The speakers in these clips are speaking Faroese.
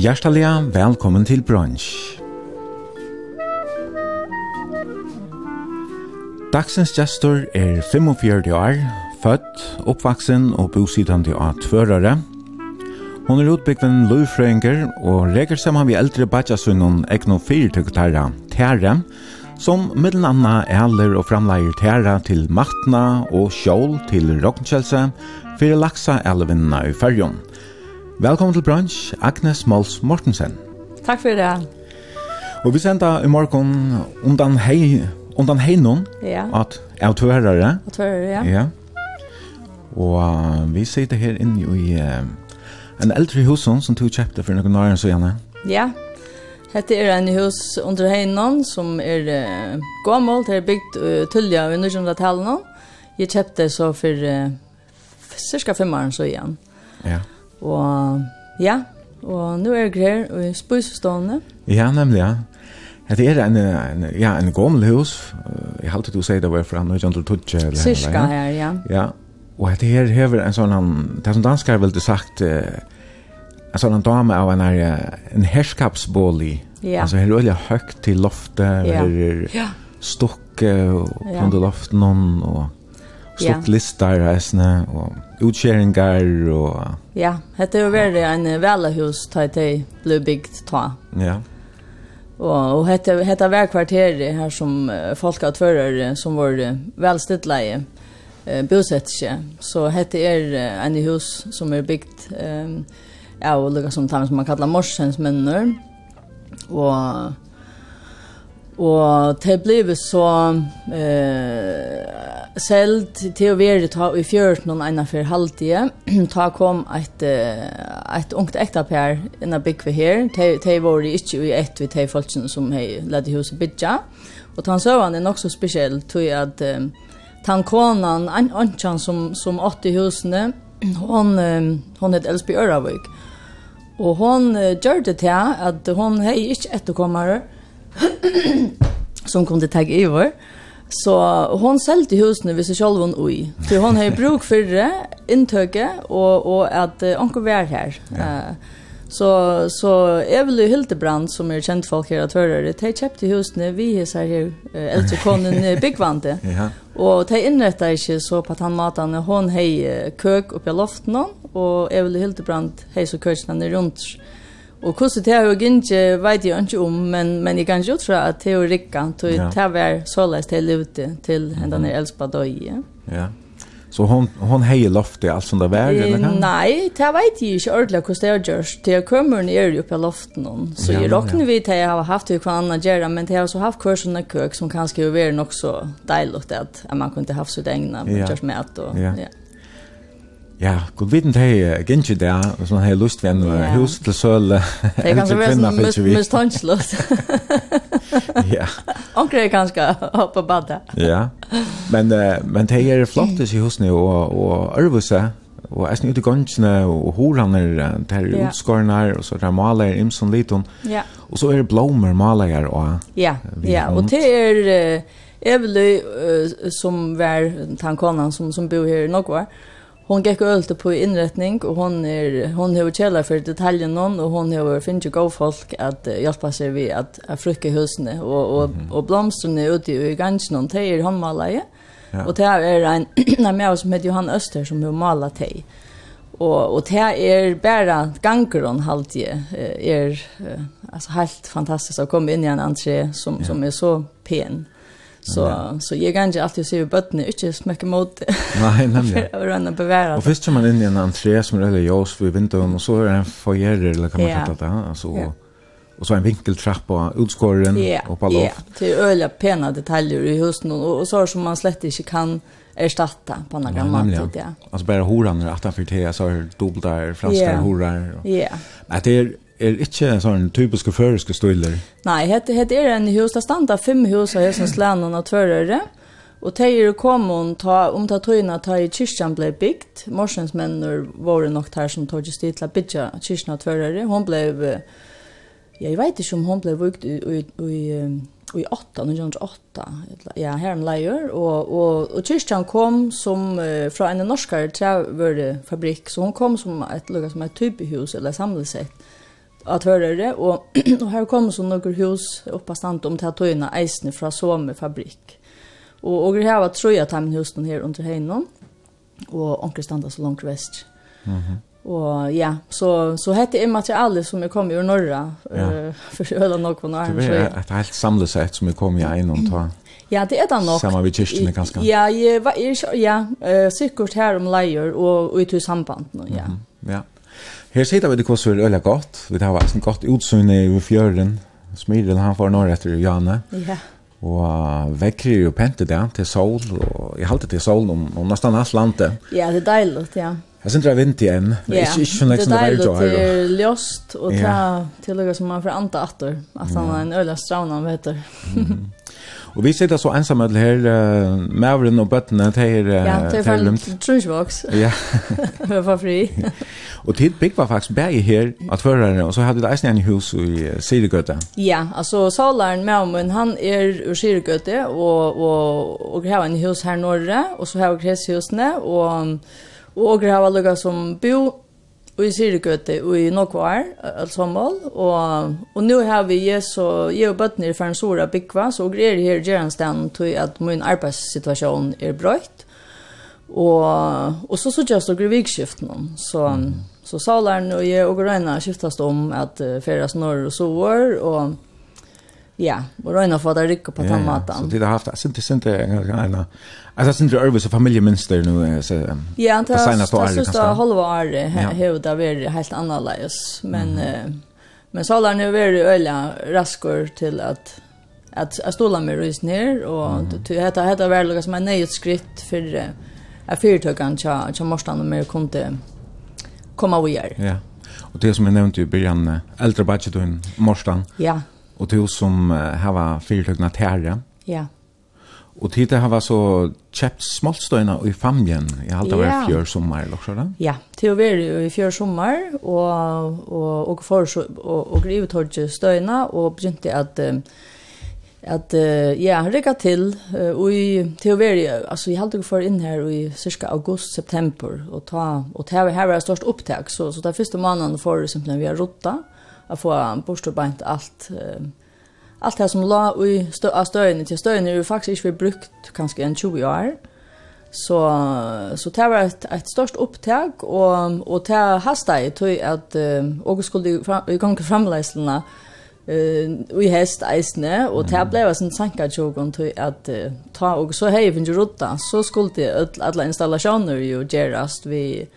Hjertelig velkommen til brunch. Dagsens gestor er 45 år, født, oppvaksen og bosittende av tvørere. Hun er utbyggven løyfrøynger og reger sammen vi eldre badjasunnen egno fyrtøktere, Tere, som mellom anna æler og framleier Tere til Martna og Kjål til Rokkjelse, fyrir laksa elvinna i fyrjon. Velkommen til brunch, Agnes Mols Mortensen. Takk for det. Og vi sender i morgen undan hei, undan hei noen, ja. at jeg tørere. Jeg tørere, ja. ja. Og uh, vi sitter her inne i uh, en eldre hus som tog kjøpte for noen år, så gjerne. Ja, Hette er en hus under heinan som er uh, gammalt, det er bygd uh, tullja i 1900-tallet. Jeg kjøpte så for uh, cirka fem år så igjen. Ja. Og ja, og nå er jeg her i spøysestående. Ja, nemlig, ja. Det er en, en, ja, en gammel hus. Jeg har alltid å si det var fra 1912. Cirka her, ja. Ja, og det her hever en sånn, det som danskar vil du sagt, en sånn dame av en, en herskapsbolig. Ja. Altså, her er veldig høyt til loftet, ja. her er ja. stokke og ja. under loftet noen, og stokk ja. lister reisende, og utskjeringar og... Ja, dette er jo veldig en velahus da det ble bygd ta. Ja. Og, og dette, dette var kvarteret her som folk har tvører som var velstidleie eh, bosett seg. Så dette er en hus som er bygd eh, ja, og lukket som, som man kallar Morsens menner. Og Og det blev så eh selt til å være ta i fjørt noen ena for halvtid. ta kom et, et ungt ektapær inna bygg vi her. De de var ikke i ett vid de folkene som hei ledde huset bygja. Og ta søvann er nok så spesiell tog at eh, um, tankonan, an anchan som, som åtte i husene, hon, um, hon het Elsby Øravik. Og hon uh, gjør det til at hon hei ikke etterkommere, som kunde ta över. Så hon sålde husen vid sig själv hon i. För hon har ju bruk för det, intöket och, och att uh, hon kan vara här. Så, så Evelyn Hildebrand som är känd folk här att höra det, de köpte husen vi hissar här, uh, äldre konen Byggvante. ja. Och de inrättade sig så på att han matade hon hej kök uppe i loften och Evelyn Hildebrand hej så kökna runt Og hvordan det har jo ikke, vet jeg ikke om, men, men jeg kan ikke tro at det er rikka, til ja. det var såleis til ute til henne mm. elspa døye. Ja. Så hon, hon heier loftet allt som det var? kan? nei, det vet jeg ikke ordentlig hvordan det har gjort. Det kommer ni er jo på loften, så ja, jeg råkner ja. vidt at jeg har haft det hva annet gjør, men det har også haft kurs og køk som kanskje vil være nok så deilig at man kunne haft sitt egnet, men ja. gjørs med og, ja. ja. Ja, god viten det er gynnsje der, og sånn har lust ved en hus til søle. Det er kanskje vært sånn mistansløst. Ja. Onker er kanskje hoppe badde. Ja, men, uh, men det er flott i husene og, og ørvuse, og jeg snitt i gynnsjene, og horene det er utskårene, og så er det maler, imsen liten. Ja. Og så er det blommer maler og... Ja, ja, og det er... Uh, Evely, uh, som var tankonan som, som bor her i Nogvar, uh, hon gick ølte på innretning och hon är hon har kjellar för detaljen någon och hon har finns go folk att hjälpa sig vi att att fruka og och och og blomsterna ute i ganska någon tejer han malar Ja. Och det är en när med som heter Johan Öster som har malat tej. Och och det är bara ganger hon er är är alltså helt fantastiskt att komma in i en entré som ja. som är så pen Så ja. så jag kan inte alltid se bötten inte mycket mot. Nej, nej. För att runda bevära. Och först man in i en entré som är eller jos vid vintern och så är det en foyer eller kan man kalla det alltså ja. och så en vinkeltrappa utskåren ja. och på loft. Ja, till öliga pena detaljer i husen och, och så som man slett inte kan erstatta på några ja, tid. ja. Alltså bara horan när att han för te så dubbla franska ja. horar. Ja. Yeah. Men det är er ikke sånn typiske føreske stiler? Nei, det er en hus, det standa fem hus av hesens lænen og tvørøyre, og det er kommet ta, om ta tøyene ta i kyrkjan ble bygd, morsens mennur var nok her som tog stil til å bygge kyrkjan og tvørøyre, hun ble, jeg vet ikke om hun ble vukt i, i, i, i 8, 1908, ja, her om leier, og, og, og kyrkjan kom som, fra en norskare trevørefabrikk, så hun kom som et, som et typehus, eller samlesett, att höra det och och här kommer så några hus oppe stant om till tøyene eisene från Somme fabrikk. och det här var tror jag att han husen her under heinom, och onkel standa så långt väst. Mhm. Mm och ja, så så hette er materialet som jag kommer ur norra ja. uh, för öla nog kon arm. Det är ett helt samlesätt som vi kom i en och ta. Ja, det är det nog. Samma vid kyrkan ganska. Ja, jag var ja, eh ja, här om lejer och, och i samband nu, ja. Mm -hmm. Ja. Her sitter vi det kosser øyla godt. Vi har vært en godt utsynne i fjøren. Smiren han får norr etter Janne. Ja. Og vekker jo pente det til sol. Og jeg halte til sol om, om nesten alt landet. Ja, det er deilig, ja. Jeg synes det er vint igjen. Ja, ikke, ikke det er deilig til ljost og ta ja. til noe som man får anta atter. At han er en øyla straun han vet det. Og vi sitter så ensamme til her, uh, Mavren og bøttene til her. Uh, ja, til for en trunchbox. Ja. Vi var fri. og tid bygg var faktisk bæg her at førere, og så hadde det eisen i hus i uh, Siregøte. Ja, altså Salaren Maumen, han er ur Siregøte, og, og, og har en hus her norre, og så har vi kreshusene, og, og har vi lukket som bo Og i Sirigøte og i Nokvar, alt sommal. Og, og nå har vi jeg så, jeg og bøttene for en sora byggva, så greier jeg her gjeranstand til at min arbeidssituasjon er brøyt. Og, og så så jeg så grevikskiften. Så, så saleren og jeg og Reina skiftes om at uh, feras norr og sover, og Ja, och då innan för det rycka på den maten. Så det har haft sent sent en alltså sent över så familjemönster nu så Ja, det är så att halva år hur det blir helt annorlunda men men så har nu varit öliga raskor till att att jag stola mig rys ner och det heter heter väl som en skrift för att fyrtökan tja tja måste mer kunde komma vidare. Ja. Och det som jag nämnde i början äldre budgeten morstan. Ja og du som hava fyrtøkna tære. Ja. Og tid har hava så kjøpt smoltstøyna i famjen, jeg alt av ja. fjør sommer, eller så da? Ja, til å være i fjør sommer, og, og, og, for, og, og grivet hårdt støyna, og begynte at at uh, ja, han rikka til uh, og i være, altså jeg halte ikke for inn her i cirka august-september og ta, og ta, her var det størst opptak, så, så det første måneden for simpelthen vi har rotta, att få bort och bänt allt allt det som la i stö stöjen till stöjen är ju faktiskt inte brukt kanske en 20 år. Så så det var ett ett störst upptag och och det hastade ju till att och skulle i gång framläslarna eh vi häst isne och det blev sån sanka jogon till att ta och så hej finns ju rutta så skulle det alla installationer ju gerast vi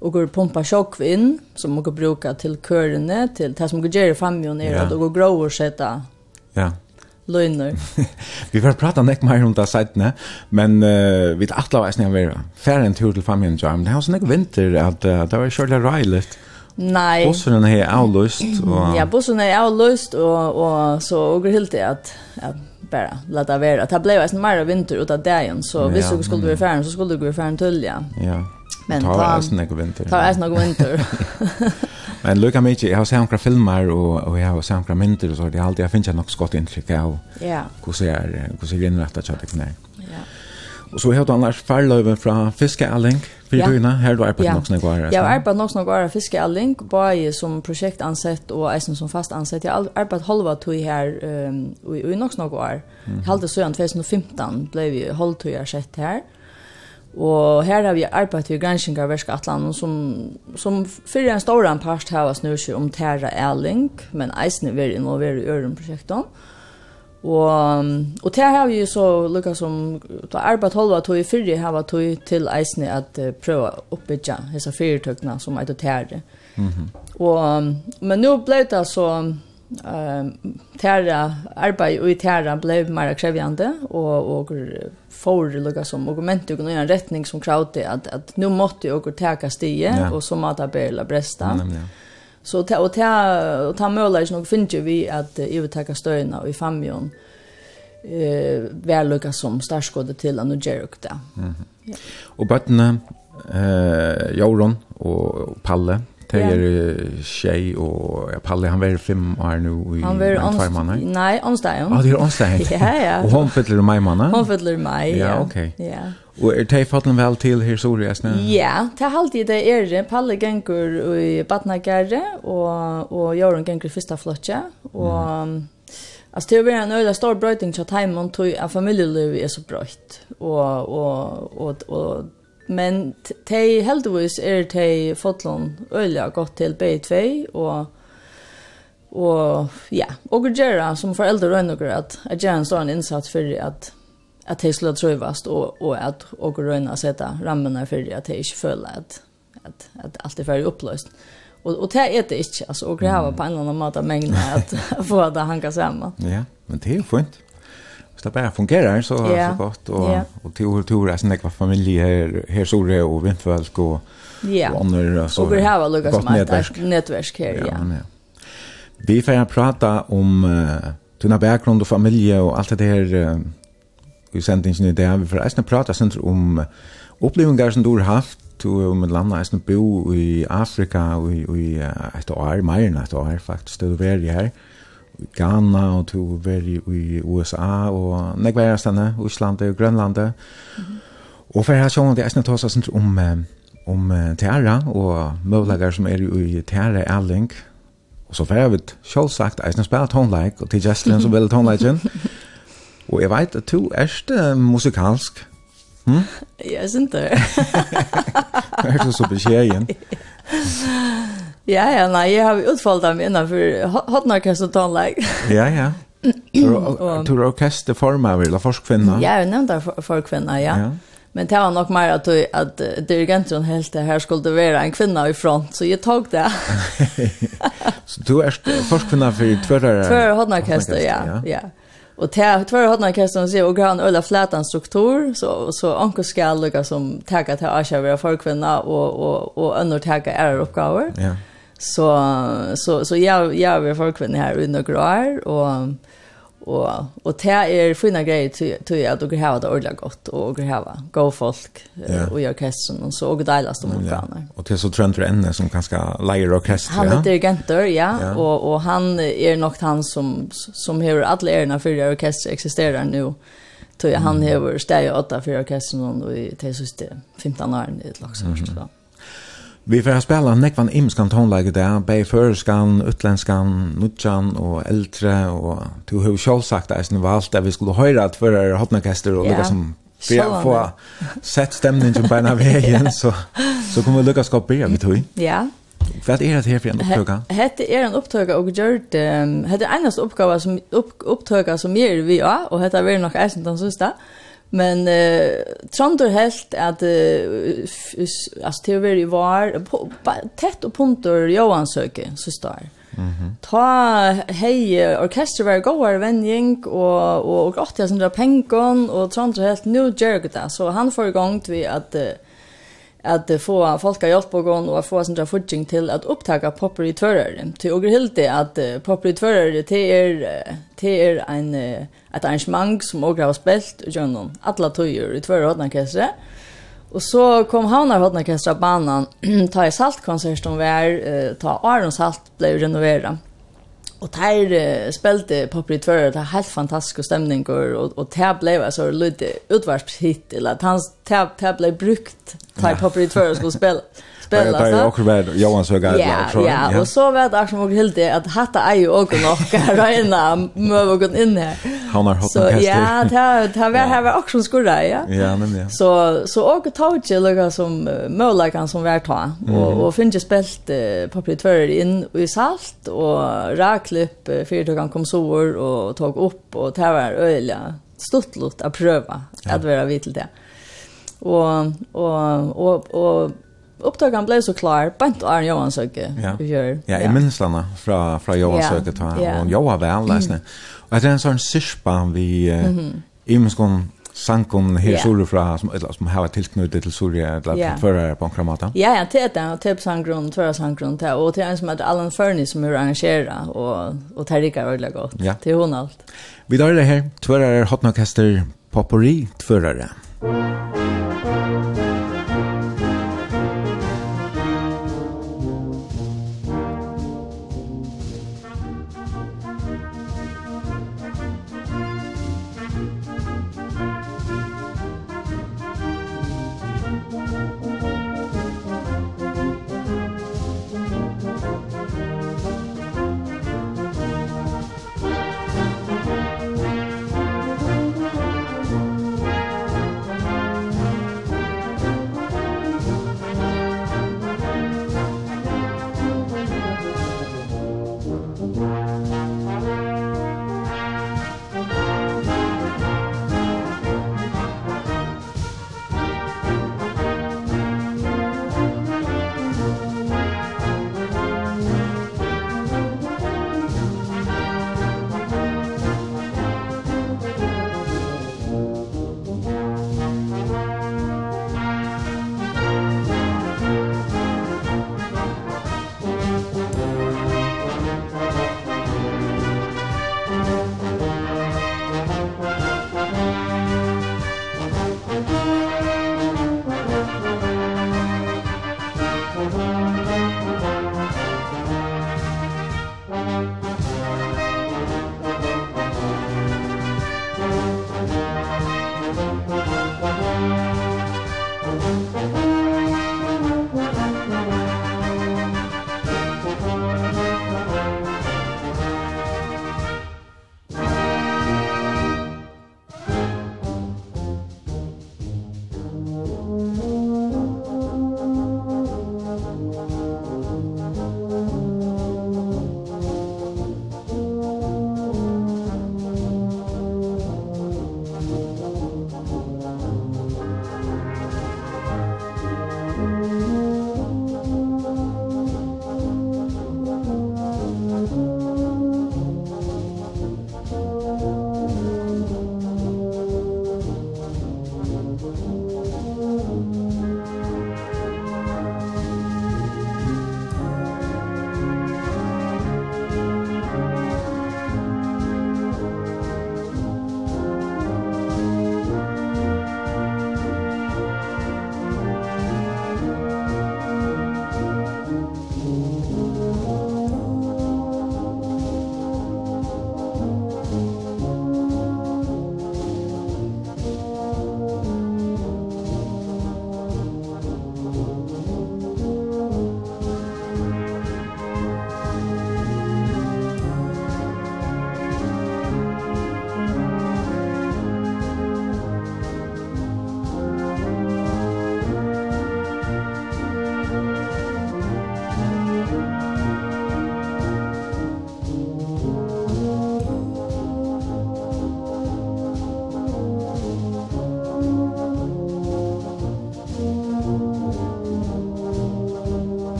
och går pumpa tjockvin som man kan bruka till kørene till det som går ger famion og går grå og sette Ja. løgner. vi får prata nekk mer om det sidene, men uh, vi attla väl snäva vara. Færre en tur till famion jam. Det har sån vinter att uh, det var Shirley Riley. Nej. Bussen är avløst. och Ja, bussen är avløst, och och så och helt til att ja, bara låta vara. Det blev ju en mer vinter utav dagen så ja, visst skulle vi färden så skulle vi färden tullja. Ja. Men tar er snägg vinter. Ta är snägg vinter. Men lucka mig, jag har sett några filmer och och jag har sett några mynter och så det har alltid jag finns något skott intryck av. Ja. Hur ser hur ser vi rätt att chatta knä. Ja. Och så har du annars farlöven från fiskealling för du dina här du är på något snägg var. Jag är på något snägg var fiskealling bara som projektansett och är som fast ansett. Jag har arbetat halva tog här um, i något snägg var. Mm. Så 2015 blev ju halvtog jag sett här. Mm Og her har vi arbeidet i granskningarverske atlanen som, som fyrir en stor part har snur seg om terra Erling, men eisne er veldig involveret i ørenprosjekten. Og, og det har vi så lukket som da arbeidet holde tog i fyrir har tog til eisne at uh, prøve å oppbygge disse fyrtøkene som er til terra. Mm -hmm. og, men nå ble det så tæra arbeid og i tæra blev mer krevjande och och för lugga som argument och en rättning som krauti att att nu måste og tæka stie ja. och så måtte berla bresta så ta och ta och ta möjlighet nog finns ju vi att i stöna och i famjon eh, väl lugga som starskode till att nu gjeruk det mm Och ja. eh, Jauron och Palle Det er tjej og ja, palle, han var fem år nu i han var en tvær måneder. Nei, onsdag. Ah, det er onsdag. ja, ja. Og hon fyller meg mann. Hon fyller meg, ja. Ja, ok. Ja. Og er det fattelig vel til her sori jeg snø? Ja, det er alltid det er det. Palle gengur i Batnagare, og, og Jørgen gengur i første Flotje, og... Mm. Alltså det blir en öliga stor bröjting till att hemma och att familjelivet är så bröjt. Och, och, och, och Men de heldigvis er de fotlån ølja godt til B2 og og ja, og gjøre som foreldre og noen at jeg gjør en sånn innsats for at at de skulle trøyvast og, og at og røyne sette rammene for at de ikke føler at, at, at alt er ferdig oppløst. Og, og det er det ikke, altså, og grava på en eller annen måte mengene at få det hanka sammen. Ja, men det er jo fint hvis det bare fungerer så, yeah. så godt, og, yeah. og til og til er sånn ekva familie her, her sore og vindfølg og, yeah. og andre så, og vi har lukket som et nettverk her, ja. ja. ja. Vi får prata om uh, tunna bakgrund og familie og alt det her uh, i sendingen i dag. Vi får eisne prata senter om uh, opplevingar som du har haft og med landa eisne bo i Afrika og i, i uh, et år, mer enn et år faktisk, det du er her. Mm Ghana og to var i USA og nekva er og Grønlandet. Mm -hmm. Og for her sjån, det er snitt hos oss om om teara og møvlagar som er i teara erling. Og så fyrir vi sjålsagt eisne spela tonelike og til Jesslin som vil tonleikin. Og jeg vet at du er ikke musikalsk. Hm? Jeg synes det. Er du så beskjegen? Ja, ja, nei, jeg har utfoldet meg innenfor hotnorkester og tonlag. Ja, ja. Du er orkesterformer, eller forskvinner? Ja, jeg nevnte forskvinner, ja. ja. Men det var nok mer at, at dirigenten helt det her skulle være en kvinna i front, så jeg tog det. så du er forskvinner for tvørre? Tvørre hotnorkester, ja, ja. ja. Och det har två hodna har en och flætan struktur så så anka ska lukka som tagga till Asha vara folkvinna och och och under tagga er uppgifter. Ja. Så så så jag jag är folkvän kvinna här under några och och och det är fina grejer till till att och ha det ordla gott och och ha go folk och jag orkestern och så och delas de mot varandra. Och det är så Trent Renne som ganska lejer orkester. Han är dirigenter, ja, ja. och och han är nog han som som hör alla erna för orkester existerar nu. Tror jag han hör stäjer åtta för orkestern och i det sista 15 åren i ett laxhörst. Mm -hmm. Vi får spela nekvan imskan tonleik i dag, bei føreskan, utlenskan, nutjan og eldre, og du har jo selv sagt eisen valgt at vi skulle høyra at fører hotnekester og lukka som for å få sett stemningen på en av veien, så, så kommer vi lukka skap bli vi tog. Ja. Hva er det her for en opptøyga? Hette er en opptøyga og gjørt, hette er eneste oppgave som, opptøkka som gjør vi også, og hette er nok eisen den siste. og Men eh Trondor helt att eh alltså det var ju var tätt och punter Johan söker så står. Mhm. Ta hej orkester var goar venjing och och och 800 pengar och Trondor helt nu jerkta så han får igång till att at få folk har hjälpt på gång og få sån där fudging till att upptaga populatörer. Till och helt det att populatörer det är det är en et arrangement som også har spelat och genom alla tøyer i två hodna Og Och så kom Havnar har hodna kasse banan ta i saltkonsert som var ta Aron salt ble renoveret. Och där uh, spelade Popper i det helt fantastisk stämning och och det blev alltså lite utvarspshit eller att han där blev brukt där Popper i tvär skulle spela. spela så. Ja, också väl Johan så gav det. Ja, och så vet jag som och det att hatta är ju också nog rena gå in här. Han har hoppat Så ja, det har vi har också skurra, ja. Ja, men ja. Så så och tauge lugga som möjligen som vart ta och och finns ju spelt på Twitter in i salt och raklipp fyrtogan kom så och tog upp och det var öliga lut att pröva att vara vid till det. Och och och och Upptagan blev så klar, bant Arne Johan Söke. Ja, ja, ja. minns landa fra, fra Johan Söke, ja, og Johan var läsne. Mm. Og det er en sånn syspa vi mm -hmm. imenskon sankon her yeah. sura fra som eller som har tilknutet til Surya eller yeah. på kramata. Ja, ja, det er det, det sanggrunn, tvøra sanggrunn, det og det en som heter Alan Fernie som er arrangera, og, og det rikker veldig godt, ja. det hon hun alt. Vi tar det her, tvøra er hotnokester, popperi, tvøra er.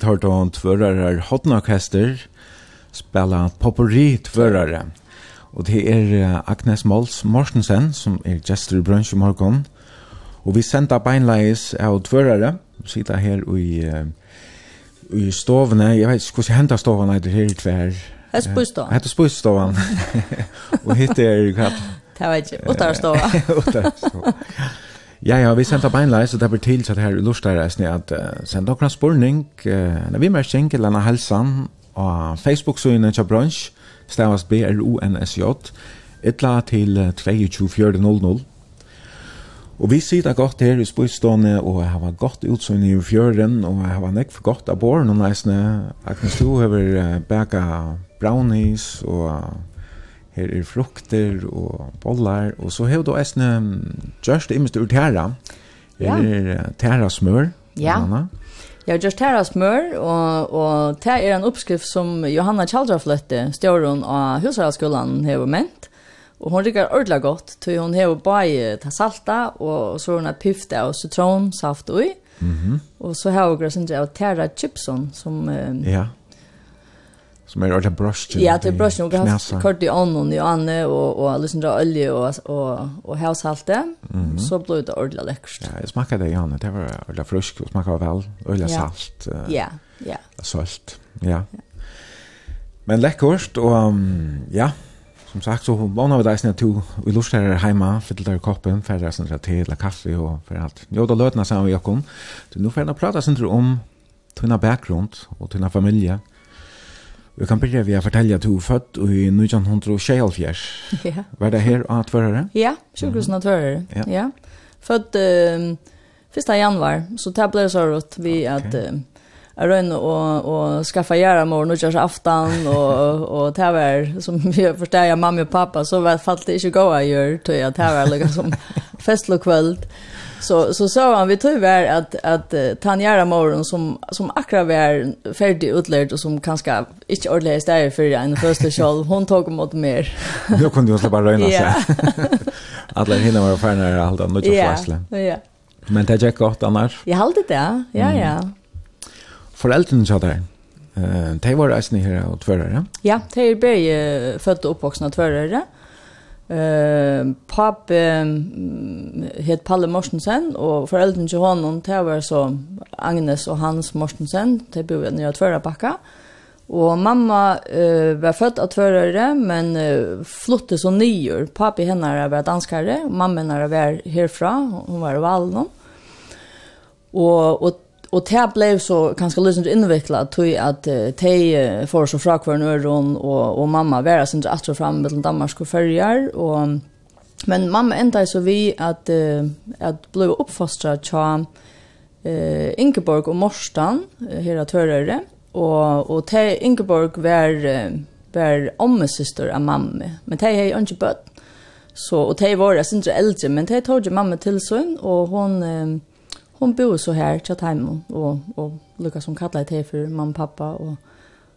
vi tar då en tvörare hotnorkester spela popori tvörare. Og det er Agnes Mols Morsensen som er gestor i brunch i morgon. Og vi senda beinleis av tvørare, sitter her i, i stovene, jeg vet ikke hvordan henta stovene er det her i tver. Hette spøystovan. Hette spøystovan. og och er hva? Det var ikke, uttarstova. uttarstova. Ja, ja, vi sendte beinleis, og det blir til så det her lortstereisene at uh, sendte okra spurning, uh, når vi mer kjenker denne helsen, og Facebook-søgene til bransj, stavast B-R-O-N-S-J, etla til 22.4.00. Og vi sitter godt her i spøystående, og jeg har godt utsyn i fjøren, og jeg har nekk for godt av båren og næsne. Agnes, du har bæka brownies og her er frukter og bollar, og så har du eisne gjørst imens ur tæra. Her er tæra smør. Ja, Anna. jeg har gjørst tæra smør, og, og tæra er en oppskrift som Johanna Kjaldrafløtte, stjåren av husarskolan har ment. Og hon tycker ordla godt, tog hon har bai ta salta, og så hon har pifta og sitronsaft ui. Mm -hmm. Og så hev hon grasindra av tæra chipson, som eh, ja. Som är ordentligt bröstchen. Ja, det är bröstchen. Och har kört i annan i anne och, och liksom dra olja och, och, och hävshalte. Mm. Så blev det ordentligt läckert. Ja, det smakar det i. Det var ordentligt frusk och smakar väl. Ordentligt ja. salt. Ja, ja. Salt, ja. ja. Men läckert och um, ja, som sagt så vann vi där to vi lust här hemma fyllde där koppen för där sånt te eller kaffe och för allt. Jo då lötna sen vi kom. Så nu får jag prata sen om tunna bakgrund och tunna familje Vi kan begynne ved å fortelle at du er født i 1924. Ja. Var det her av tvørere? Ja, 2000 av tvärare. Ja. ja. Född um, första januari. Så det blev så rått vi okay. att um, jag rönde och, och skaffa göra mor och köra aftan och, och det var som vi förstår jag mamma och pappa så var det fallet inte gå att göra tror jag det var liksom festlokvöld. Så så sa han vi tyvärr att att uh, Tanjara Morgon som som akra var färdig utlärd och som kanske inte ordentligt där för en första skall hon tog emot mer. Då kunde hon bara röna sig. Alla hinner var färna i allt annat något flaskla. Ja. Men det gick gott annars. Jag hållit det. Ja, ja. Föräldrarna sa där. Eh, de var reisende her og tvørere? Ja, de är begge født och uppvuxna tvärare. Mm Eh, pap het Palle Mortensen og foreldrene til honom, det var så Agnes og Hans Mortensen, det bor vi nere tvøra bakka. Og mamma eh, var født av tvørere, men eh, flottet så nyer. pappa henne var danskare, och mamma henne var herfra, hun var i Valnån. Og, og Och det blev så ganska lösent invecklat tog att uh, te får så fra kvar öron och och mamma var sen att så fram mellan Danmark och Färjar och men mamma ända så vi att uh, att bli uppfostrad tja eh Ingeborg och Morstan här att höra och och te Ingeborg var var ommesyster av mamma men de är ju inte bött så och de var jag syns äldre men de tog ju mamma till sin och hon hon bor så här till hem och och Lucas som kallar det för mamma pappa och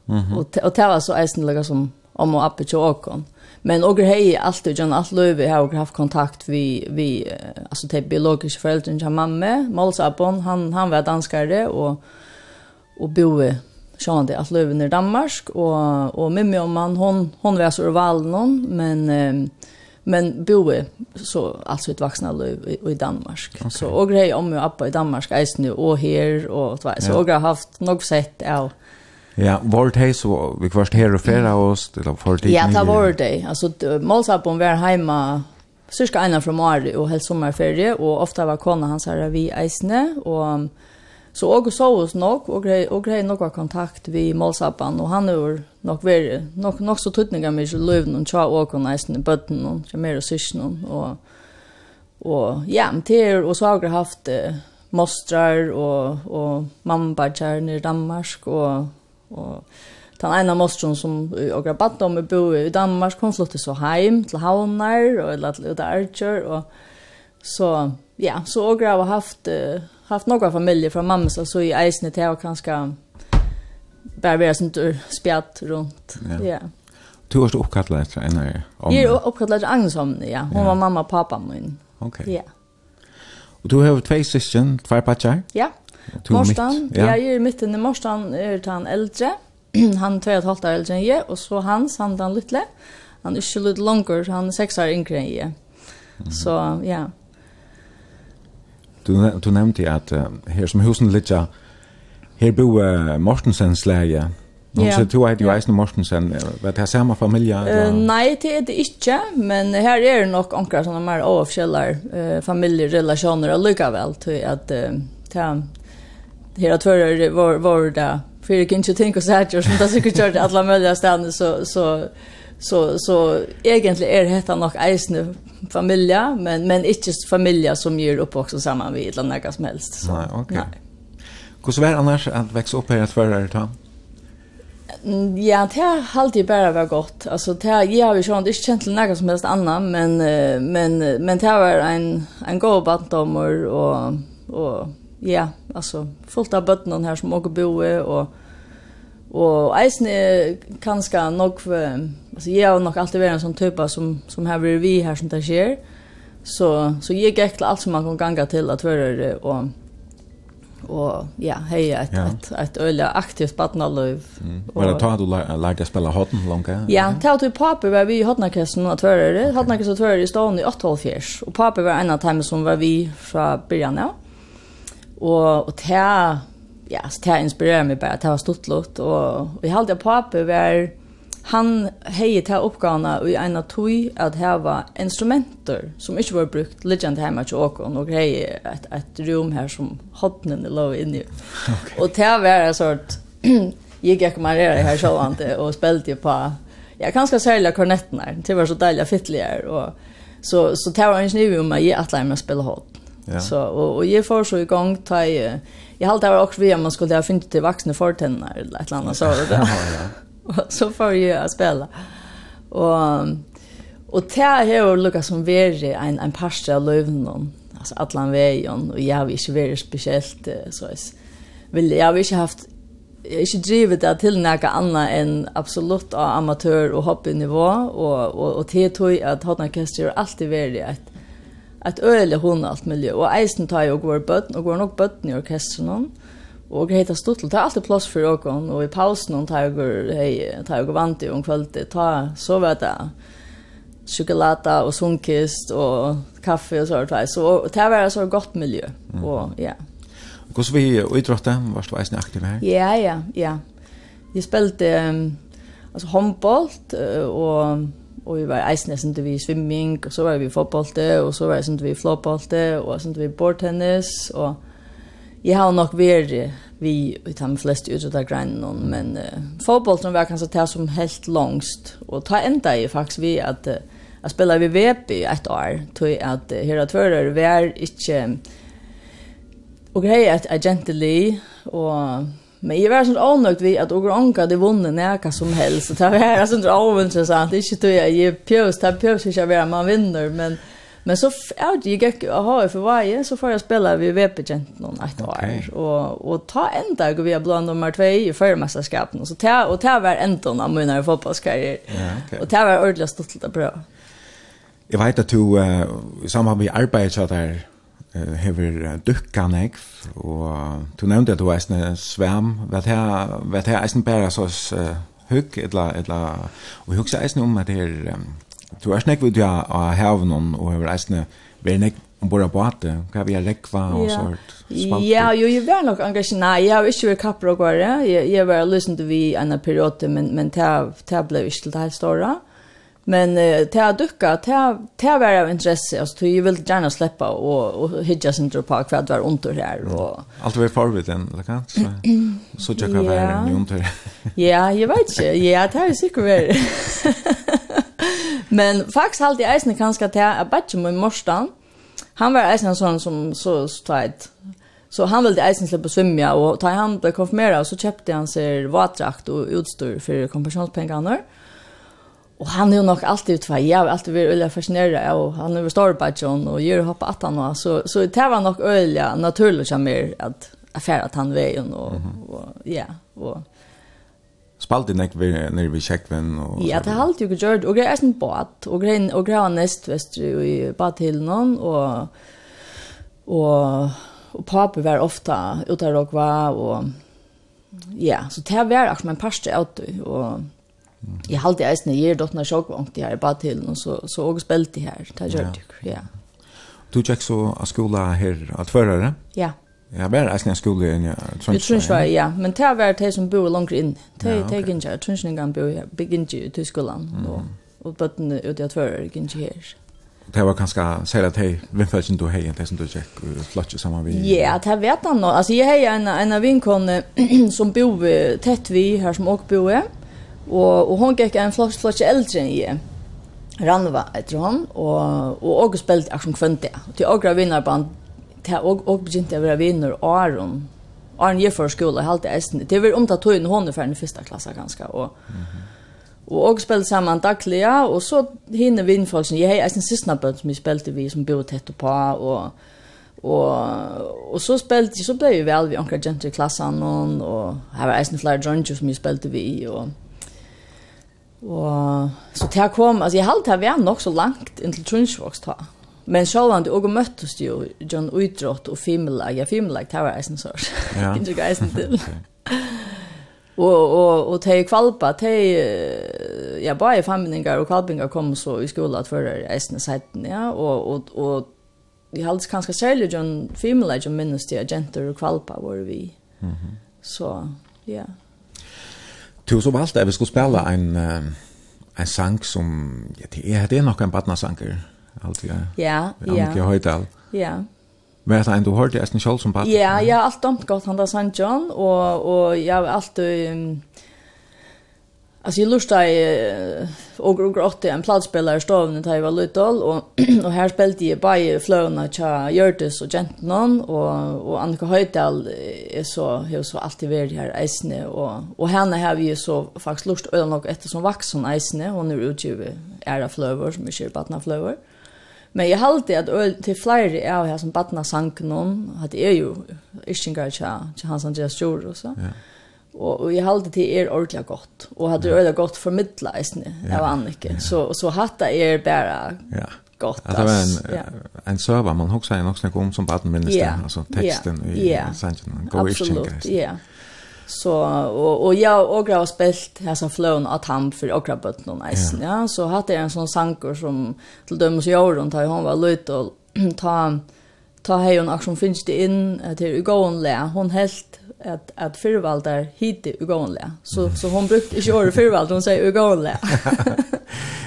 Mhm. och och det var så isen Lucas som om och uppe till Åkon. Men och hej allt och John allt löve har och haft kontakt vi vi alltså typ biologiska föräldrar till mamma, Molsabon, han han var danskare och och boe Sean det att löven i Danmark och och Mimmi och man hon hon var så någon men eh, men boe så alltså ett vuxna liv i, i Danmark. Okay. Så och grej om jag appa i Danmark är nu och här och så så jag har haft något sett av Ja, var det så vi kvarst här och färra oss till av för Ja, det var det. Alltså målsappen var hemma cirka ena från Mari och helt sommarferie och ofta var kona hans här vi isne och Så og så oss nok, og grei, og grei nok kontakt vi målsappan, og han er nok ver nok, nok så tuttninga med i och og och og og neisen i bøtten, og tja mer og sysknen, og, og ja, men til, og så har vi haft eh, mostrar, og, og mammabajar i Danmark, og, og den ene mostron som og har om i bo i Danmark, hun flyttet så heim til Havnar, og eller til Archer, og så, ja, så og har haft... Eh, haft några familjer från mamma så så i eisen till och kanske bara vara sånt spjatt runt. Ja. ja. Du har uppkallat efter en av här. Jag är uppkallat efter Agnes om, ja. Hon ja. var mamma och pappa min. Okej. Okay. Ja. Och du har två syskon, två patchar? Ja. Morstan, ja. ja, jag är mitt i Morstan är han äldre. han två och ett halvt år äldre än jag. Och så hans, han den lille. Han är inte lite långare, han är sex år yngre än jag. Så, ja. Mm. Du, du nevnte at uh, her som husen ligger, her bor uh, Mortensens leie. Nå yeah. så du er jo eisen Mortensen, var det her samme familie? Uh, nei, det er det ikke, men her er det nok anker sånne mer overskjeller uh, familierelasjoner allikevel, til at uh, ta, her at var, var det, for jeg kan ikke tenke oss her, som det sikkert gjør alla alle mulige stedene, så, så, så, så, egentligen egentlig er dette nok eisen familja, men, men inte familja som gör uppvuxen samman vid eller något som helst. Så. Nej, okej. Okay. Hur var det annars att växa upp här i Tvärare då? Ja, det har alltid bara varit gott. Alltså, det har, jag har ju sånt, inte känt till något som helst annan, men, men, men det har varit en, en god bandomor och, och ja, alltså fullt av bönder här som åker boe och, och eisen är ganska nog för alltså jag har nog alltid varit en sån typ som som har varit vi här som där sker. Så så jag gick till allt som man kan ganga till att vara och och ja, hej ett ja. ett ett öliga aktivt barnalöv. Mm. Var det tar du lärt dig spela hotten långt. Ja, ta du pappa var vi i hotnakessen att höra det. Hotnakessen att i stan i 8:30 och pappa var en av dem som var vi från början. Ja. Och och ta ja, så ta inspirerar mig bara att var stort lott och vi hade pappa var han hei ta uppgåna i ena tui at hava instrumenter som ikkje var brukt liggjande heima til åkon og hei et, et rum her som hodnen lå inne okay. og ta var en sort gikk jeg kamarere her sjåvante og spelte på ja, kanskje særlig kornetten her det var så deilig fittligere og så, så ta var en sniv om att jeg atleir med å spille Ja. Så och och jag får så igång ta jag jag håller var också vi om man skulle ha funnit till vuxna förtänder eller ett eller annat så det. Ja ja så får jag spela. Och och det här har Lucas som värre en en pasta av löven alltså allan vägen och jag vill inte vara speciellt så är vill jag har inte haft jag inte drivit det till något annat än absolut av amatör och hobbynivå och och och det tog att ha en orkester alltid varit ett ett öle hon allt miljö och eisen tar jag och går bötten och går nog bötten i orkestern Og det heter Stuttel, det er alltid plass for åkon, og i pausen om Tiger, hei, Tiger vant i om kvöldi, ta, så vet det sjokolata og sunkist og kaffe og sånt, så det var så godt miljø, og ja. Hvordan vi i idrotta, varst du eisen aktiv her? Ja, ja, ja. Jeg spilte um, altså håndbolt, og, og vi var eisen, sånn vi svimming, og så var vi i fotbollte, og så var jeg synte vi i flåbollte, og sånn vi bordtennis, og jag har nog vært vi vi tar med flest ut av grinden men uh, fotbollen var kanskje det som helt langst, och ta ända i faktiskt vi att uh, jag spelar vi VP ett år tror att uh, här tvåor vi är inte och hej att agently och Men jeg var sånn avnökt vi att og ånka det vunne näka som helst. Det var sånn avintressant. Det är inte jeg, jag är pjöst. Det pjøs ikke inte jag man vinner. Men Men så avgick jag har för varje så får jag spela vi VP-gent någon ett år. Okay. Och, och ta en dag vi har bland nummer 2 i förmästerskapen. Och, så ta, och ta var en ton av mina fotbollskarriär. Ja, okay. Och ta var ordentligt stolt att bra. Jag vet att du uh, i samband med arbetet där uh, hever dukka ek og du nevnte at du er en svam vet jeg, vet jeg er en bæra så uh, hugg etla etla og jeg hugsa eisen om at det er um, Du er snakk ut ja av havnen og har reist vi er nek om bora båte, hva vi har rekva og sånt. Ja, jo, jeg var nok engasjert, nei, jeg har ikke vært kapper og gårde, jeg var lysen til vi en periode, men, men det ble ikke til det helt store. Men det har dukket, det har vært av interesse, altså, jeg vil gjerne slippe og, og hidja sin tro på hva det var under her. Og... Alt var forvidt enn, eller hva? Så, så tjekk hva det var under her. Ja, jeg vet ikke, ja, det har jeg sikkert vært. Men faktiskt halt i isen kanske till att batcha med morstan. Han var isen sån som så tight. Så han ville isen å svimja och ta han ble konfirmeret, så köpte han sig våtdrakt och utstyr för kompensjonspengene. Och han er jo nog alltid ut jeg jag har alltid vært öliga fascinerad och han är stor på John och gör hoppa at han så så det var nog øyelig naturlig som mer att affär att han vägen och, og, ja Spalt i nekk nere vid Kjekven og... Ja, det har alltid jo gjort. og det er sånn båt, og det er greia nest vestri i badhillen, og, og, og pappa var ofta ute av råkva, og ja, så det var akkurat en parste av det, og jeg halte jeg eisne, jeg er dottene sjåkvangt her i badhillen, og så, så og spilte her, det er det ja. Du tjekk så av skola her at førere? Ja. Ja, var det en skole i Trøndsvei? tror inte ja. Men det var det som bor långt in. Det langt inn. De gikk ikke, Trøndsvingen bor ikke til skolen. Og bøttene ute av tvører gikk ikke her. Det var kanske kanskje særlig at hei, vindfølgen du hej det som du check flott samma vi... Ja, det vet han nå. Alltså jag hei en, en av vinkåne som bor tätt vi här som också bor. Og, og hon gikk en flott, flott eldre enn jeg. Ranva etter hon, og, og også spilte akkurat aksjon kvønte. Til ågra vinnarband det og og begynte jeg å være vinner Aron. Aron jeg for skole helt eisen. Det var om ta inn hon for den første klasse ganske og mm -hmm. Og og spille saman daglig, ja, og så hinne vinnfolk som jeg har eisen sista bøtt som vi spilte vi som bor tett på, og, og, og så spilte så ble vi vel vi anker jenter i klassen, og, og her var eisen flere dronjer som vi spilte vi, og, og så til jeg kom, altså jeg halte jeg var nok så langt inntil Trunchvoks ta, Men sjálvandi og møttust jo John Uidrott og Fimlag. Ja, Fimlag, det var eisen sår. Ja. Ikke ikke eisen til. Og, og, og te kvalpa, te, ja, bare famningar og kvalpingar kom så i skola at fyrir eisen seiten, ja, og, og, og jeg haldes kanskje særlig John Fimlag, John minnes de agenter og kvalpa var vi. Mm -hmm. Så, ja. Du så valgte at vi skulle spela en, en sang som, ja, det er, det er nok en badnasanker, alltid. Ja, ja. Annika Høydal. Ja. Men att han du det Aston Scholl som part. Ja, jag har allt dömt gott han där St. John och och jag har allt um, Alltså jag lustade i och och gråtte en plattspelare stavne där jag var lutol och och här spelade jag bara flöna cha Jörtis och Gentnon och och Annika Höjdal är så hur så alltid varit här isne och och henne har vi ju så faktiskt lust öl nog efter som vaxen isne hon är utgivet era flöver som är kyrpatna flöver. Mm Men jeg halte at øl til flere av her som badna sank noen, at det er jo iskingar til Hans Andreas Jor Joro, så. Ja. Og, og jeg halte til er ordentlig godt, og at det er godt formidla eisne ja. av Annike. Ja. Så, så hatta er bare ja. godt. At det var en, ja. en server man hoksa en også om som badna minnes ja. den, altså teksten ja. i ja. sangen, en god iskingar. Absolutt, ja. Yeah. Så och och jag och jag har spelat här som flown att han för och krabbet någon nice. Ja. ja, så hade jag en sån sanker som till döms jag runt här hon var lite och ta ta hej en action finns det in till Ugon lä. Hon helt att att förvaltar hit Ugon lä. Så så hon brukte inte göra förvalt hon säger Ugon.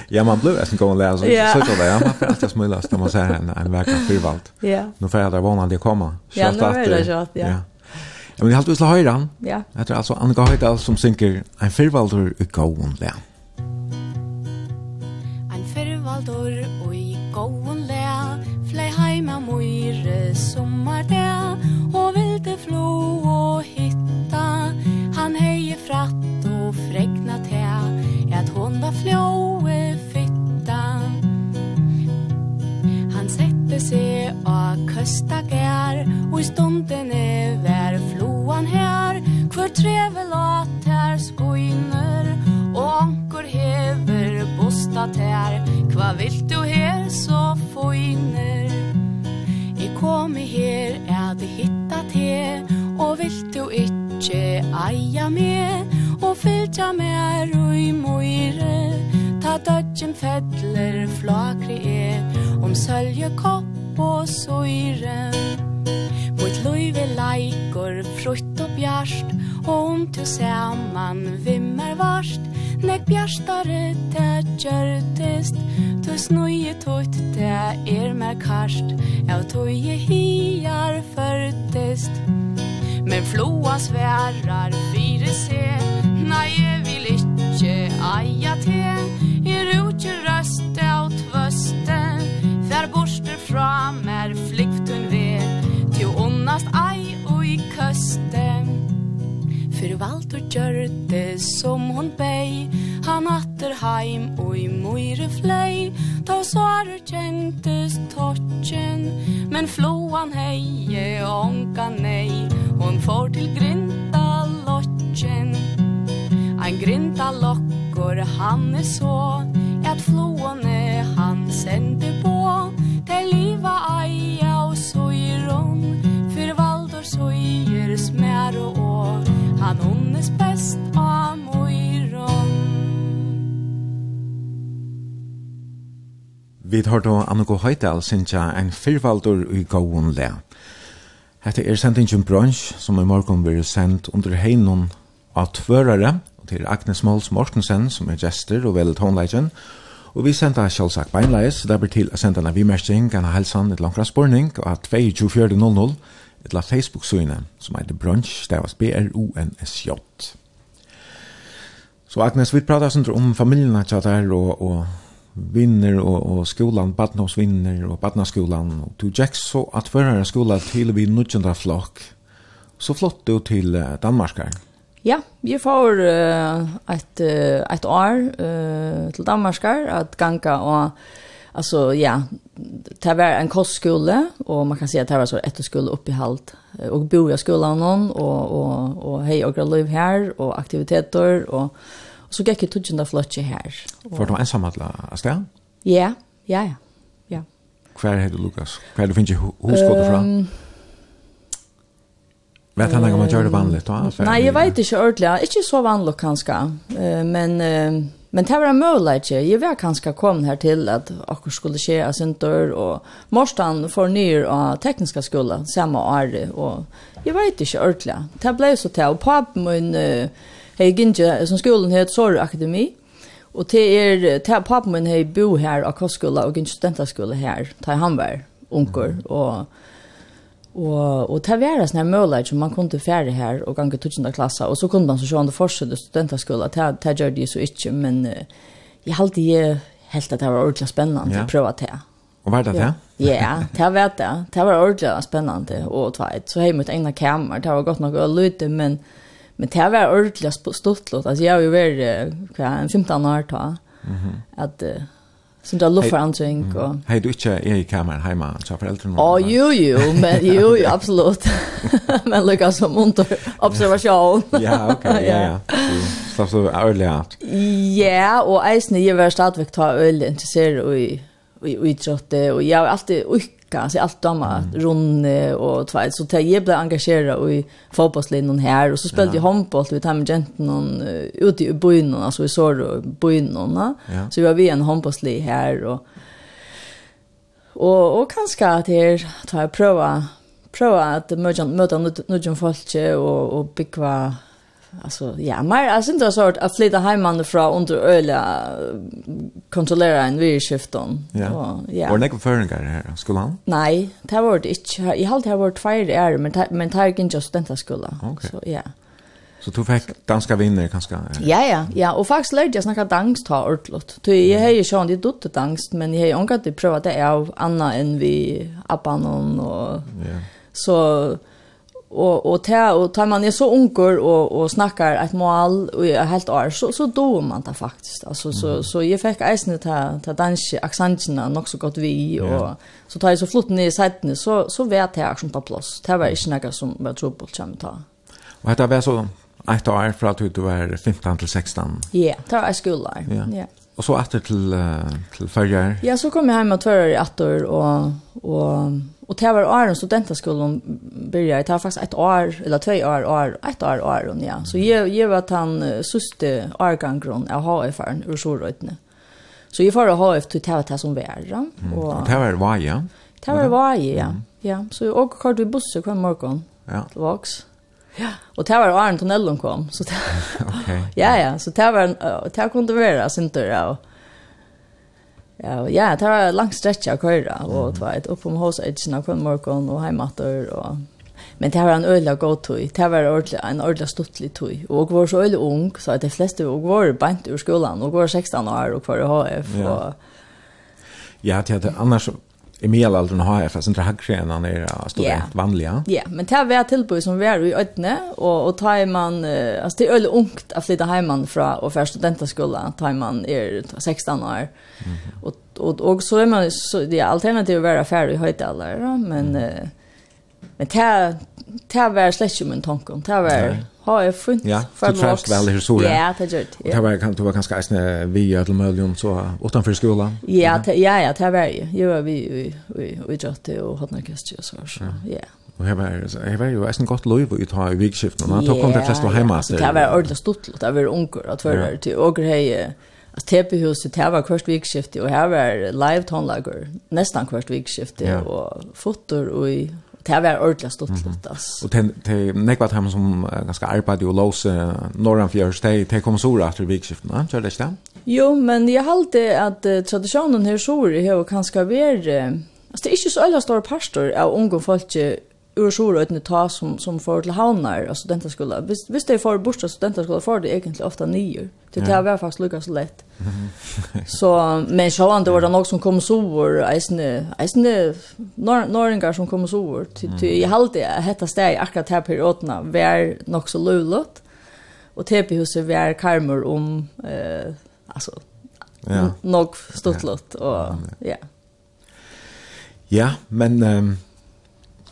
Ja, man blev nästan gång läsa så så där. Ja, man får alltid smula när man säger en en verklig förvalt. Ja. Nu får jag där vånande komma. Ja, nu är det så att ja men jag har alltid höra. Ja. Jag tror alltså Annika Höjdal som synker en fyrvaldur i gåon lä. En fyrvaldur i gåon lä flöj hemma myre sommardag och vilde flå och hitta han heie fratt och fregna te, att hon var flåe fitta Han sätter sig och kösta gär Och i stunden är värfloan här Kvar trevelat her skoiner Och anker hever bostat här Kvar vil du her så foiner Jag kommer her er det hitta te Och vil du ikkje eia med? Og fylgja mer i moire Ta dødjen fettler flakri e Om sølje kopp og søyren. Mot et løyve leikor, frutt og bjarst Og om du saman vimmer varst Nek bjarstare te gjørtest Du snøye tøyt te er mer karst Ja, tøye hiar førtest. Men floa sværar fire se Nei, jeg vil ikkje eia te. Er utje røst av tvøsten fra er flykten ved Til onnast ei og i køste Fyrir gjør det som hon bei Han atter heim og i moire flei Ta svarer kjentes torchen Men floan heie onka nei. Hon får til grinta lotjen. Han grynta lockor, han er så. Ett flåne han sände på. Till liva aja och sojeron För valdor sojer smär og å Han onnes best av mojron Vi tar då Anniko Høydal synsja en fyrvaldur i gåun le. Hette er sendingen brunch som i morgon blir sendt under heinon av tvørare til Agnes Måls Mortensen, som er gester og vel tonelegen. Og vi senda sjølsagt beinleis, så det blir til å senda en vimersting, en helsan, et langt spurning, av 22400, et la Facebook-syne, som heter Brunch, det var B-R-O-N-S-J. Så Agnes, vi pratar sånt om familjerna tjatar og, og vinner og, og skolan, badnavsvinner og badnaskolan. Og du gikk så at førre skola til vi nudjenda flokk, så flott du til Danmarkar. Ja, vi får uh, ett uh, ett år uh, till Danmarkar att ganga og alltså ja, det var en kostskola och man kan säga att det var så ett skola upp i halt och bo i skolan någon och och och hej och liv här och aktiviteter och, och så gick det tutchen där här. För de ensamma att stä? Ja, ja, ja. Ja. Kvar heter Lukas. Kvar du finns ju hur ska du fram? Um, Vet han om man gör det vanligt då? Nej, jag vet inte ordentligt. Inte så vanligt kanske. Uh, Men uh, men det var en möjlighet. Jag var kanske kom här till att akkur skulle ske av sin dörr och morstan får nyr av tekniska skola samma år och jag vet inte ordentligt. Det blev så till och pappa min uh, hej som skolan heter Sorg Akademi. Och det är till er min hej bo här av kostskola och gynns studentaskola her, da han var unger, og Og, og det var en sånn mulighet som man kunne fære her og gange tusen av klasser, og så kunne man så sjående fortsette studentaskolen. det, det gjør de så ikke, men uh, jeg halte jeg helt at det var ordentlig spennende ja. å prøve det. Og var det det? Ja, det var det. Det var ordentlig spennende og tveit. Så jeg møtte egna kamer, det var godt nok å lytte, men, men det var ordentlig stortlått. Altså, jeg har jo vært hva, en 15 år da, mm -hmm. at... Uh, som där luftförändring hey, och Hej du inte är i kameran hemma så föräldrarna. Ja oh, jo jo men jo jo absolut. men lucka som under observation. ja okej ja ja. Så så ärligt. Ja och ejsne jag var startvikt ta öl intresserad och i i idrott och jag har alltid kan se allt om att runne och två så tar jag blev engagerad i fotbollslinjen här och så spelade jag handboll med hem genten och ute i byn alltså vi såg då byn någon så vi var vi en handbollslig här och och och kanske att det tar jag prova prova att möta möta någon folk och och bygga alltså ja, men alltså inte så att flytta hemman från under öliga kontrollera en virusskifton. Ja. Och ja. Var det några förändringar här skulle han? Nej, det var det inte. Jag har har varit fire är men men tar jag inte studenta skulle. Okay. Så ja. Så du fick danska vinner kanske? Ja, ja, ja. Och faktiskt lärde jag snacka dansk ta ordentligt. Du jag har ju sjön det dotter dansk, men jag har ju angat att det av Anna än vi appan och ja. så og och ta och tar man er så unger och och snackar ett mål och ett helt år så så då man ta faktiskt alltså så så jag fick isen ta ta danska accenten nok så gott vi och så tar jag så flott ned i sidan så så vet jag som på plats det var inte några som var trubbel kjem ta og det var så ett år från at du var 15 till 16 ja det var i skolan ja. Och så åter till till förra. Ja, så kom jeg hjem og tvärre i etter, och och Och det var åren studentaskolan började. Det var faktiskt ett år, eller två år, år ett år, år. Ja. Så jag, jag var den han syste årgången av HF-aren ur Soröjtene. Så jag får HF till det var det som var. Och, mm. det var Vaja? Det var Vaja, ja. Mm. ja. Så jag åker kort vid bussen kvar morgon ja. till Vaks. Ja, och det var Arne tunneln kom. Så det, okay. ja, ja, så det var, det kunde vara synter av. Ja Ja, ja, det var langt stretch av køyra, og det var et opp om hosedgen av kvann morgon og heimater, og... Men det var en øyla god tog, det var ordentlig, en øyla stuttlig tog, og jeg var så øyla ung, så at de fleste, og var bant ur skolan, og var 16 år, og var i HF, og... Ja, det, det. Annars i medelalderen har jeg, fast inte hackre än han är student yeah. vanliga. Ja, yeah. men det var tilbud som vi är i ödne och, og tar man, alltså det är veldig ungt att flytte hjemme från och för studentaskola tar man är 16 år. Mm. Och, och, og, så är man, så, det är alternativ å vara ferdig i höjdalar, men, mm. men det, det er slett ikke min tanke, det er Nej Ja, jag fint. Ja, för mig också. Väl hur så Ja, det gör det. Det var kan det var kanske en via till Möljum så utanför skolan. Ja, ja, ja, det var ju. Jo, vi vi vi just och hade några och så så. Ja. Og jeg var jeg var jo en godt lov i ta i vikskiften. og da kom det flest var hjemme. så. Det var ordentlig stort. Det var onkel att vara till och hej. Alltså tepehuset, det var kvart vikskifte og her var live tonlager nesten kvart vikskifte og fotor og i det var ordentlig stort mm -hmm. altså. Og det det nekvat dem som er ganske arbeid og låse norran Fjørs, det till kom så att det vikskiften, så det stämmer. Jo, men jeg halte at uh, tradisjonen her sår är ju kanske vär altså det er ikke så alla stora pastor av unge folk ur Sjorøytene ta som, som får til havnar av studenterskola. Hvis, hvis det er for bort av studenterskola, får det egentlig ofte nyer. Det tar var faktisk lukket så lett. så, men sjåan, det var det nok som kom sover, eisne, eisne nor norringar som kom så Mm. Jeg halte at dette steg akkurat her periodene var nok så lovlott. Og huset var karmer om, eh, altså, ja. nok stortlott. Og, ja. ja. Ja, men... Um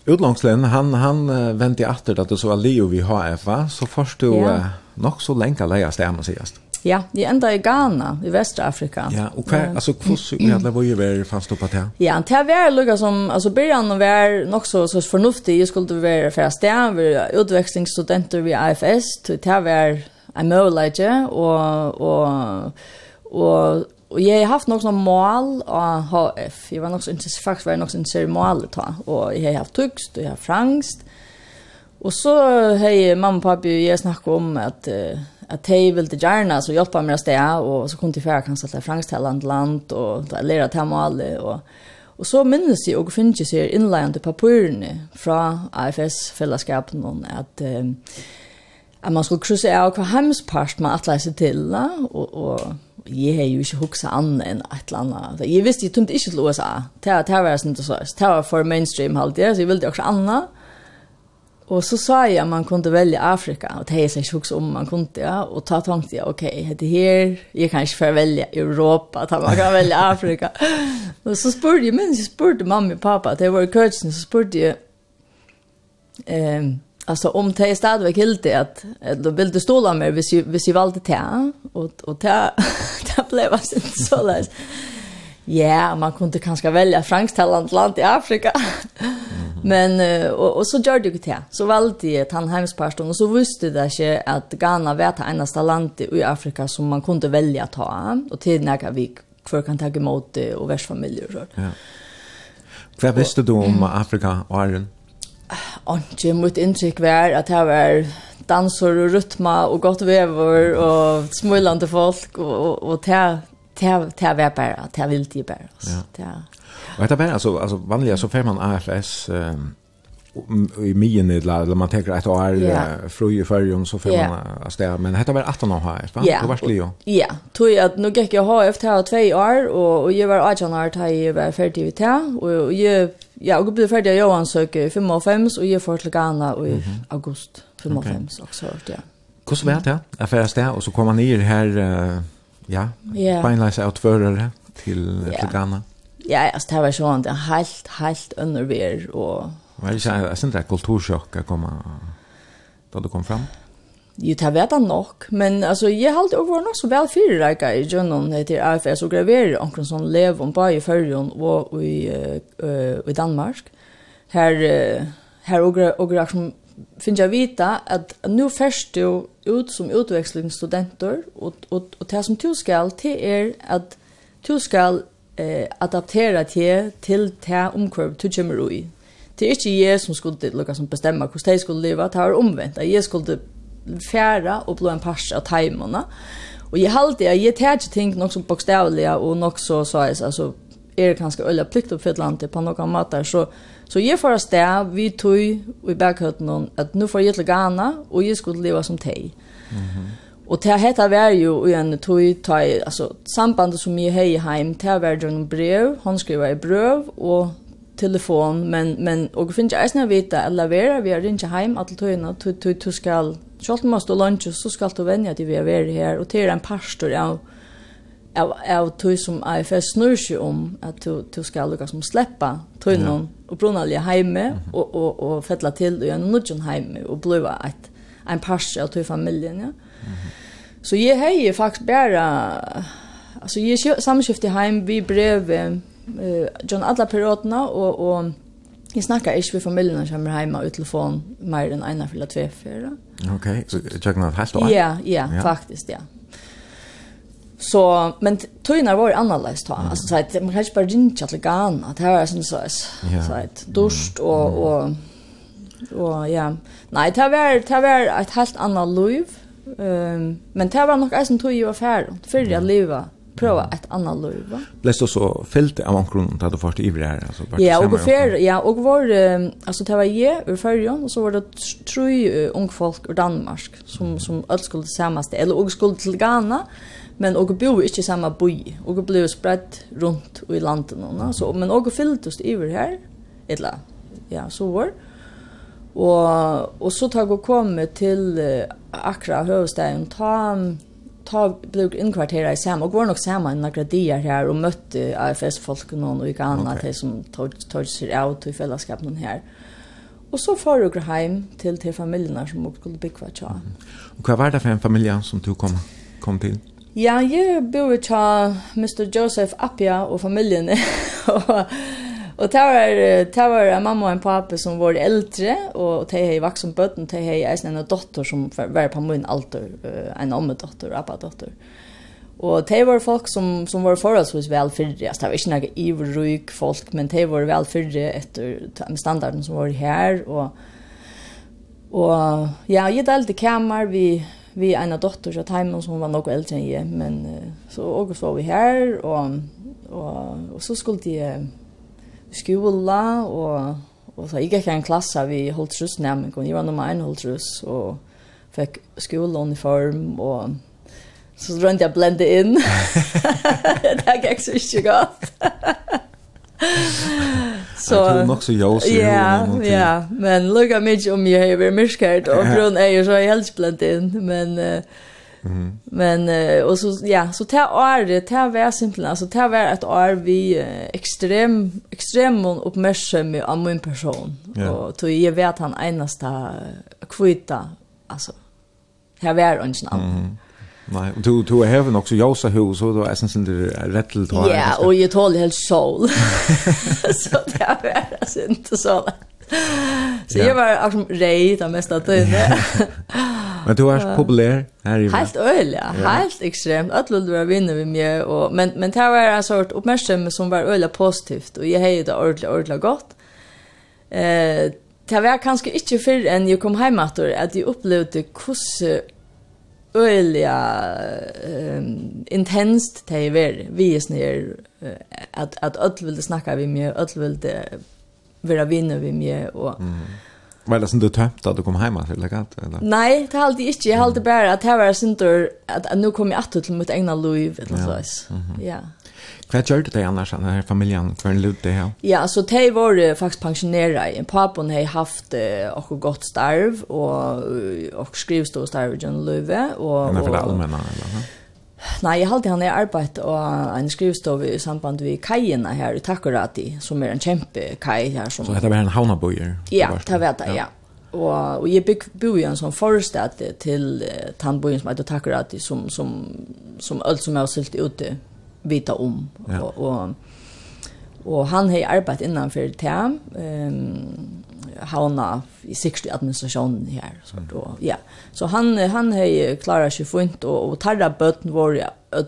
Utlångslen, han, han uh, vände i efter att det så var Leo vi HF, va? Så først du ja. uh, nok så länka leia stemme sist. Ja, vi enda i Ghana, i Västafrika. Ja, och kvar, alltså hvordan er det var ju var fast oppe til? Ja, det var lukket som, alltså början var nok så, så fornuftig, jeg skulle vara fra sted, vi var utväxlingsstudenter vid AFS, det var en mulighet, och, och, och og jeg har haft noen mål av HF. Jeg var nog så intresserad faktiskt var jeg nog så intresserad mål ta Og jeg har haft tyxt og jeg har franskt. Og så hej mamma og pappa og jeg snakket om att att hej vill det gjerne, så hjälpa meg å städa Og så kom till kanskje til till til land land, och där lära til mål Og, og så minnes jeg og finnes jeg ser innleggende papurene fra AFS-fellesskapen at, Uh, at man skulle krysse av hva hemspart man atleiser til, og, og jeg har jo ikke hukset annet enn et eller annet. Jeg visste jeg tømte ikke til USA. Det, det var sånn det sånn. Det var for mainstream halvtid, så jeg ville også annet. Og så sa jeg at man kunne velge Afrika, og det er jeg ikke hukset om man kunne, ja. Og da tenkte jeg, ok, det her, jeg kan ikke få velge Europa, da man kan velge Afrika. og så spurte jeg, mens jeg spurte mamma og pappa, det var i køtsen, så spurte jeg, eh, alltså om det är stad var kilt att då vill du stola mer hvis ju hvis ju valde te och och te te blev alltså inte så lätt. Ja, man kunde kanske välja fransktalande land i Afrika. Men och och så gör du det. Så valde jag Tandheimsparton och så visste det sig att Ghana var det enda land i Afrika som man kunde välja att ta och till när vi för kan ta emot och värsfamiljer så. Ja. Vad visste du om Afrika och Ireland? Anki, mot inntrykk var at her var danser og rytma og godt vever og smulande folk og, og, og til til til var bare til vildi bare. Ja. Til, ja. Och det var alltså alltså vanliga så får man AFS eh, i mien eller eller man tänker att år yeah. fru i färjum så får yeah. man att det men detta var 18 år här va yeah. det var Leo ja tog jag att nu gick jag ha efter här två år och och jag var 18 år här jag var färdig vid här och jag ja och blev färdig jag ansöker 5 och 5 och jag får till Ghana i august 5 och 5 också ja Hur så vart det? Jag Affärs där och så kommer man ner här ja, yeah. beinleise outførere til, yeah. till Ghana. Ja, alltså det var sånn, det er helt, helt undervær, och Var det ikke en sånn kultursjokk å komme da du kom fram? Jo, det vet jeg nok, men altså, jeg har alltid vært nok så vel fyrirreika i Gjønnon til AFS og graverer omkring sånn lev om bare i Førjøen og i, uh, i Danmark. Her, uh, her og, og, som finner jeg vita at nå først du ut som utvekslingsstudenter, og, og, og det som du skal til er at du skal eh, adaptera til til det omkvarv du kommer det er ikke jeg som skulle lukka som bestemma hvordan jeg skulle leva, det var omvendt, at jeg skulle fjæra og blå en pars av taimene. Og jeg halte jeg tar ikke ting nok som bokstavlige og nok så så jeg, altså, er det kanskje øyla pliktoppfyllande på noen måter, så, så jeg får sted, vi tog og i berghøtten at nå får jeg til Ghana, og jeg skulle leva som teg. Mm -hmm. Og det hette var jo en tog, tog altså, sambandet som jeg hei heim, det var jo en brev, håndskriver i brev, og telefon men men och finns jag snä vita eller vera vi är inte hem att töna tu tu tu skall Sjalt måste lunch så skall du vänja dig vi är här och till en pastor av av av tu som IFS snurr om att du du ska lucka som släppa tunnan och brunalja hemme och och och fella till och en nudgen hemme och bluva ett en pastor av familjen ja. Så jag hejer faktiskt bara alltså jag samskifte hem vi brev eh John alla perioderna och och Jag snackar inte med familjen som kommer hemma ut telefon mer än ena fylla två fyra. Okej, så jag kan helt då. Ja, ja, faktiskt ja. Så men tøyna var annerledes ta. Mm. Altså så at man kan ikke bare ringe til Ghana. Det var sånn så ja. så at dust og og og ja. Nei, det var det var et helt annet liv. Ehm um, men det var nok en tøy i affær. Fyrir jeg leva prova ett annat liv va. Läs så fält av omkring att du först i det här alltså det. Ja, och för ja, och var alltså det var ju ur förrjon och så var det tre ung folk ur Danmark som som öll skulle tillsammans eller och skulle till Ghana men och bo inte samma by och blev spridd runt i landet någon så men och fylldes över här eller ja så var och och så tog och kom till Accra hövstaden ta ta blev inkvartera i samma och var nog samma en några dagar här och mötte AFS folk och någon och gick annat okay. det som tog tog sig ut i fällskapen här. Och så far jag hem till till familjerna som också skulle bygga tja. Mm. Och vad var det för en familj som du kom kom till? Ja, jag bor i tja Mr. Joseph Appia och familjen. och Och det var det var en mamma och en pappa som var äldre och de hade vuxen barn och de hade en dotter som var på min ålder, en amma dotter och pappa dotter. Och de var folk som som var förhållsvis väl förre. Det var inte några ivruk folk, men de var väl förre efter standarden som var här och och ja, jag delade kammar vi vi en dotter så hemma som var något äldre än jag, men så och så var vi här och och, och så skulle det skola og og så gick jag en klasse vi holdt Holtrus nämn og jeg var nummer en holdt Holtrus og fikk skoleuniform, og så runt jeg blende inn. det gikk så ikke godt. Så det är nog så jag så ja, ja, men lukka mycket om jag har varit mycket och grön är så jag helst blende in men uh, Mm. Men eh och så ja, så tar år det tar vär simpelt alltså tar vär ett år vi extrem extrem uppmärksam av min person yeah. och då är vet han enaste kvita alltså här vär och snabb. Mm. Nej, du du har även också Josa hus och då är sen sin rätt till Ja, och jag tål helt sol. så det är alltså inte så. så jag var liksom rej det mesta tiden. men du är populär här i Helt öl, ja. Helt extremt. Alla vill vara vinna med mig och men men det var en sort uppmärksamhet som var öl positivt och jag hejde ordla ordla gott. Eh Det var kanske inte för en jag kom hjem etter att jag upplevde hur øyeliga um, intenst det er vært. Vi er att att öll ville snacka vi med, öll ville vara vinner vi med och mm. Var det sånt du tömt att du kom hem till det? eller? Nej, det hade jag inte. Jag hade bara att det var sånt att att nu kom jag att till mitt egna liv eller Ja. så. Ja. Ja. Vad gjorde det annars den här familjen för en lutte här? Ja, så de var faktiskt pensionerade. Pappan har haft och uh, gott starv och och skrivstod starv i Jönlöve och och, och, och, och, och, och, och, och, och, och Nei, jeg halte han är arbeidt og en skrivstov i samband med kajene her i Takorati, som er en kjempe kaj her. Som... Så dette var en havnabøyer? Ja, det vet det, ja. Og, og jeg bygg bo i en sånn forestad til uh, tannbøyen som heter Takorati, som, som, som alt som jeg har sylt ute vita om. Ja. Og, og, og han har arbeidt innanfor TAM, um, havna i sikst administrasjonen her. så då ja. Så han han har klarat seg fint och og tarra bötten var ja öll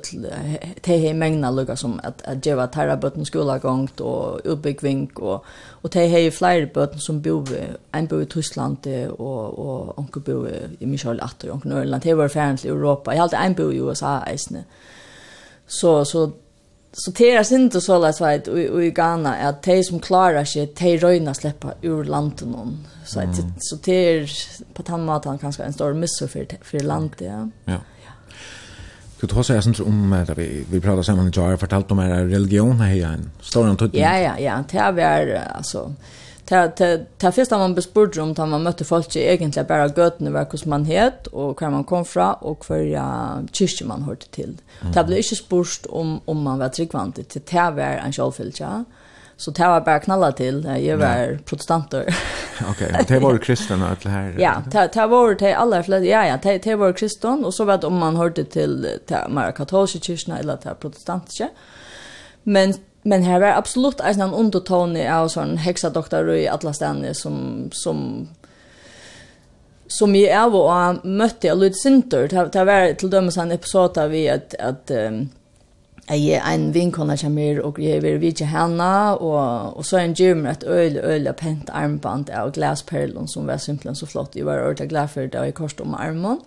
te he mängna lukka som att att geva tarra button skola gångt och uppbyggving och och te he flyr bötten som bor en bo i Tyskland och och onkel bo i Michel Atter och Norrland det var färdigt i Europa jag hade en bor i USA isne så så så det är inte så lätt vet och i Ghana att de som klarar sig de röjna släppa ur landet någon så att mm. så det är på den han kanske en stor miss för för landet ja. Ja. Du tar så är om att vi vi pratar samman i jag fortalt om er religion här en stor antydning. Ja ja ja, det är alltså ta ta ta första man bespurgade om att man mötte folk i egentligen bara götene var hur man het och var man kom fra och för ja kyrkje man hörde till. Det blev inte spurst om om man var tryggvant till det var en självfältja. Så det var bara knalla till. Jag var ja. protestanter. Okej, okay. det var kristna att här. Ja, det det var det alla flest. Ja ja, det det var kristen och så vet om man hörde till till mer katolska kyrkan eller till protestantiska. Men Men här var absolut en sån underton av sån häxadoktor i alla ställen som som som jag är och mötte jag lite sinter. Det, det var till dömes en episod där vi att, att um, jeg er en vinkona som er og jeg vil vite henne og, og så er en gym et øyelig, øyelig pent armband av glasperlen som var simpelthen så flott. Jeg var ordentlig glad for det og jeg korsade om armen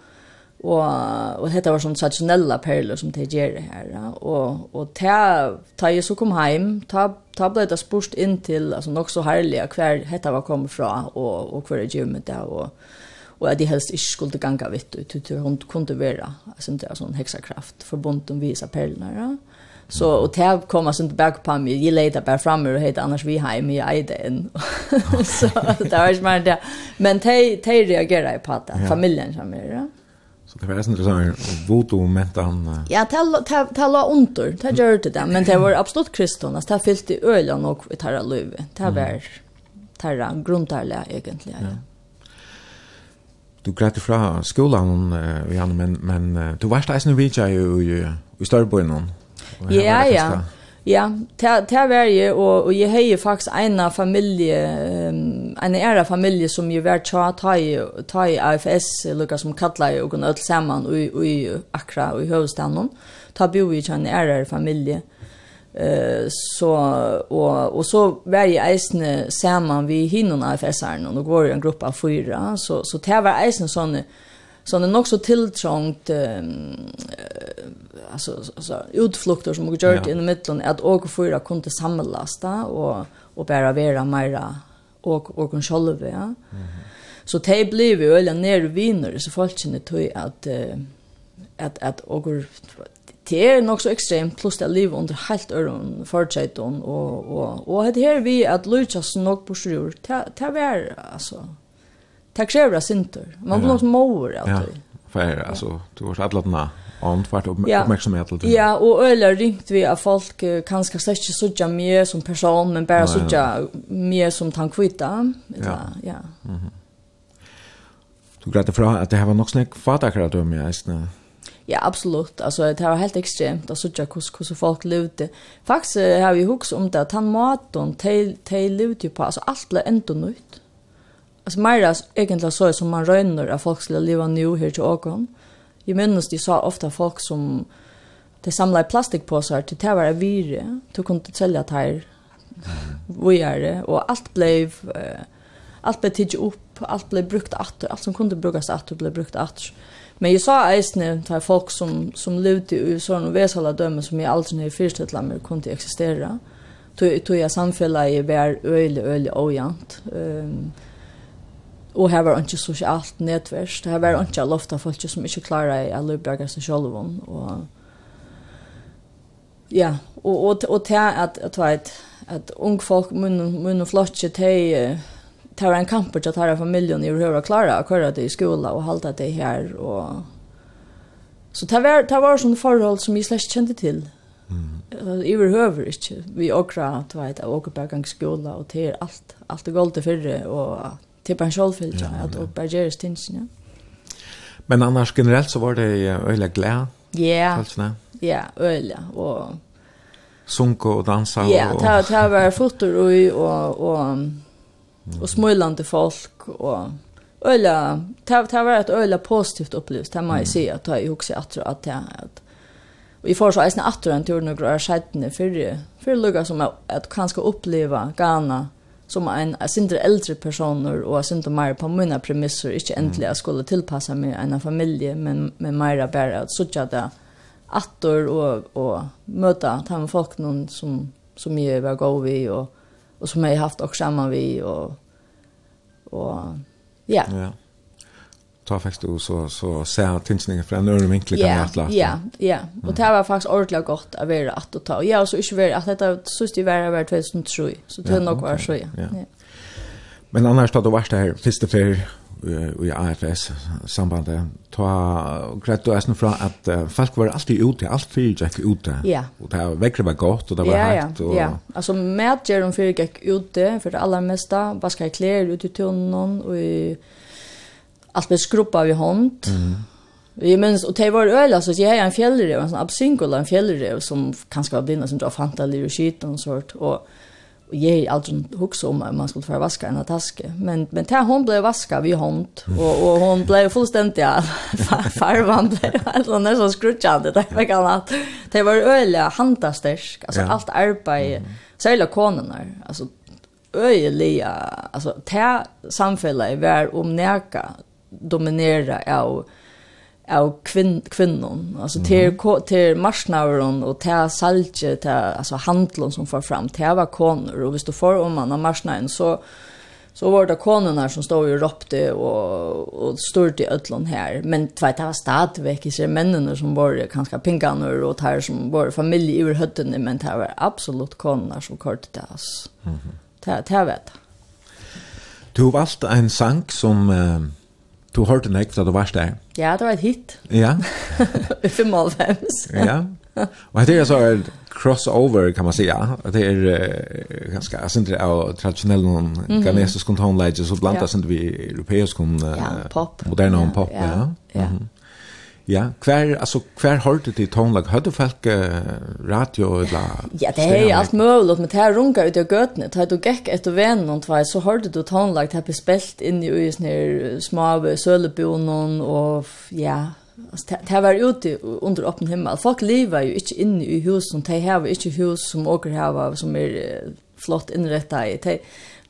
og och detta var sån traditionella perler som det ger det här och och ta ta ju så kom hem ta ta ble det spurst in till alltså nok så herlig hver detta var kom fra och och kvar er gymmet där och och at det helst ikke skulle ganga vitt ut hun kunne kunde altså alltså er sån heksakraft förbund om visa perlene ja. Så och det kom alltså inte back på mig. Jag lejde bara fram och hette annars vi hem i eiden så det var ju smart det. Men de de reagerade på det. Familjen som är det. Så det var nästan så här voto mätta han. Ja, tala tala under. Det gör det där, men det var absolut kriston. Det fyllt i och vi tar löv. Det var tarra grundtarla egentligen. Ja. Du grät ifrån skolan och men men du varst där sen vi ju i Störboyn. Ja, ja. Ja, det var jeg, og, og jeg har faktisk en familie, um, en ære familie som jeg var tja, ta i, ta i AFS, lukka som kallar jeg, og kunne ødel saman, och i Akra, og i Høvestanen, ta bo i en ære familie. Uh, så, og, og så var jeg eisne saman vi hinnon AFS-erne, og går ju en gruppe av fyra, så, så det var eisne sånne, Så den också tilltrångt um, alltså alltså utflukter som jag gjort ja. i mitten att och fyra kunde samlas där och och bara vara mera och och kon själva. Ja. Mm. Så de blev ju eller ner vinner så folk känner tog att att att och det är nog så extremt plus det liv under helt öron förutsättning och och och det här vi att Lucas nog på sjur. Det var alltså Det kräver det syntor. Man blir något mål alltid. Ja, För alltså, du har alla den här om vart uppmärksamhet till det. Ja, och öler ringt vi av folk kanske släcker sådja mer som person, men bara sådja mer som tankvita. Ja, ja. Du grætte för att det här var nok snakk fatakra dømme i eisne. Ja, absolut. Alltså det var helt extremt att såja hur hur så folk levde. Faktisk har vi hus om det att han maten, de levde jo på, alltså allt ble enda nøyt. Alltså Mira egentligen så som man rönner av folk skulle leva nu här till Åkon. Jag minns de sa ofta folk som de samlar plastikpåsar till det var vire. Du kunde inte sälja det här. Vi är det. Och allt blev... Uh, allt blev tidsi upp, allt blev brukt att. allt som kunde brukas attor blev brukt att. Men jag sa eisne till folk som, som levde i sådana vesala dömen som jeg aldri i fyrstøtla med kunde existera. Tog jag samfellet i var öjlig, öjlig, ojant. jant. Um, og her var ikke sosialt nedverst. Her var ikke lofta folk som ikke klarer å løpe seg selv. Og, ja, og, og, og til at, at, at, at unge folk, munn og flotje, til det var en kamp til at her familien i høyre klare å køre det i skolen og halda det her. Og... Så det var, det var sånne forhold som jeg slett kjente til. Mm. Jeg behøver ikke. Vi åker, du vet, åker på gang skolen og det er alt, alt er galt til fyrre, og till är bara en självfyllt ja, att och bara göra stinsen. Ja. Men annars generellt så var det öliga glä. Ja. Ja, öliga och sunko och dansa och Ja, ta ta var fotor och och och och smulande folk och öliga ta ta var ett öliga positivt upplevelse. Det man säga att jag också att att att vi får så eisne atter en tur några år siden för för lugga som att kanske uppleva Ghana som en sindre äldre personer och synd och mer på mina premisser inte äntligen skulle tillpassa mig en familj men med mera bara att söka det attor och och möta de folk någon som som jag var gå vi och och som jag haft också samman vi och och ja. Ja ta faktiskt och så så se tinsningen för en öre vinkel kan jag läsa. Ja, ja. Och det var faktiskt ordentligt gott att vara att ta. Ja, så inte vara att detta sist i vara vart 2003. Så det nog var så ja. ja. Men annars då varst här första för i AFS sambandet ta grett och äsna från att folk var alltid ute allt för gick ute ja. och det var väckte var gott och det var ja, ja, och ja alltså med ger de för gick ute för det allra mesta vaska kläder ute i tunneln och i allt med skrubba vi hånd. Mm. Vi minns, och det var öl, så jag är en fjällrev, en sån absynkola, en fjällrev som kanske var blinda som drar fantalier och skit och sånt. Och, och jag är aldrig också om man skulle få vaska en taske. Men, men det hon blev vaska vid hånd. Och, och hon blev fullständigt, ja, farvan blev alltså nästan skrutjande. Det var annat. Det var öl, handastärsk, alltså ja. allt arbete. Mm. Särskilt konerna, alltså öjliga, alltså det samfället var om näka dominera av av kvinn kvinnon alltså till till marsnauron och till salje till alltså handlon som får fram till var konor och visst du får om man har marsnaven så så var det konorna som stod ju ropte och och stod i ödlon här men tvärt det var stadväck i sig männen som var ganska pinkanor och här som var familj ur hötten men det var absolut konorna som körde det alltså. Mm. Det det vet. Du valgte en sang som Du hørte den ikke, da du varst der. Ja, det var et hit. Ja. I 95. ja. Og det er så et crossover, kan man säga. Det er uh, ganske, jeg synes det er tradisjonell noen mm -hmm. ganesisk kontonleidje, så blant annet ja. vi europeisk, uh, ja, pop. moderne ja, pop. Ja, ja. ja. Mm -hmm. Ja, hver, altså, hver hørte de tonlag? Hørte folk uh, radio eller... Ja, det er alt mulig, men det er runga ut i gøtene. Da du gikk etter vennen og tvei, så hørte du tonlag, det er bespelt inn i uisen her små sølebjonen og ja, altså, det var ute under åpen himmel. Folk lever jo ikke inne i husen, de har ikke hus som åker var som er flott innrettet i. De,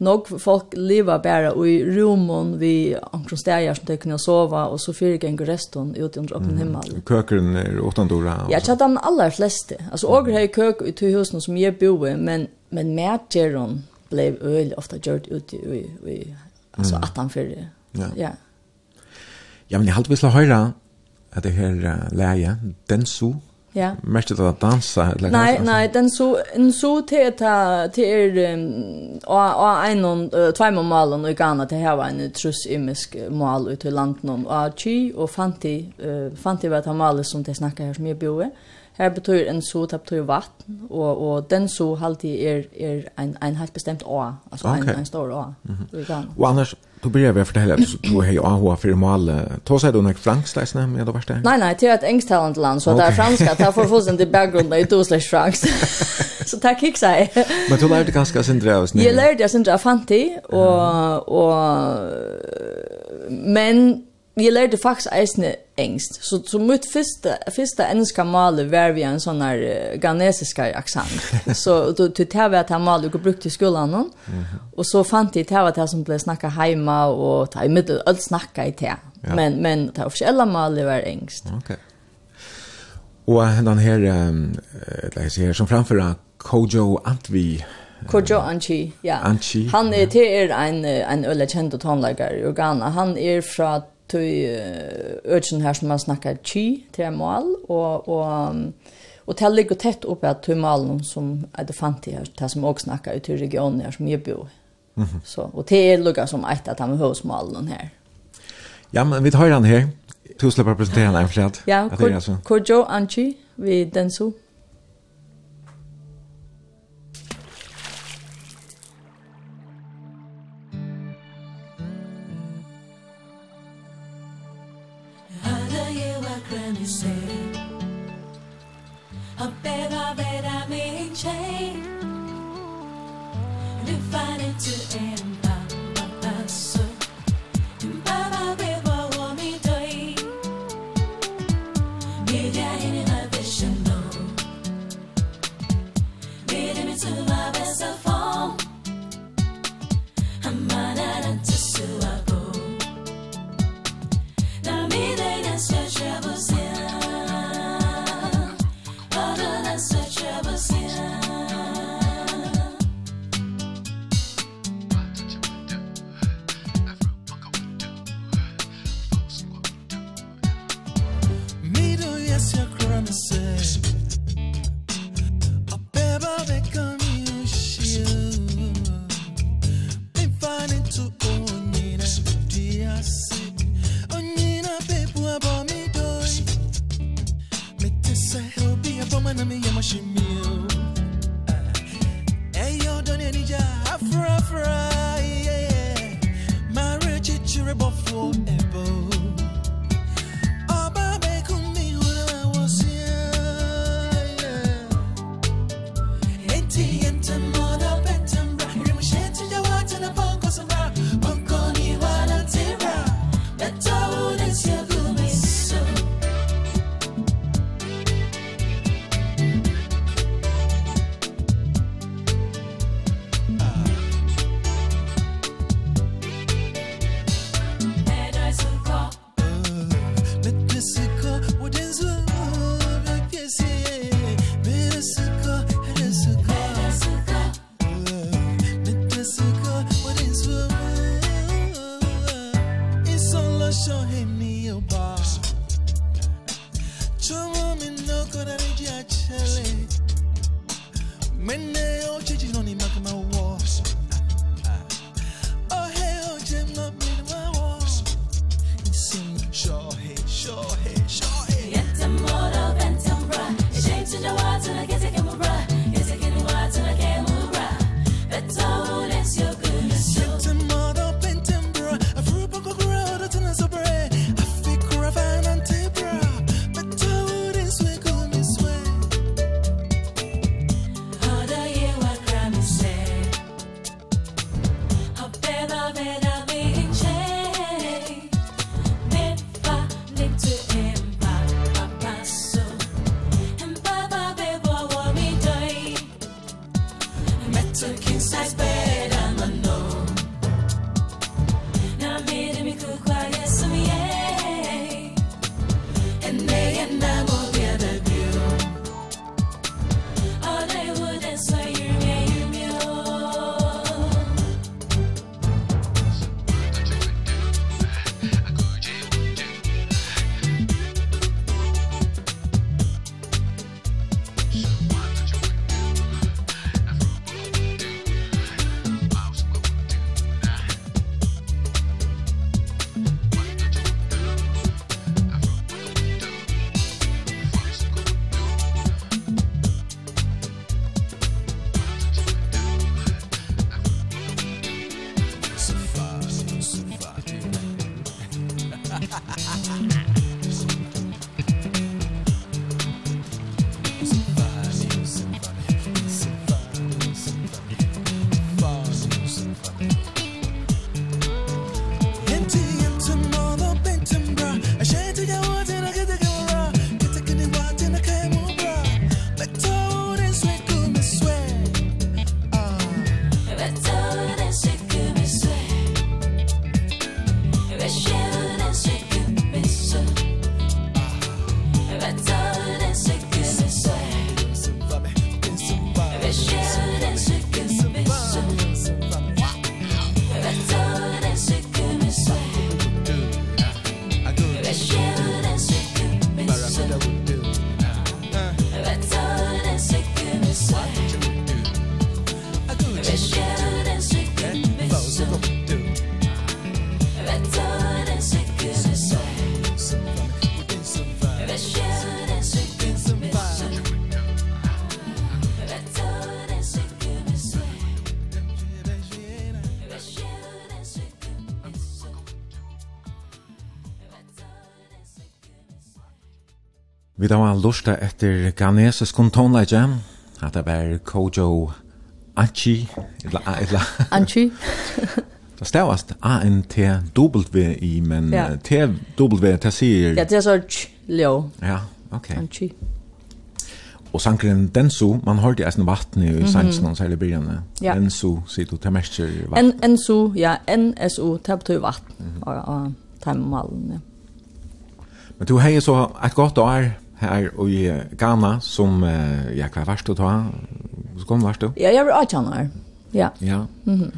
nok folk lever bare i rummen vi omkring steder som de kunne sove, og så fyrer ganger resten ut under åpen himmel. Mm. Køkeren er åttendora? Ja, ikke at den aller fleste. Altså, mm. åker har køk i to husene som jeg bor i, men, men medgjøren ble øl ofte gjort ut i, i, i altså, mm. 18 fyrir. Ja. ja. Ja, men jeg halte vi skal høre at det her uh, leie, den så Ja. Mest att dansa eller Nej, nej, den så en så till ta till och och en och två mål och i Ghana till här var en truss imisk mål ut i landet och chi och Fanti Fanti var ta mål som det snackar här som jag bor. Her betyr en so, det betyr vatten, og, og den so halvtid er, er en, en helt bestemt å, altså okay. en, en stor å. Mm -hmm. Og annars, du börjar vi fortelle at du har jo AHA för mal. Ta seg du när fransk läs med det värsta. Nej nej, det är ett engelsktalande land så det är franska. Det får få sin i background där du slash fransk. Så tack kick sig. Men du lärde Sindre av oss nu. Jag lärde jag av fanti och och men vi lärde faktiskt eisne engst. Så så mitt första första engelska mål var vi en sån här uh, ghanesiska accent. så då till det var att han mal brukte i skolan någon. Mm -hmm. Och så fant det det var det som blev snacka hemma och ta i middel, allt snacka i det. Ja. Men men det officiella målet var engst. Ok. Og den här um, jeg här som framför Kojo Antvi Kojo Anchi, ja. Anchi, han är ja. det är en en ölekänd tonläggare i Ghana. Han är från tøy øtjen her som man snakkar chi til mål, og, og, og til ligger tett oppe at tøy målen som er det fant i her, til som også snakkar ut i regionen her som jeg bor. Mm -hmm. Så, og til er lukka som eit at han er høysmalen her. Ja, men vi tar han her. Tusen takk for å presentere han, Einflad. Ja, Kojo Anchi, vi denso. said I bet, I bet I may change And if to end Vi da var lusta etter ganesisk tonleidje. At det var Kojo Anchi. Anchi. Det stavast A-N-T-W-I, men ja. T-W, det sier... Ja, det er så Leo. Ja, ok. Anchi. Og sangren Densu, man hørte eisen vattnet i sangen særlig hele byrjene. Ja. Densu, sier du, det mestjer vatten. Ja, N-S-O, det betyr vatten. Og, og, og, og, Men du har så et godt år her i Ghana som, uh, ja, hva varst du ta? Så kom varst du? Ja, jeg var 18 år. Ja. Ja. Mm.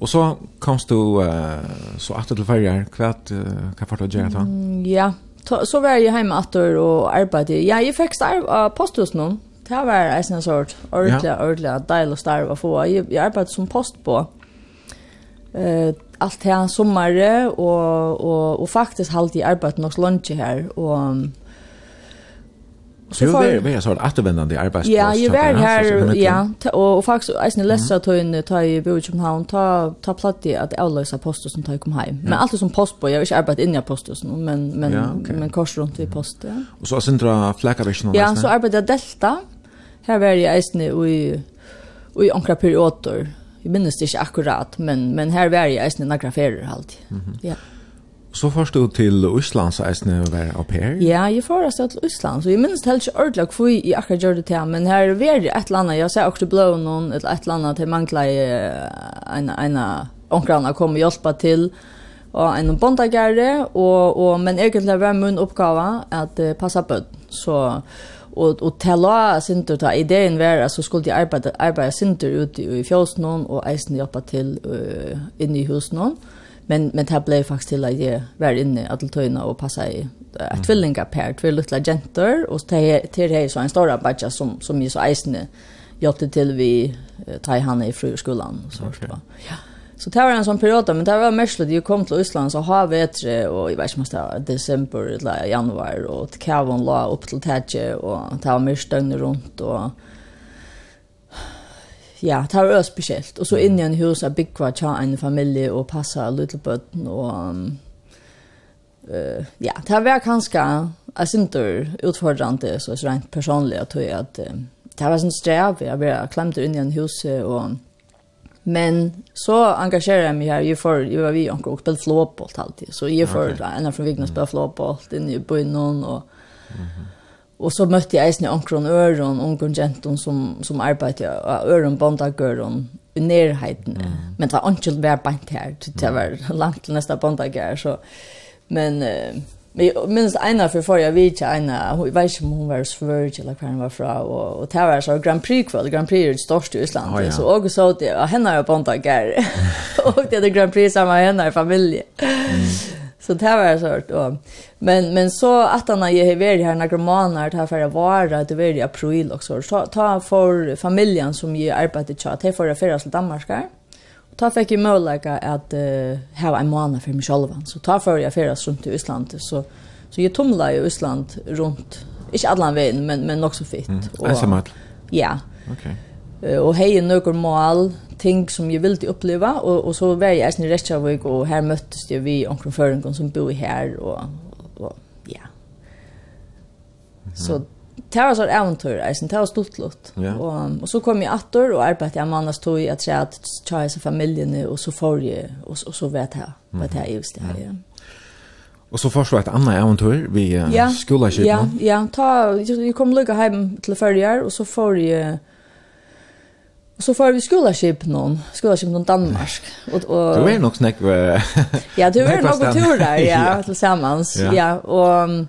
Og så komst du uh, så at til ferger. Hva, uh, hva var det å gjøre da? Ja, ta, så var jeg hjemme atter og arbeidde. Ja, jeg fikk starv av posthus nå. Det var en sånn sort. Ordentlig, ja. ordentlig deilig starv å få. Jeg, jeg arbeidde som post på. Uh, alt her här og, og, og faktisk halte jeg arbeidet nok lunsje her. Og, um, Så du var med så återvändande arbetsplats. Ja, jag var här ja, och faktiskt är ni läsa att hon tar i Bochumhavn ta ta platt i att avlösa poster som tar kom hem. Men allt som postboy, jag har inte arbetat inne i posten men men ja, okay. men kors runt i posten. Och så sentra fläkavision Ja, så arbetade jag delta. Här var jag isne i i ankra perioder. Jag minns det inte akkurat, men men här var jag isne några ferier alltid. Ja. Så først du til Østland, så eisne å være au pair? Ja, jeg får først til Østland, så jeg minnes helt ikke ordentlig hvor jeg akkurat gjør det til, men her var det et eller annet, jeg ser akkurat blå noen, et eller annet til mangla en, en omkran å komme og hjelpe til, og en bondagare, og, og, men egentlig var min oppgave at uh, passe på, så og og tella sintur ta ideen vera så skulle de arbeida arbeida sintur ute i fjøsnån og eisen hjelpa til uh, inne i husnån men men det blev faktiskt till att jag var inne att tøyna och passa i ett tvillingapär, två lilla gentor och det till det så en stor badja som som ju så isne jotte till vi ta han i fruskolan så okay. va. Ja. Så det var en sån period, men det var mest det kom till Island så har vi ett och i vars om det december eller januari och det kan vara upp till tätje och ta mest stund runt och ja, det var også spesielt. Og så inne i en hus av byggva tja en familie og passa lutelbøtten og... Um, uh, ja, det var kanskje jeg synes utfordrande så rent personlig at jeg at uh, det var sånn strev, jeg ble klemt inn i en hus og Men så engasjerer jeg meg her, jeg för jeg var vi anker og spilte flåbolt alltid, så jeg får okay. en av fra Vigna spille flåbolt inne i bøynen og mm -hmm Och så mötte jag Eisne Onkron Öron, Onkron Genton som, som arbetade av Öron Bondagöron i närheten. Mm. Men det var Onkron var bant här, det var långt till nästa Bondagör. Så. Men, eh, men jag minns ena för förra vet jag ena, jag vet inte om hon var svörd eller var hon var fra, och, och det var så Grand Prix kväll, Grand Prix är det största i Island. Oh, ja. Så jag det, och henne är Bondagör, och det är Grand Prix samma henne i familjen. Mm. Så det var så hört. Och, men, men så att han har ju varit här några månader, här för att vara, det var i april också. Så ta för familjen som ju arbetar i tjat, för att färdas till Danmark här. Och ta fick ju möjlighet att uh, ha en månad för mig själv. Så ta för jag färdas runt i Island. Så, så jag tumlar i Island runt, inte alla vägen, men, men också fitt. Mm. Och, Ja. Okej. Okay og hei nøkker mål, ting som jeg ville oppleva, og, og så var jeg i Reykjavik, og her møttes jeg vi omkring føringen som bor her, og, og ja. Så det var sånn eventyr, det var stort lott. Ja. Og, og så kom jeg atter, og arbeidet jeg mannas tog i at jeg hadde tjaget seg familiene, og så får jeg, og, og så vet jeg, vet jeg just det her, ja. Og så først var et annet eventyr vi uh, ja, skoleskipen. Ja, ja. Ta, jeg kom lukket hjem til førre og så får jeg Og så får vi skolaskip någon, skolaskip någon Danmark. Och, och, du är nog snäck Ja, du är nog på tur där, ja, tillsammans. Ja, ja och...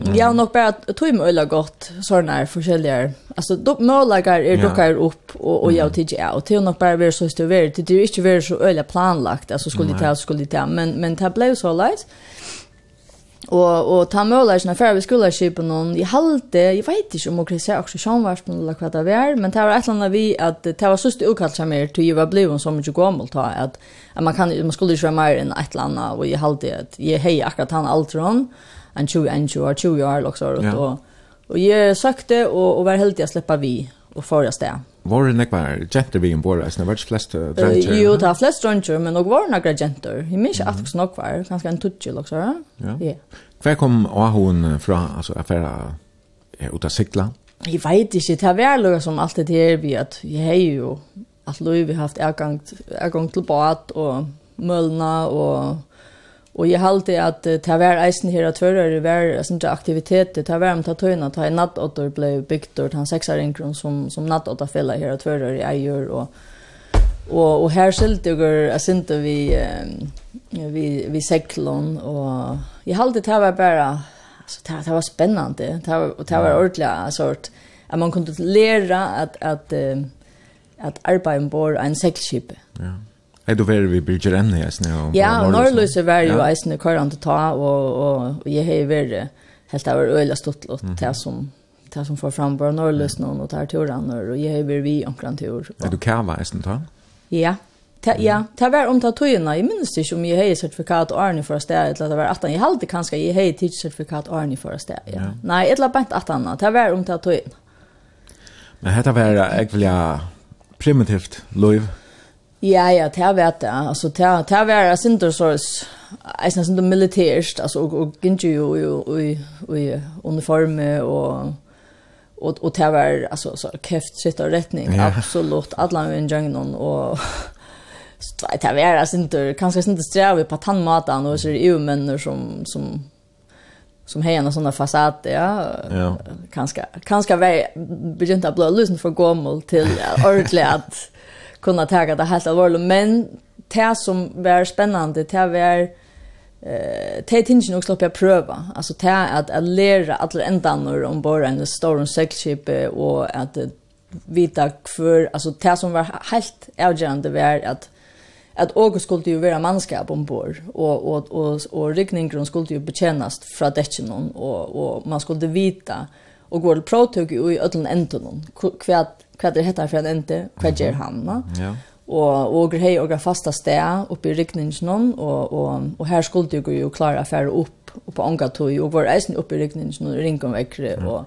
Mm. Jag har nog bara tog mig ölla gott sådana här forskjelliga. Alltså de möjligheter är dockar upp och, och jag tycker jag. Och det har nog bara varit så historiskt. Det är ju inte varit så ölla planlagt. Alltså skulle det ta, skulle det ta. Men, men det blev så lätt. Og og ta møllar snar fer við skúlaskipen og í halde, eg veit ikki um okkur sé akkur sjónvarpun eller kvat ta vær, men ta var eitt landa við at ta var sustu ukalt sum er til eva blivu sum ikki gomul ta at at man kan man skulu sjá meir enn eitt landa og í halde at eg hei akkurat han altron and chu and chu or chu yar loksar og og eg søkte og og var heldig at sleppa við og forrest der. Var det nekvar jenter vi ombord, bor, det var flest drenker? Jo, det var flest drenker, men det var nekvar jenter. Jeg minns ikke at det var kanskje en tutsi, liksom. Ja. ja. Hver kom Ahuen fra, altså, affæra ut av sikla? Jeg vet ikke, det er lukka som alt det her vi at jeg har jo at lov vi har haft ergang, ergang til bad og mølna og Og jeg halte at uh, det var eisen her at tvørere var sånne aktiviteter, det var om ta tøyna, ta i nattotter ble bygd, og ta seksarinkron som, som nattotter fella her at tvørere eier, og, og, og her skilte jeg er vi, um, vi, vi seklon, og jeg halte det var bare, altså det, det var spennende, det var, det var ordentlig sort, at man kunne lære at, at, at, at arbeid ombord en seklskipet. Ja. Är du väl vi Birger Emne i Eisne. Ja, Norrløse var jo Eisne körande ta, och og jeg har vært helt av øyla stuttlått mm. til som det som får fram bara Norrløse någon och tar turan och jag har vært vi omkring tur. Är du kava Eisne ta? Ja, Ta, ja, ta var om ta tøyna. Jeg minnes ikke om jeg hei sertifikat Arne for å sted, eller det var 18. Jeg halte kanskje jeg hei tidssertifikat Arne for å sted. Ja. Ja. Nei, et eller annet han. Ta var om ta tøyna. Men dette var, jeg vil ja, primitivt liv. Ja, ja, det vet jeg. Altså, det har vært sinter så eisen sinter militært, altså, og, og gynner jo i, i, i uniforme og og og det var alltså så keft sitt och rättning ja. absolut alla i jungeln och så det var alltså inte kanske inte sträva på tandmatan och så är det ju människor som som som hejar någon såna fasad ja, ja. kanske kanske var begynt att blöda lösen för gommel till ordentligt kunna ta det helt allvarligt men det som var spännande det var eh te tingen också på pröva alltså det att att lära alla ändan om bara en stor segelskip och att vita för alltså det som var helt avgörande var att att August skulle ju vara manskap ombord och och och och riktningen skulle ju betjänas från däcken och och man skulle vita och gå till protog i öllen änden kvad kvad er heter för en ente, kvad ger han, va? Ja. Og og hei og fasta i riktningen någon og og og her skulle du jo klara affære opp og på anga tog og var eisen riktningen rikningen og ringkom vekkre og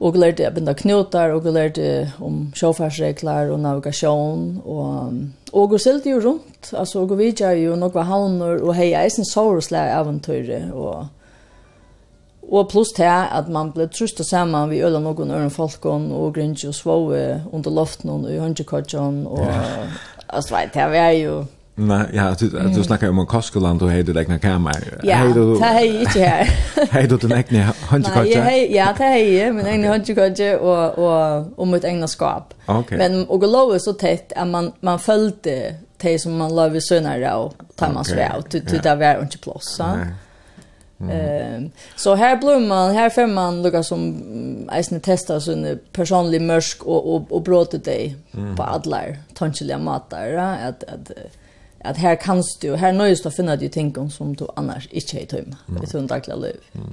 og lærte jeg binda knotar, og lærte om sjåfarsregler og navigasjon, og, og jeg selte jo rundt, altså, og vi vidtja jo noen havner, og hei, jeg er sin eventyr, og, Og pluss til at man ble trust og sammen vi øla noen øren folken og grinj og svåe under loften og i hundjekotjen og ja. altså veit, det var jo Nei, ja, du, du snakker om Koskoland og hei du egna kamer. Ja, det hei ikke her. hei du den egna hundjekotje? Nei, ja, det hei min egna hundjekotje og, og, og mitt egna skap. Okay. Men og lov er så tett at man, man følte det som man lov i sønner og tar man svært, til det var ikke plås. så. Mm. Eh, så här blir man, här får man lukka som eisne testa sån personlig mörsk och, och, och bråta dig mm. på allar tankeliga matar. Ja? Att, att, att här kan du, här nöjs du finna dig ting om som du annars inte är tömma det i tunn dagliga liv. Mm.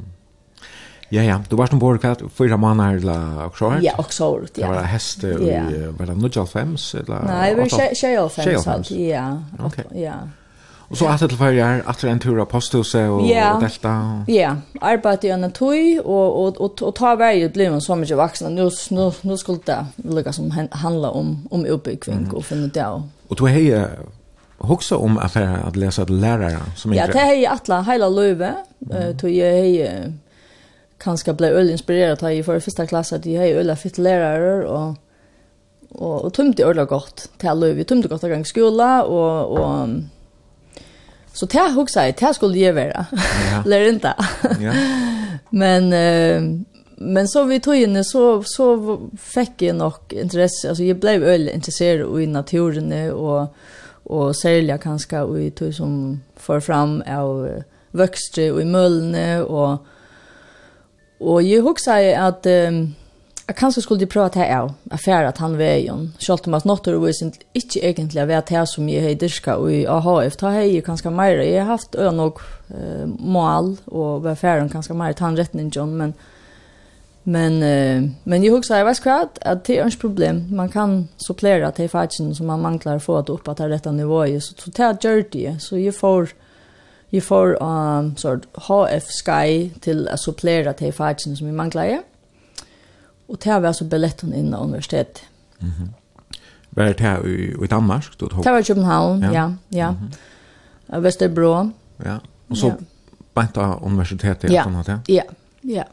Ja, ja, du varst ombord kvart fyra månader eller också? Ja, också året, ja. Det var häst i, var det 95 eller? Nej, det var 95, ja. Okej. Ja. Og så etter til farger, etter en tur av posthuset og, ja. og delta. Ja, arbeidet i en tøy, og, og, og, og ta vei ut livet så mye vaksne. Nå, nå, nå skulle det lykke som handla om, om utbyggving mm. og finne det av. Og du har hoksa om affæra at lesa til lærere som Ja, det har jeg atla heila løyve, mm. uh, tog jeg har kanskje ble øl inspireret av i for første klasse, at jeg har øl fitt lærere, og og, og tømte ordentlig godt til løyve. Jeg tømte godt av gang skola, og, og Så det har huxar, det skulle ju vara. Ja. Lär inte. ja. Men eh, men så vi tog in så så fick jag nog intresse. Alltså jag blev öl intresserad i naturen och och särskilt kanske och i tog som för fram av växter och i möllne och och jag huxar att um, Jag kanske skulle prata här av affär att han vägen. Självt om att något är inte inte egentligen vet det som jag har diska och i AHF. Ta här jag kanske mer jag har haft ö nog eh, mål och affären kanske mer tandrätten John men men eh, men jag huxar jag vet vad att det är ett problem. Man kan supplera till faktiskt som man manglar få att upp att rätta nivå. så så tar dirty så jag får jag får um, sort HF Sky till att supplera till faktiskt som man manglar. Og det var altså billetten inn av universitetet. Mm -hmm. Var det her i, i Danmark? Du tog? Det var i København, ja. ja, ja. Mm -hmm. Ja, og så ja. bant av universitetet? Ja, ja, ja. ja.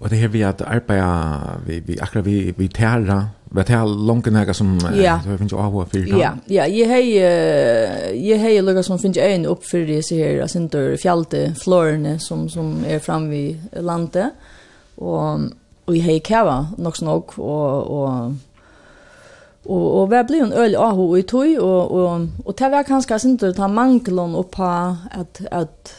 Og det her vi at arbeida, vi, vi akkurat vi, vi tæra, vi tæra langt nægge som ja. du finnes avhå fyrir Ja, ja, jeg hei, jeg hei lukka som finnes øyne opp fyrir disse her, altså, fjalte flårene som, som er framme i landet, og og jeg har kjæva nok snakk, og, og, og, og vi ble en øl av henne i tog, og, og, og det var kanskje sin til å ta mangelen opp at, at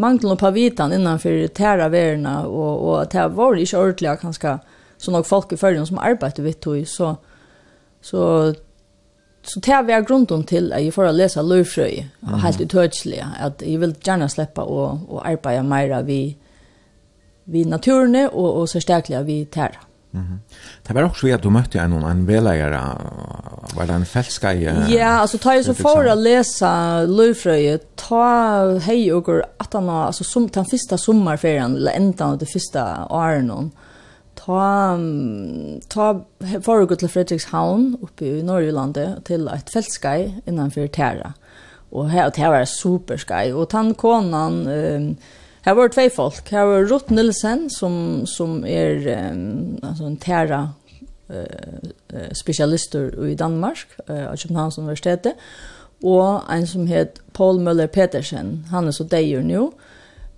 mangelen på vitan innanfor tæra verna, og, og det var ikke ordentlig kanskje så nok folk i følgen som arbeidde vidt tog, så, så så det var grunden til at jeg får å lese løyfrøy, mm. helt utøtselig, at jeg vil gjerne slippe å, å arbeide mer vi vi naturen och och så vi tär. Mhm. Mm det var också att du mötte en en välägare var det en fälska i Ja, alltså ta ju så för att läsa Lufröje ta hej och att han alltså som den första sommarferien eller ändan av det första åren ta ta för att gå till Fredrikshavn uppe i Norrlandet till ett fältskaj innanför Terra. Och här och det var superskaj och tankonan eh, Här var två folk. Här var Ruth Nilsen som som är um, alltså en terra eh specialister i Danmark eh Københavns universitet og en som heter Paul Müller Petersen. Han er så där nu.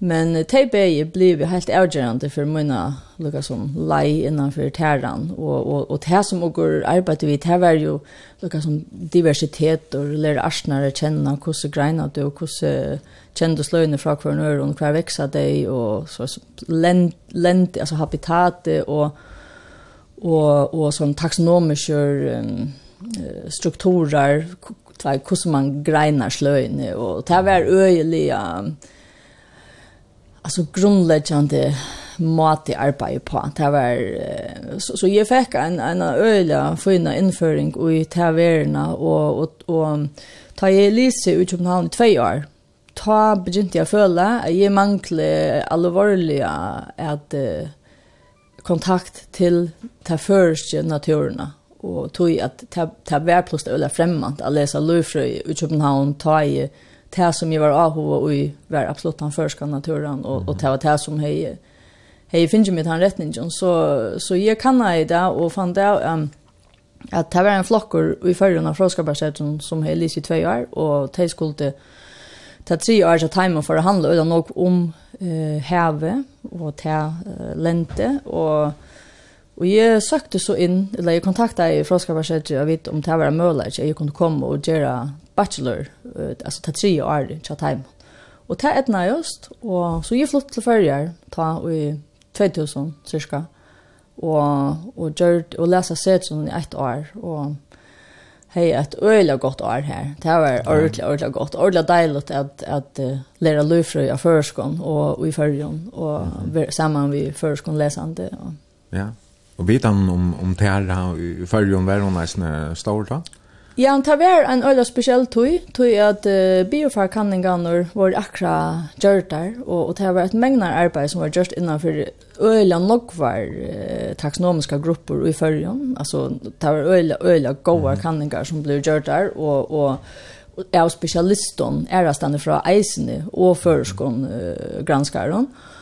Men de begge blev helt avgjørende for mine lukka som lei innanfor terran, og, og, og det som åker arbeid vi, det var jo lukka som diversitet, og lære arsnare kjenne hvordan greina det, og hvordan kjenne sløyene fra hver nør, og hver veksa det, og så, lent, lent, altså habitatet, og, og, og sånn taksonomiske um, strukturer, hvordan man greinar sløyene, og det var øyelige, um, alltså grundläggande mat i arbeid på. Det var, så, så jeg fikk en, en øyla fina innføring i taverna, og, og, og ta jeg lise i København i tvei år, ta begynte jeg å føle at jeg mangler alvorlig at uh, kontakt til ta første naturene og tog at ta, ta vær pluss det øyla fremmant å lese løyfrøy i København, ta i det som jag var av och i var absolut han förska naturen och och det var det som hej hej finner med han rättningen så så jag kan jag det och fann det um, att det var en flockor i förrän av fråskabarsätt som, som hej lis i två år och det skulle ta tre år att tajma för att handla utan nog om eh, häve och ta uh, lente och Og jeg søkte så inn, eller jeg kontakta i Fråskabarsetje, jeg vet om det var mulig, jeg kunne komme og gjøre bachelor, uh, altså ta tre år til time. Og ta etna just, og så jeg flyttet til førre ta i 2000 cirka, og, og, gjør, og lese setsen i ett år, og hei et øyla godt år her. Det var ordentlig, ordentlig godt. Ordentlig deilig at, at uh, lære løyfrøy av førskån og, og i førjen, og mm. sammen vi førskån lesende. Og. Ja, og vidt han om, om det her i førjen var hun nesten stor da? Ja, det var en øyla spesiell tøy, tøy at uh, biofarkanningarna var akra gjørt der, og, og det var et mengnar arbeid som var gjørt innanfor øyla nokvar uh, taksonomiska grupper i fyrjon, altså det var øyla, øyla gode mm. kanningar som ble gjørt der, og, og, og av specialiston erastande fra eisene og førskon uh, granskaren, mm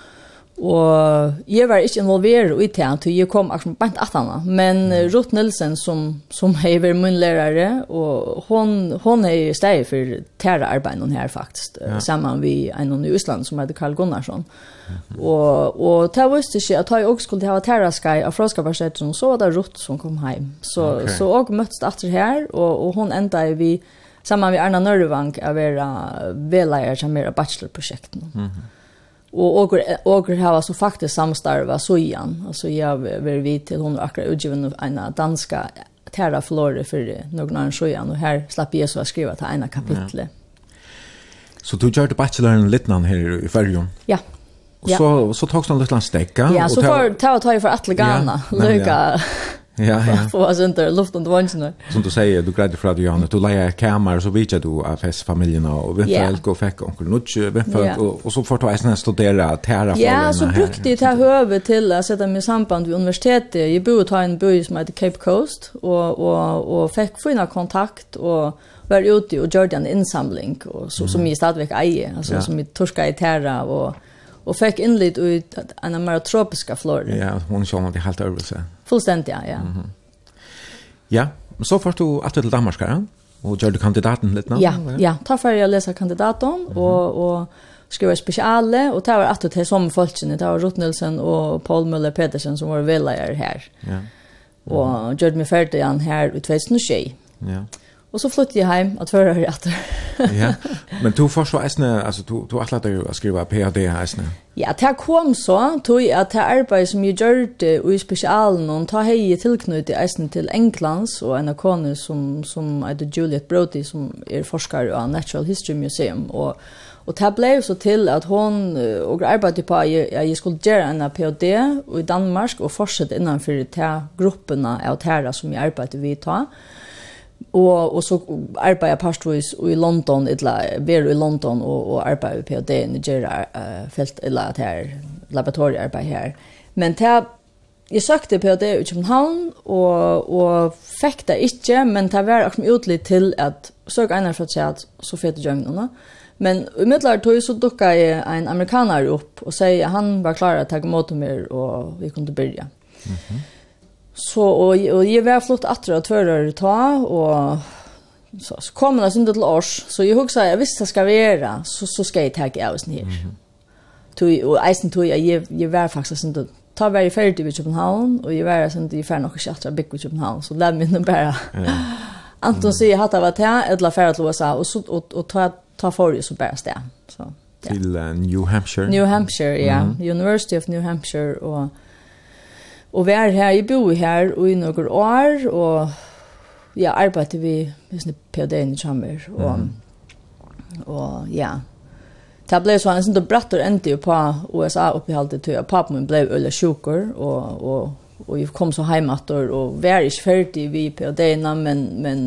Og jeg var ikke involveret i det, så jeg kom akkurat bare til henne. Men mm. Ruth Nilsen, som, som er vært min lærere, og hun, hun er steg for tære terrorarbeidet her faktisk, ja. sammen med en i Østland som heter Karl Gunnarsson. Mm. Og, og det visste ikke at jeg også skulle ha tære skai av Fråskaparsetsen, så var det Ruth som kom hjem. Så, okay. så jeg møttes etter her, og, og hun enda vi, sammen med Arna Nørrevang, å være vedleier som er bachelorprosjekten. Mm -hmm. Och åker åker har så faktiskt samstarva så igen. Alltså jag vill vi till hon akra utgiven en danska Terra Flore för några år sedan och här slapp jag så att skriva till ena kapitel. Ja. Så du gjorde bacheloren litnan här i Färjön? Ja. Och så så tog du en liten stäcka. Ja, så får ta ta för att lägga Løyka, Ja, ja. Få oss inte luft under vansen. Som du säger, du grädde från Johanna, du lägger kamer så vet du av festfamiljerna, och vem folk och fick onkel Nutje, vem folk och, och så får du eisen studera tæra Ja, så brukte jeg ta høve till att sätta mig i samband vid universitetet. Jeg bor ta en by som heter Cape Coast och, och, och fick fina kontakt och var ute og gjorde en insamling och så, som jeg stadigvæk eier, alltså ja. som jeg torska i terra, och och fick inlit ut en mer tropiska flora. Ja, hon såg att det helt överse. Fullständigt, ja. ja. Mm -hmm. Ja, men så först du att till Danmark, ja? Och gör du kandidaten lite nu? Ja, ja. Ta för jag läsa kandidaten mm -hmm. och och skriva speciale och ta var att det som folkene, det var Rotnelsen och Paul Müller Petersen som var velare här. Ja. Mm -hmm. Och gjorde mig färdig han här i 2006. Ja. Och så flyttade jag hem att förra året. ja. Men du får så äsna alltså du du att låta att skriva PhD äsna. Ja, det kom så tog att det arbete som jag gjorde i specialen och ta hej tillknutet äsna till Englands och en kone som som heter Juliet Brody som är forskare på Natural History Museum och Och det blev så till att hon och arbetade på att jag skulle göra en PhD i Danmark och fortsätta innanför de grupperna av tärra som jag arbetade vid ta og og så arbeiða pastvis i London eller ver i London og og arbeiða i PhD i Nigeria uh, felt eller at her laboratoriearbeid her. Men ta Jeg søkte PhD i København, og, og fikk det ikke, men det var akkurat utlitt til at søk en for å si at så fete djøgnene. Men i middelar tog så dukka jeg en amerikaner opp og sier at han var klar til å ta imot meg, og vi kunne byrja. Mm. Så og, og jeg var flott atter og tvører ta, og så, så kom det sånn til års, så jeg husker jeg, hvis det skal være, så, så skal jeg takke av oss her. Mm og eisen tog jeg, jeg, jeg var faktisk sånn til, ta var jeg ferdig ved København, og jeg var sånn til, jeg var nok ikke atter bygg ved København, så lær minne bare. Ja. Anton sier hatt av at jeg, eller ferdig til USA, og, så, og, og ta, ta for jeg så bare sted. Så, ja. Til uh, New Hampshire? New Hampshire, ja. Mm. University of New Hampshire, og Og vi er her, jeg bor her i noen år, og jeg ja, arbeider vi med sånne PhD-en i Kjammer. Og, mm. og ja, det ble så en sånn bratt og endte på USA oppe i halvtid, og papen min ble øyne sjukker, og, og, og jeg kom så hjem etter, og vi er ikke ferdig vi PhD-ene, men, men,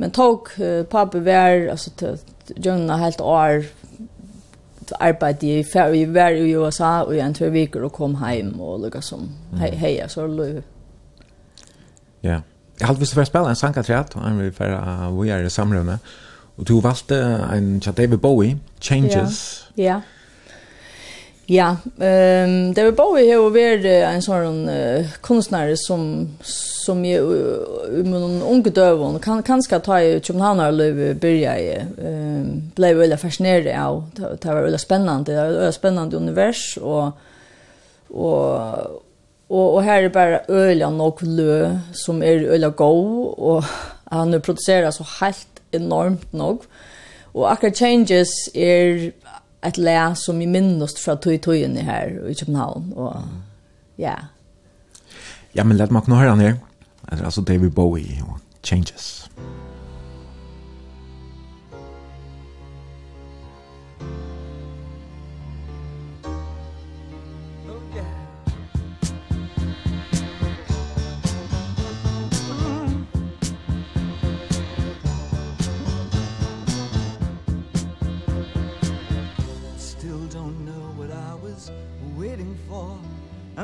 men tok papen vi er, altså, til døgnet helt år, så arbeidde jeg før vi var i USA og en tvær viker og kom hjem og lukka som hei, hei, så løy. Ja, jeg hadde vist for å spille en sangkatriat, og vi var vi er i samrøvne, og du valgte en David Bowie, Changes. Ja, ja. Ja, ehm um, det var bara ju över en sån uh, konstnär som som ju uh, men unga dövon kan kanske ta i Köpenhamn eller börja i ehm blev väl fascinerad av det det var väldigt spännande det var ett spännande univers och och och och här är bara ölan och lö som är öla go och han producerar så helt enormt nog och akkurat changes är ett lä som i minnost från tog i tojen här i Köpenhamn. Och, ja. Ja, men lät mig kunna höra ner. Alltså David Bowie och Changes.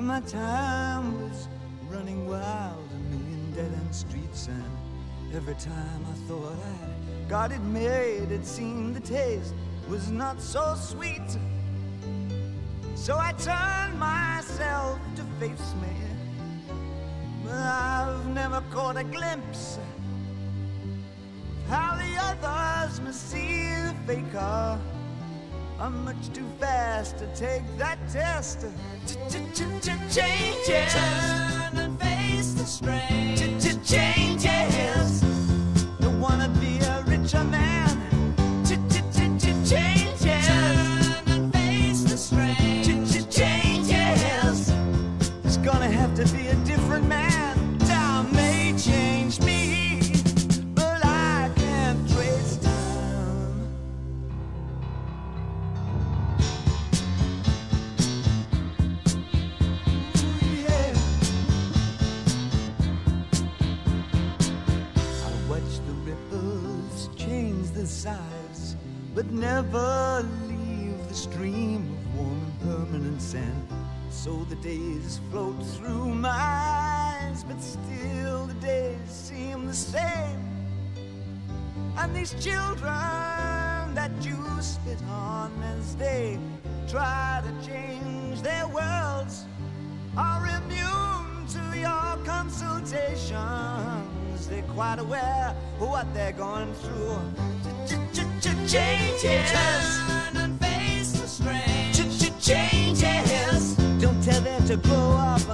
my time was running wild A million dead-end streets and every time I thought I got it made It seemed the taste was not so sweet. So I turned myself to face me But I've never caught a glimpse How the others must see the faker I'm much too fast to take that test. Ch ch ch ch Change. It Turn and face the strain. Ch ch Change. these children that you spit on as they try to change their worlds are immune to your consultations. They're quite aware of what they're going through. Ch ch ch changes and face the strange ch ch changes don't tell them to grow up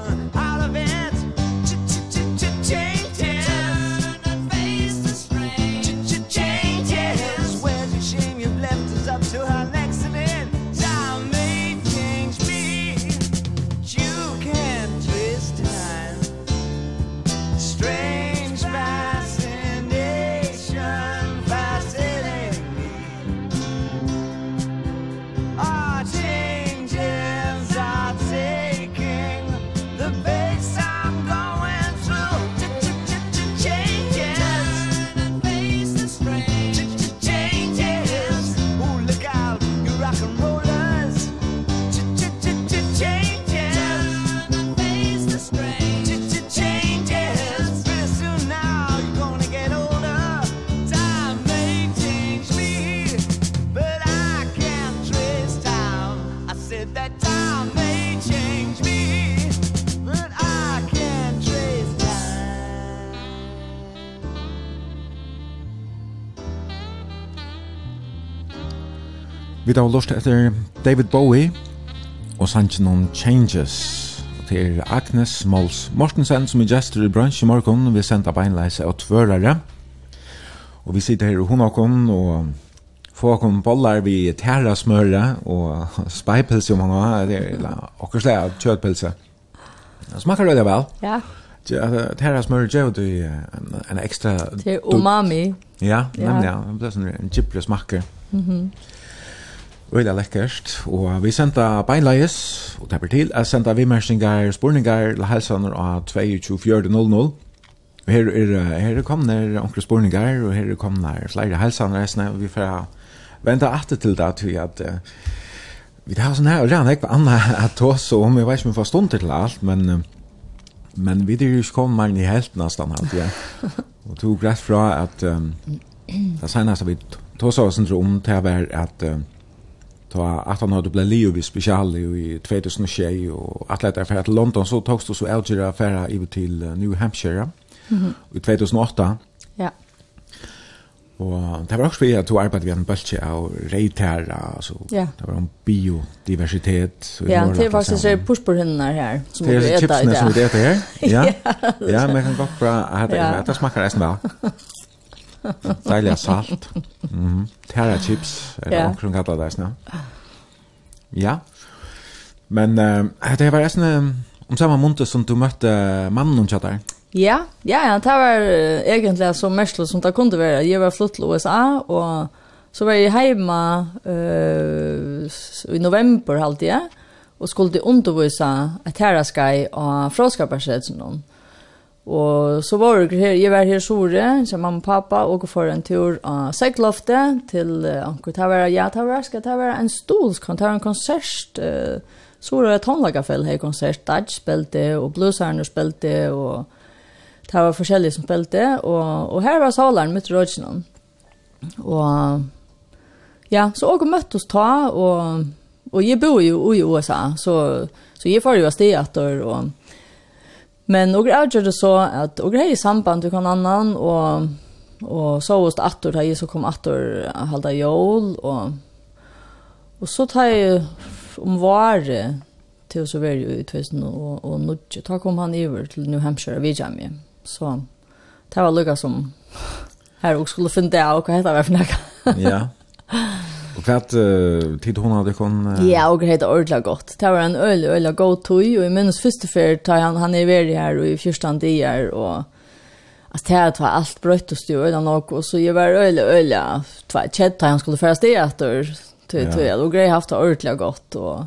Vi har lust etter David Bowie og sangen om Changes til Agnes Mols Mortensen som er gestor i bransj i morgen. Vi sender beinleise og tvørare Og vi sitter her i Honakon og få kom bollar vi tæra smøre og speipelse om han har, eller akkurat slag kjøtpelse. Det det vel? Ja. Tæra smøre gjør du en ekstra... Til umami. Ja, nemlig, ja. Det blir sånn en kjipre smaker. Mhm. Øyla lekkert, og vi senda beinleis, og tepper til, jeg senda vimersingar, spurningar, la helsaner av 22.4.00. Her er, her kommer onkre spurningar, og her kommer flere helsaner, og vi får venta atter til det, til at vi tar sånn her, og rann ikke anna at oss, og vi vet ikke om vi får stund til alt, men, men vi dyrir ikke kommer i helt nesten alt, ja. Og tog rett fra at um, det seneste vi tog oss om, det var at uh, ta att han hade blivit Leo vid special i 2006 och att för att London så togs det så Alger affära i till New Hampshire mm i 2008. Ja. Och det var också för att du arbetade vid en bultje av rejtär, alltså ja. det var om biodiversitet. Ja, det var så så pushburhundar här som vi äter. Det är chipsen som vi äter här. Ja, ja, men kan gott bra att det smakar nästan väl. Deilig salt. Mm. Terra chips, eller yeah. omkring kallar det sånn. Ja. Men uh, det var nesten om um, samme måned som du møtte mannen hun kjattar. Ja, ja, ja, det var uh, egentlig så mest som det kunne være. Jeg var flytt til USA, og så var jeg hjemme uh, i november halvtid, og skulle til undervise et terraskai og fråskaparsetsen noen. Mm Og så var jeg her, jeg var her sore, så mamma og pappa, og for en tur av Sækloftet til uh, Anker Tavera, ja Tavera, skal Tavera, en stolskant, det var en konsert, uh, sore tonlagafell her konsert, Daj spilte, og blueserne spilte, og det var forskjellige som spilte, og, og her var salaren mitt rådgjene. Og ja, så og møtte oss ta, og, og jeg bor jo i USA, så, så jeg får jo av stedet, og, og Men og jeg gjør det så at og jeg hei samband til noen annan, og, og så hos attor, da jeg så kom attor halda jól, og, og så tar jeg om vare til å så være i 2000 og, og nudje. Da kom han over til New Hampshire og vidja meg. Så det var lukka som her og skulle finne det av hva heter det for noe. Ja. Og hva uh, tid hun hadde kon? Uh... Ja, og det heter ordentlig godt. Det var en øyelig, øyelig god tog, og i minnes første fyr tar han, han er veri her, og i fyrstan dier, og altså, det var alt brøtt og styr, øyelig nok, og så jeg var øyelig, øyelig, det var kjett, da han skulle færes det etter, tog, tog, og grei haft det ordentlig godt, og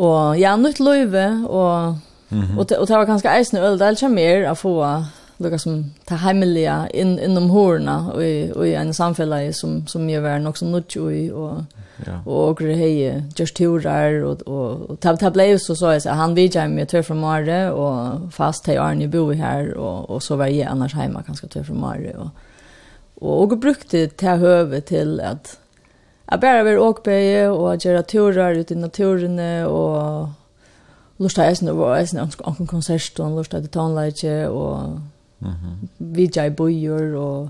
Og ja, nytt løyve, og, mm -hmm. og, det var ganske eisende øyelig, det er ikke mer å få lukka som ta heimeliga in, innom hårna och i, i en samfälla som, som jag var nok som nødt och, och, ja. og åker hej just turar och, och, och ta, ta blev så så jag så han vidjar med två från Mare och fast hej Arne bo här och, och så var jag annars hemma ganska två från Mare och, och, och brukte ta höve till att Jag bara vill åka på och göra turer ute i naturen och lusta eisen og eisen og en konsert og lusta til tonleitje og Mm -hmm. Vi jag bojor och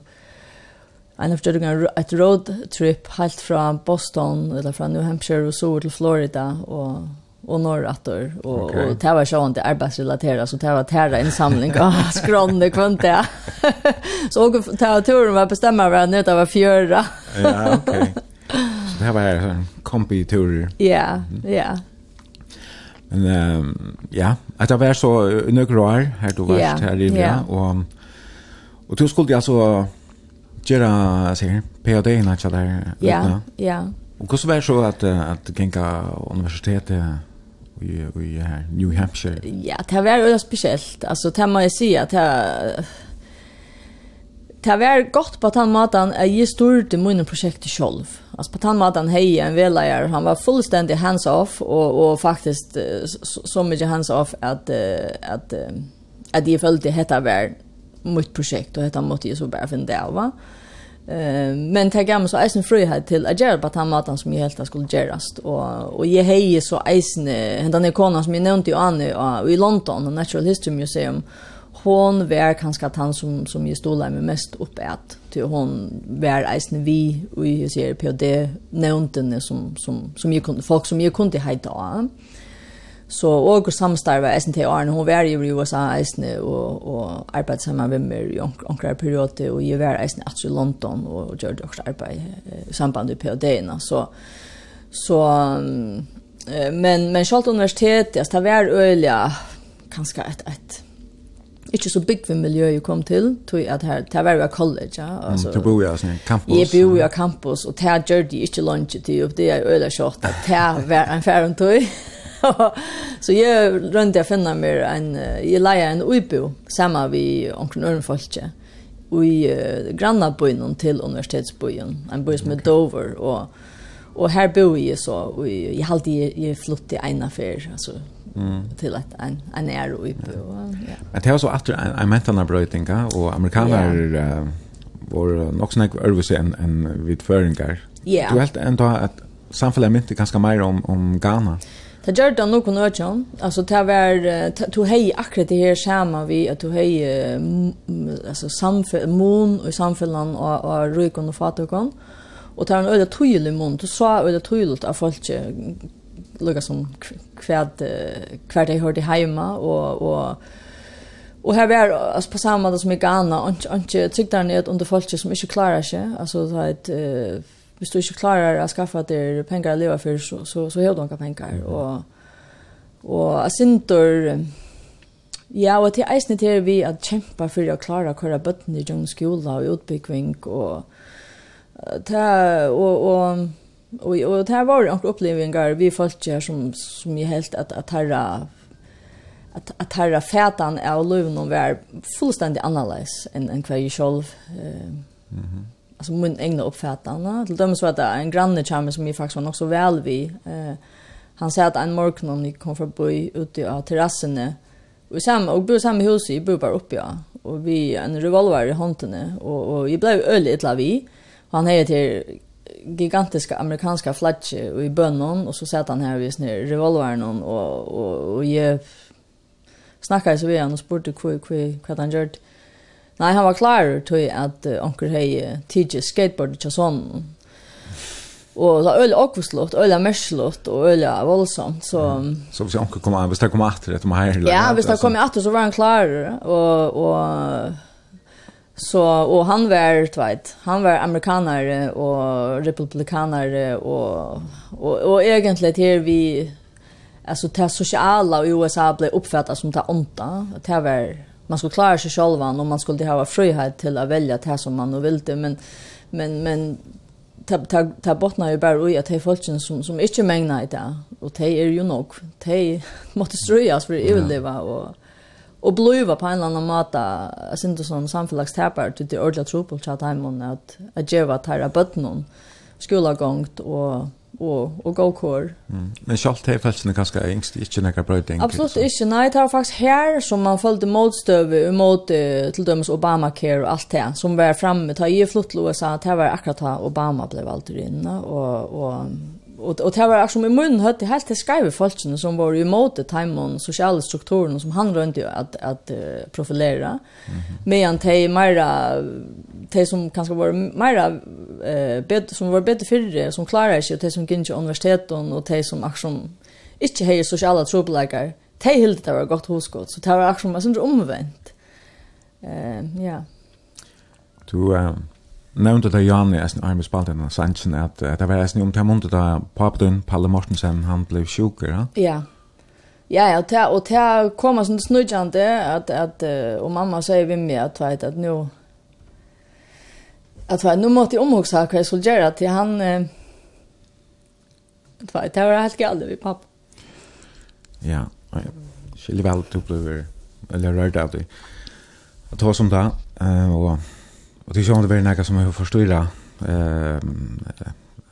en av större ett road trip helt från Boston eller från New Hampshire och så till Florida och och norrator och okay. och det var så inte arbetsrelaterat så det var tära en samling av skronne kvant det. så och ta turen var bestämma var det var fjörra ja, okej. Okay. Så det här var kompi turer. Ja, ja. Men ehm ja, at det var så nøkker år her du var yeah. her i ja yeah. og, og du skulle altså gjøre, sier, Ph.D. i natt der. Ja, ja. Og hvordan var det så at, at Genka universitetet i, i her, New Hampshire? Ja, det var jo spesielt. Altså, det må jeg si at det Det var gott på den måten at jeg stod i mina projekt själv. Alltså på den måten hej en väljer. Han var fullständigt hands-off och, och faktiskt så, så mycket hands-off att, att, at jeg følte at dette var mitt projekt och dette måtte jeg så bare finne det va? men det gav meg så eisen frihet till att gjøre på den måten som jeg helt skulle gjøres. Och, och jeg hei så eisen, den ikonen som jag nämnde ju Annie i London, Natural History Museum, hon var kanskje at han som, som jeg där meg mest opp er at til hon var eisen vi og jeg ser på det nevntene som, som, som jeg kunne, folk som jeg kunne heita av. Så og samstarva eisen til Arne, hon var jo i USA eisen og, og arbeid sammen med meg i onkrar periode og jeg var eisen i London og gjør det også arbeid i samband med PhD-ene. Så, så men, men Kjolt universitet, det var øyelig kanskje et, et ikke så bygg för miljø jeg kom til, tog att här där var jag college ja alltså mm, du bor ju sen campus Jeg bor jo ju campus och där gjør det ikke lunch til, og det er øyla kjort, at där var en färd tog så jeg runt jeg finner mer en jeg leier en uibo sammen vi omkring folk och i uh, grannabøyen til universitetsbøyen, en bøy som er Dover og Og her bor jeg så och jeg har alltid jag flyttat ena för alltså mm. til at en en er och uppe och ja. Men det var så att jag mentan av brøytinga, og amerikaner yeah. uh, var nog snack överse enn en vid föringar. Yeah. Du helt ändå att samfället inte ganske mer om om Ghana. Det gjør det noen økjen. Altså, det var, du hei akkurat det her skjema vi, at du hei altså, samfunn, mon og samfunnet og, og røyken og fatøkken. Og det var en øyla tøyelig munn, du sa øyla tøyelig av folk lukka som kvært kvært dei hørte heima og og og her var altså på samme måte som i Ghana. Ikke tryggdere ned under folk som ikke klarer seg. Altså det er et uh, hvis du ikke klarer å skaffe deg penger å leve for så, så, så har du noen penger og og jeg synes Ja, og til eisen til vi at kjempa for å klare å kjøre bøttene i jungskola og utbyggving og ta og og og og det var några upplevelser vi fast her som som jeg helt att att herra att at herra er är løven och var fullständigt analys en en kvar själv eh mhm. alltså min egna uppfattande till dem så att en granne chamber som vi faktiskt var nog så väl vi eh han sa att en morgon om ni kom förbi ute av terrassen och samma och bo samma hus i bo bara uppe ja och vi en revolver i handen och och jag blev öl i vi han är till gigantiska amerikanska flagge i bönnen och så satt han här vid ner revolvern och och och ge snackade så vi han och spurte kvar kvar vad han gjort. Nej, han var klar till att onkel hej teach skateboard och sån. Och så öl och slott, öl och meslott och öl och så så vi onkel komma, vi ska komma åter det meg här. Ja, vi ska komma åter så var han klar och och Så och han var tvärt. Han var amerikanare och republikanare och och och egentligen här vi alltså det sociala i USA blev uppfattat som det onda. Det var man skulle klara sig själva och man skulle ha frihet till att välja det som man nu ville men men men ta ta ta bottna ju bara i att det är folken som som inte mängna i det och det är ju nog Det måste ströjas för att överleva och och blöva på en eller annan mata sen då som samfällagstäpar till det ordla trupel chat time hon att att ge vad här skola gångt och och och go core Mm. Men schalt här fast den kanske ängst inte några bröding. Absolut inte. Nej, det har faktiskt här som man följde motstöv mot till dömes Obama care och allt det som var framme. Ta ju flott så att det var akkurat Obama blev vald in och och och och det var som i munnen hade helt til skriva folkene som var i mot time on sociala strukturer som han runt ju att att profilera medan te mer te som kanske var mer eh bet som var bättre för som klarar sig te som gick till universiteten och te som action inte har sociala trubbelagar te helt det var gott huskot så det var action men omvänt eh ja. Du um nevnte det Jan i Eisen Arme Spalten og Sanchen at det var Eisen om det måndet da Papadun, Palle Mortensen, han ble sjuker, ja? Ja, ja, og det, og det kom sånn snudjande at, at, og mamma sier vi med at, vet, at nå at vet, nå måtte jeg omhugsa hva jeg skulle gjøre til han at vet, det var helt galt vi pappa. Ja, ja, skilje vel, du ble eller rørt av det. Jeg tar som det, og Och det är ju om det är något som har förstått ehm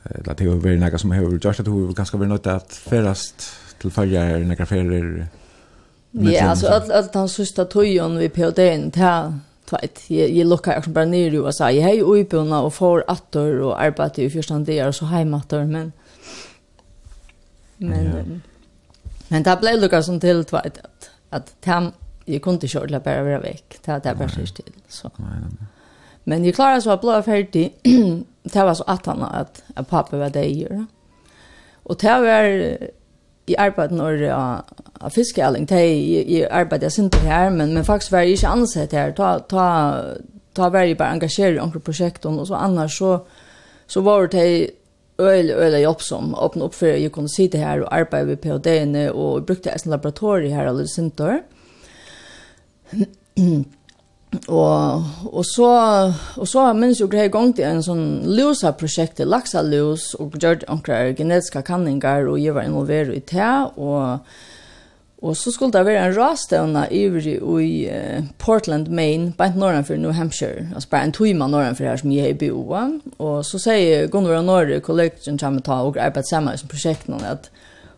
eller det är väl något som har gjort att du ganska väl något att färast till färger några färger Ja, alltså att att han sista tojon vi på den här tvåt. Jag jag lockar också bara ner ju och sa jag är ju på och får attor och arbetar i första dagar och så hemattor men men men det blev lucka som till tvåt att att tam jag kunde inte köra bara vara veck. Det där bara sist till så. Nej, nej. Men jeg klarer så å bli ferdig, det var så at han at, at pappa var det jeg gjør. Og det var i arbeid når jeg av fiskealling, det jeg arbeidet jeg sinte her, men, men faktisk var jeg ikke ansett her, ta, ta, ta var jeg bare engasjert i andre prosjekter. og så annars så, så var det øyelig, øyelig jobb som åpne opp for jeg kunne sitte her og arbeide ved PhD-ene, og brukte jeg laboratorium her alle sinte Og, og så, og så minns jo grei gong til en sånn lusa-prosjekt til laksalus, og gjør onkrar genetiska kanningar, og jeg var involveret i det, og, og så skulle det være en rastevna iver i uh, Portland, Maine, bare norran for New Hampshire, altså bare en tøyma norran for her som jeg er i BOA, og så sier Gunnar og Norge, som kommer ta og arbeid sammen som prosjekten, at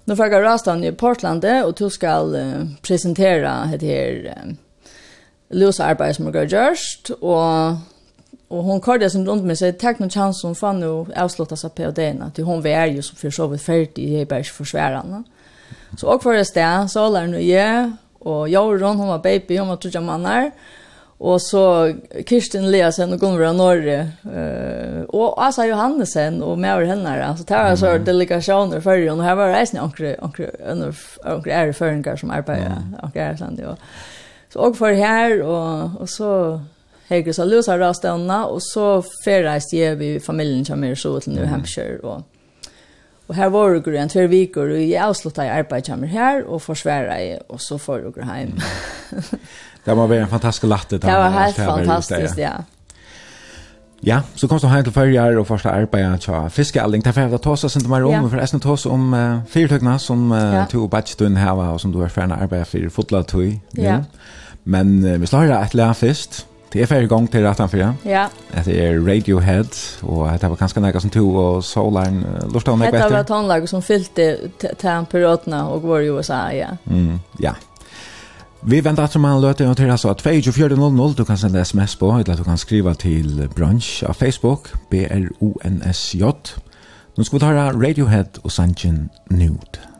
nå får jeg rastevna i Portland, og du skal uh, presentera det her, uh, løse arbeid som hun har gjørst, og, og hon kørte som rundt med sig, tack någon chans hon fann nu avslutta seg PhD-ene, Till hun var ju som för så vidt färdig i bare försvärande. Så og för det där, så var hun og jeg, og Jorun, hun var baby, hon var trodde manner, og så Kirsten Leasen og Gunnar Norre, eh, og Asa Johannesen og med over henne, alltså det var så delegationer før, och här var resan onkel onkel anker, onkel är æreføringer som arbeider, anker æresandig, og Så og for her, og, og så Heger så av løsa rastene, og så ferreist jeg vi familien som er så til New Hampshire, og Og her var det en tver viker, og jeg avsluttet i kommer her, og forsværet jeg, og så får jeg hjem. det var en fantastisk latte. Det var helt fantastisk, ja. Ja, så kom du heim til fyrjar og første arbeid til fiskealding. Det er ferdig å ta seg mer om, for jeg ta seg om uh, fyrtøkene som uh, ja. to badstund hava, og som du er ferdig arbeid for fotla tøy. Ja. Men uh, vi slår et lær først. Det er ferdig gang til rettan fyrja. Ja. Det er Radiohead, og det var kanskje nekka som to, og Solaren uh, Lort av noe etter. Det var tonelager som fyllte til perioden og går i USA, ja. Mm, ja. Vi venter att man löter och till alltså at 2400 du kan sende sms på eller du kan skriva til brunch av Facebook B-R-O-N-S-J. Nu skal vi ta Radiohead og Sanchin Nude.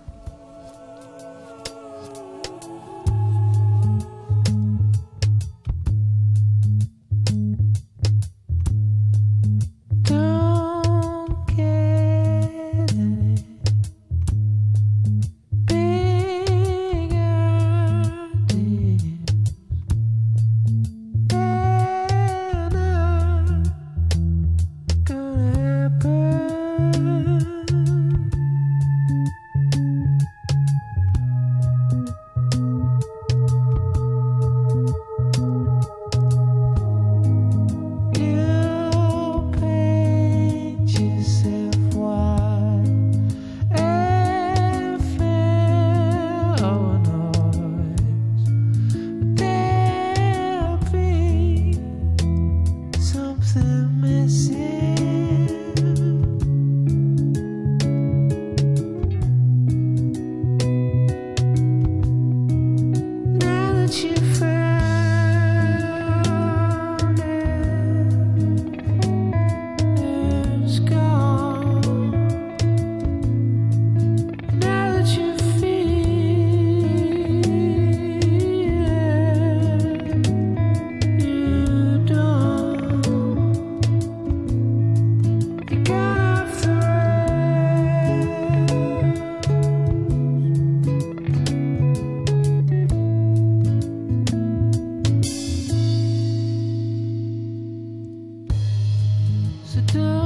se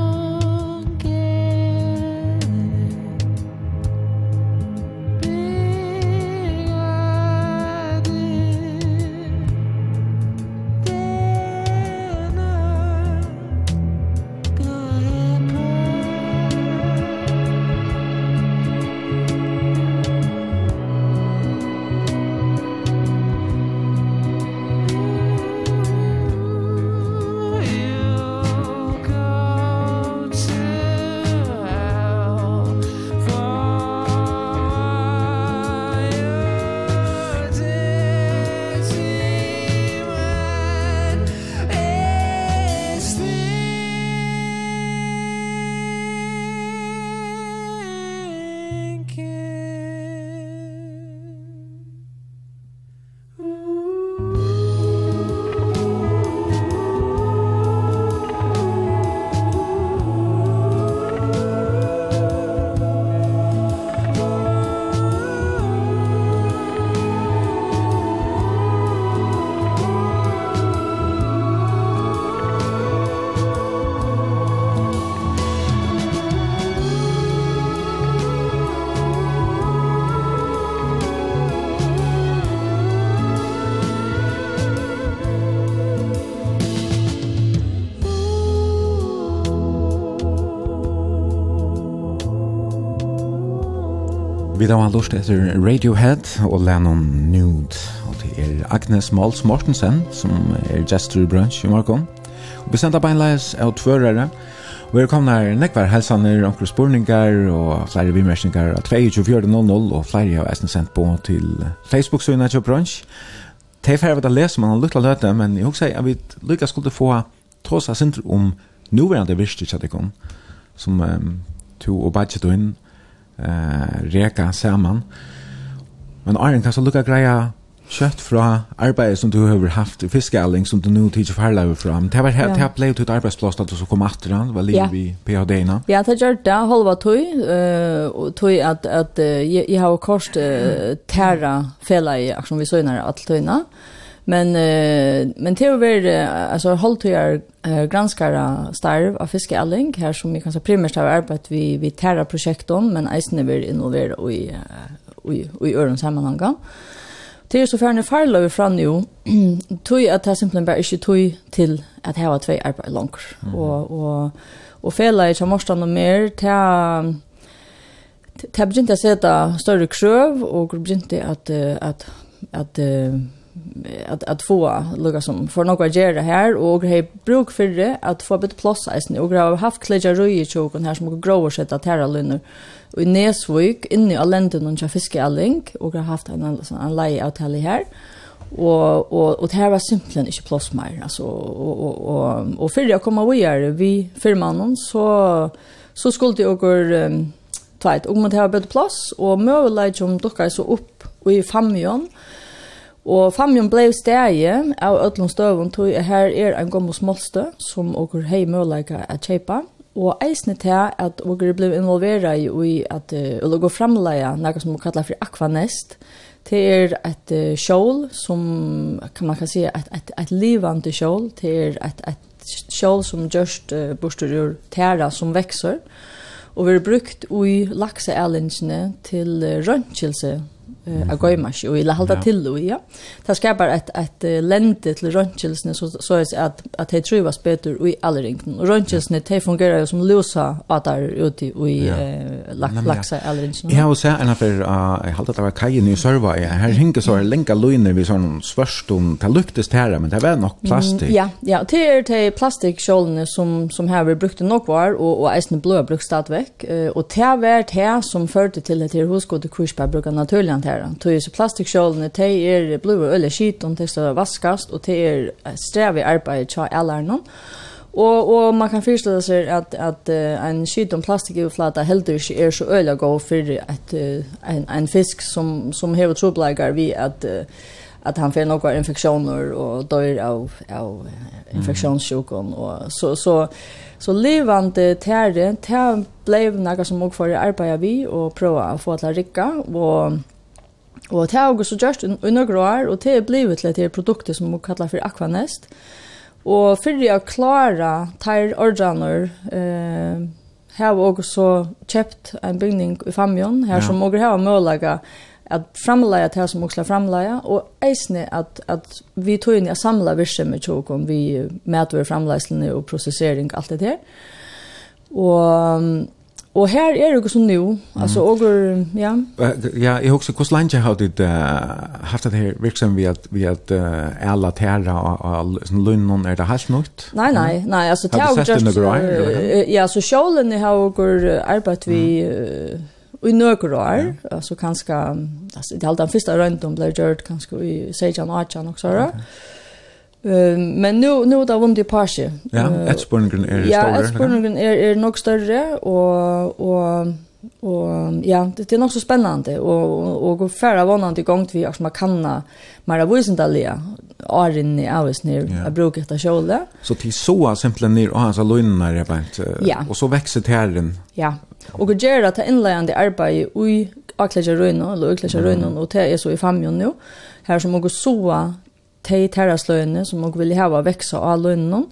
Vi da har lust etter Radiohead og Lennon Nude. Og det er Agnes Mals Mortensen som er gestur brunch i morgen. Og vi sender beinleis av tvørere. Og er kommet her nekvar helsaner, omkring spurningar og flere vimerskningar av 24.00 og flere av eisen sendt på til Facebook-synet til brunch. Det er ferdig å lese man har lukket løte, men jeg husker at vi lykkes skulle få tåsa sindr om nåværende virkelig kjadikon som um, to og badget inn eh, reka saman. Men Arjen, kan så lukka greia kjøtt fra arbeidet som du har haft i fiskealling som du nå tidsi farlever fra. Men det var helt, det ble jo til arbeidsplass at du så kom etter han, var liv ja. i PhD-na. Ja, det gjør det, halva tog, og tog at, at uh, jeg, jeg har kort uh, tæra fela i aksjon vi søgner alt tøyna. Mm Men uh, men det var alltså uh, granskara starv av fiskealling här som vi kanske primärt har arbetat vi vi terra projekt om men eisne vill involvera i i i öron sammanhang. Det är så färne farla vi fram nu. Tui att det simpelthen bara inte tui till att ha två arbeid langer. och och och fela i chamorstan og mer ta, Det begynte å sette større krøv, og begynte at, at, at, at att att få lukka som för några her här och hej bruk för det att få bit plats isen och har haft klädja röj i choken här som grower sett att här lunner och i Nesvik inne i Alenden och fiske alling och har haft en annan en lay out här och och och det här var simpelthen inte plass mer alltså och och og og för jag kommer vi vi firmannen så så skulle jag gå um, tajt om man har bättre plats och möjlighet som dockar så upp och i famjon Og famjon blei stegi av öllum støvun tog her er ein gommos molstø som okur hei møleika at kjeipa. Og eisne til at okur blei involvera i ui at uh, gå framleia nekka som okur kallar for Aquanest. Det er et uh, kjol som, kan man kan si, et, et, et livande kjol. Det er et, et kjol som gjørst uh, bostur ur tæra som vekser. Og vi har brukt ui lakseælingene til uh, eh att gå mach och illa hålla till och ja. Det skapar ett ett lente till röntgelsne så så är att att det tror jag bättre i alla ringen. Och röntgelsne det fungerar ju som losa att där ute i laxa alla ringen. Jag har sett en av affär jag håller det var kaj nu server. Här hänger så en länka lojne vi sån svörston det luktes här men det var nog plastik. Ja, ja, det är det plastikskjolne som som här vi brukte nog var och och äsna blå brukstad veck och det var det som förde till det här husgård och kursbär brukar naturligt bara. Tog ju så plastikkjålene, de er blå og skit skiten, det skal vaskast, og det er strev i arbeid til alle Og, og man kan förstå seg at, at uh, en skiten plastikkjålflata heldur ikke er så öliga gå for et, uh, en, en fisk som, som hever trobleikar vi at uh, att han får några infektioner och dör av av infektionssjukdom och så så så levande tärre tär blev några som också för arbeta vi och prova att få att rycka och Og det har også gjort i noen år, og det er blivet til det produktet som vi kallar for Aquanest. Og for å klare tar ordaner, eh, har vi også kjøpt en bygning i Famion, her ja. som også har mulighet at framleie til som også framleie, og eisne at, at vi tog inn i å samle virke med tjokken, vi medver framleislene og prosessering, alt det der. Og Og her er det som nu, altså mm. og, ja. Ja, jeg husker, hvordan lenge har du uh, haft det her virksom vi at, vi at uh, alle tæra og, og lønnen, er det helt nødt? Nei, nei, nei, altså det har du sett det noen Ja, så sjålen har jo arbeidt vi mm. uh, i noen år, altså kanskje, altså, det er alt den første røynden ble gjørt kanskje i 16 og 18 og så, okay. Men nu nu då vunnit i Porsche. Ja, uh, Edsborgen är er ja, större. Ja, Edsborgen är är nog större och och och ja, det är nog så spännande och och gå förra vånande gång till att man kanna mera visendaliga åren i Avis nu. Jag brukar ta skjolda. Så till så simpelthen ner och hans löner är Ja. och så växer terren. Ja. Och det gör att inlärande arbete i Aklaja Røyna, eller Aklaja Røyna, og det er så i famjon nu, her som også så de terrasløyene som og vil hava veksa av løyene,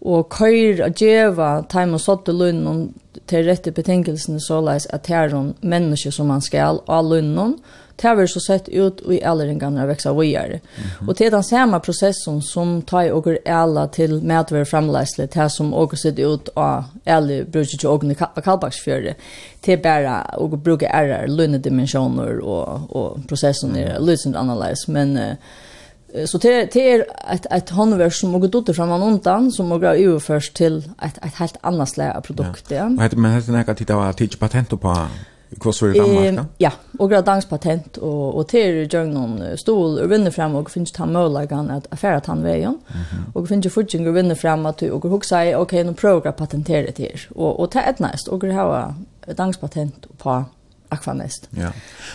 og køyr og djeva time og sotte løyene til rette betingelsene såleis at terron menneske som man skal av løyene, det har så sett ut i elleringarna växa vidare. Mm -hmm. Och det är den samma processen som tar och alla till medver framläsle det som och sett ut av eller brukar ju och kalbaksfjöre till bara och bruka errar lönedimensioner och och processen är lösning analys men uh, Så det, det er et, et håndverk som har gått ut fra man undan, som har gå overførst til et, et helt annet slag av produkt. Ja. Ja. Men hette nægget tid av tids patent på hva så er i Danmark? Eh, ja, og grad dansk patent, og, og det er gjør noen stål og vinner frem, og finnes ta muligheten at affære han veien, mm -hmm. og finnes fortsatt å vinner frem at og hun sier, ok, nå prøver jeg å patentere det her. Og, og ta et næst, og grad har dansk patent på Aquanest. Ja.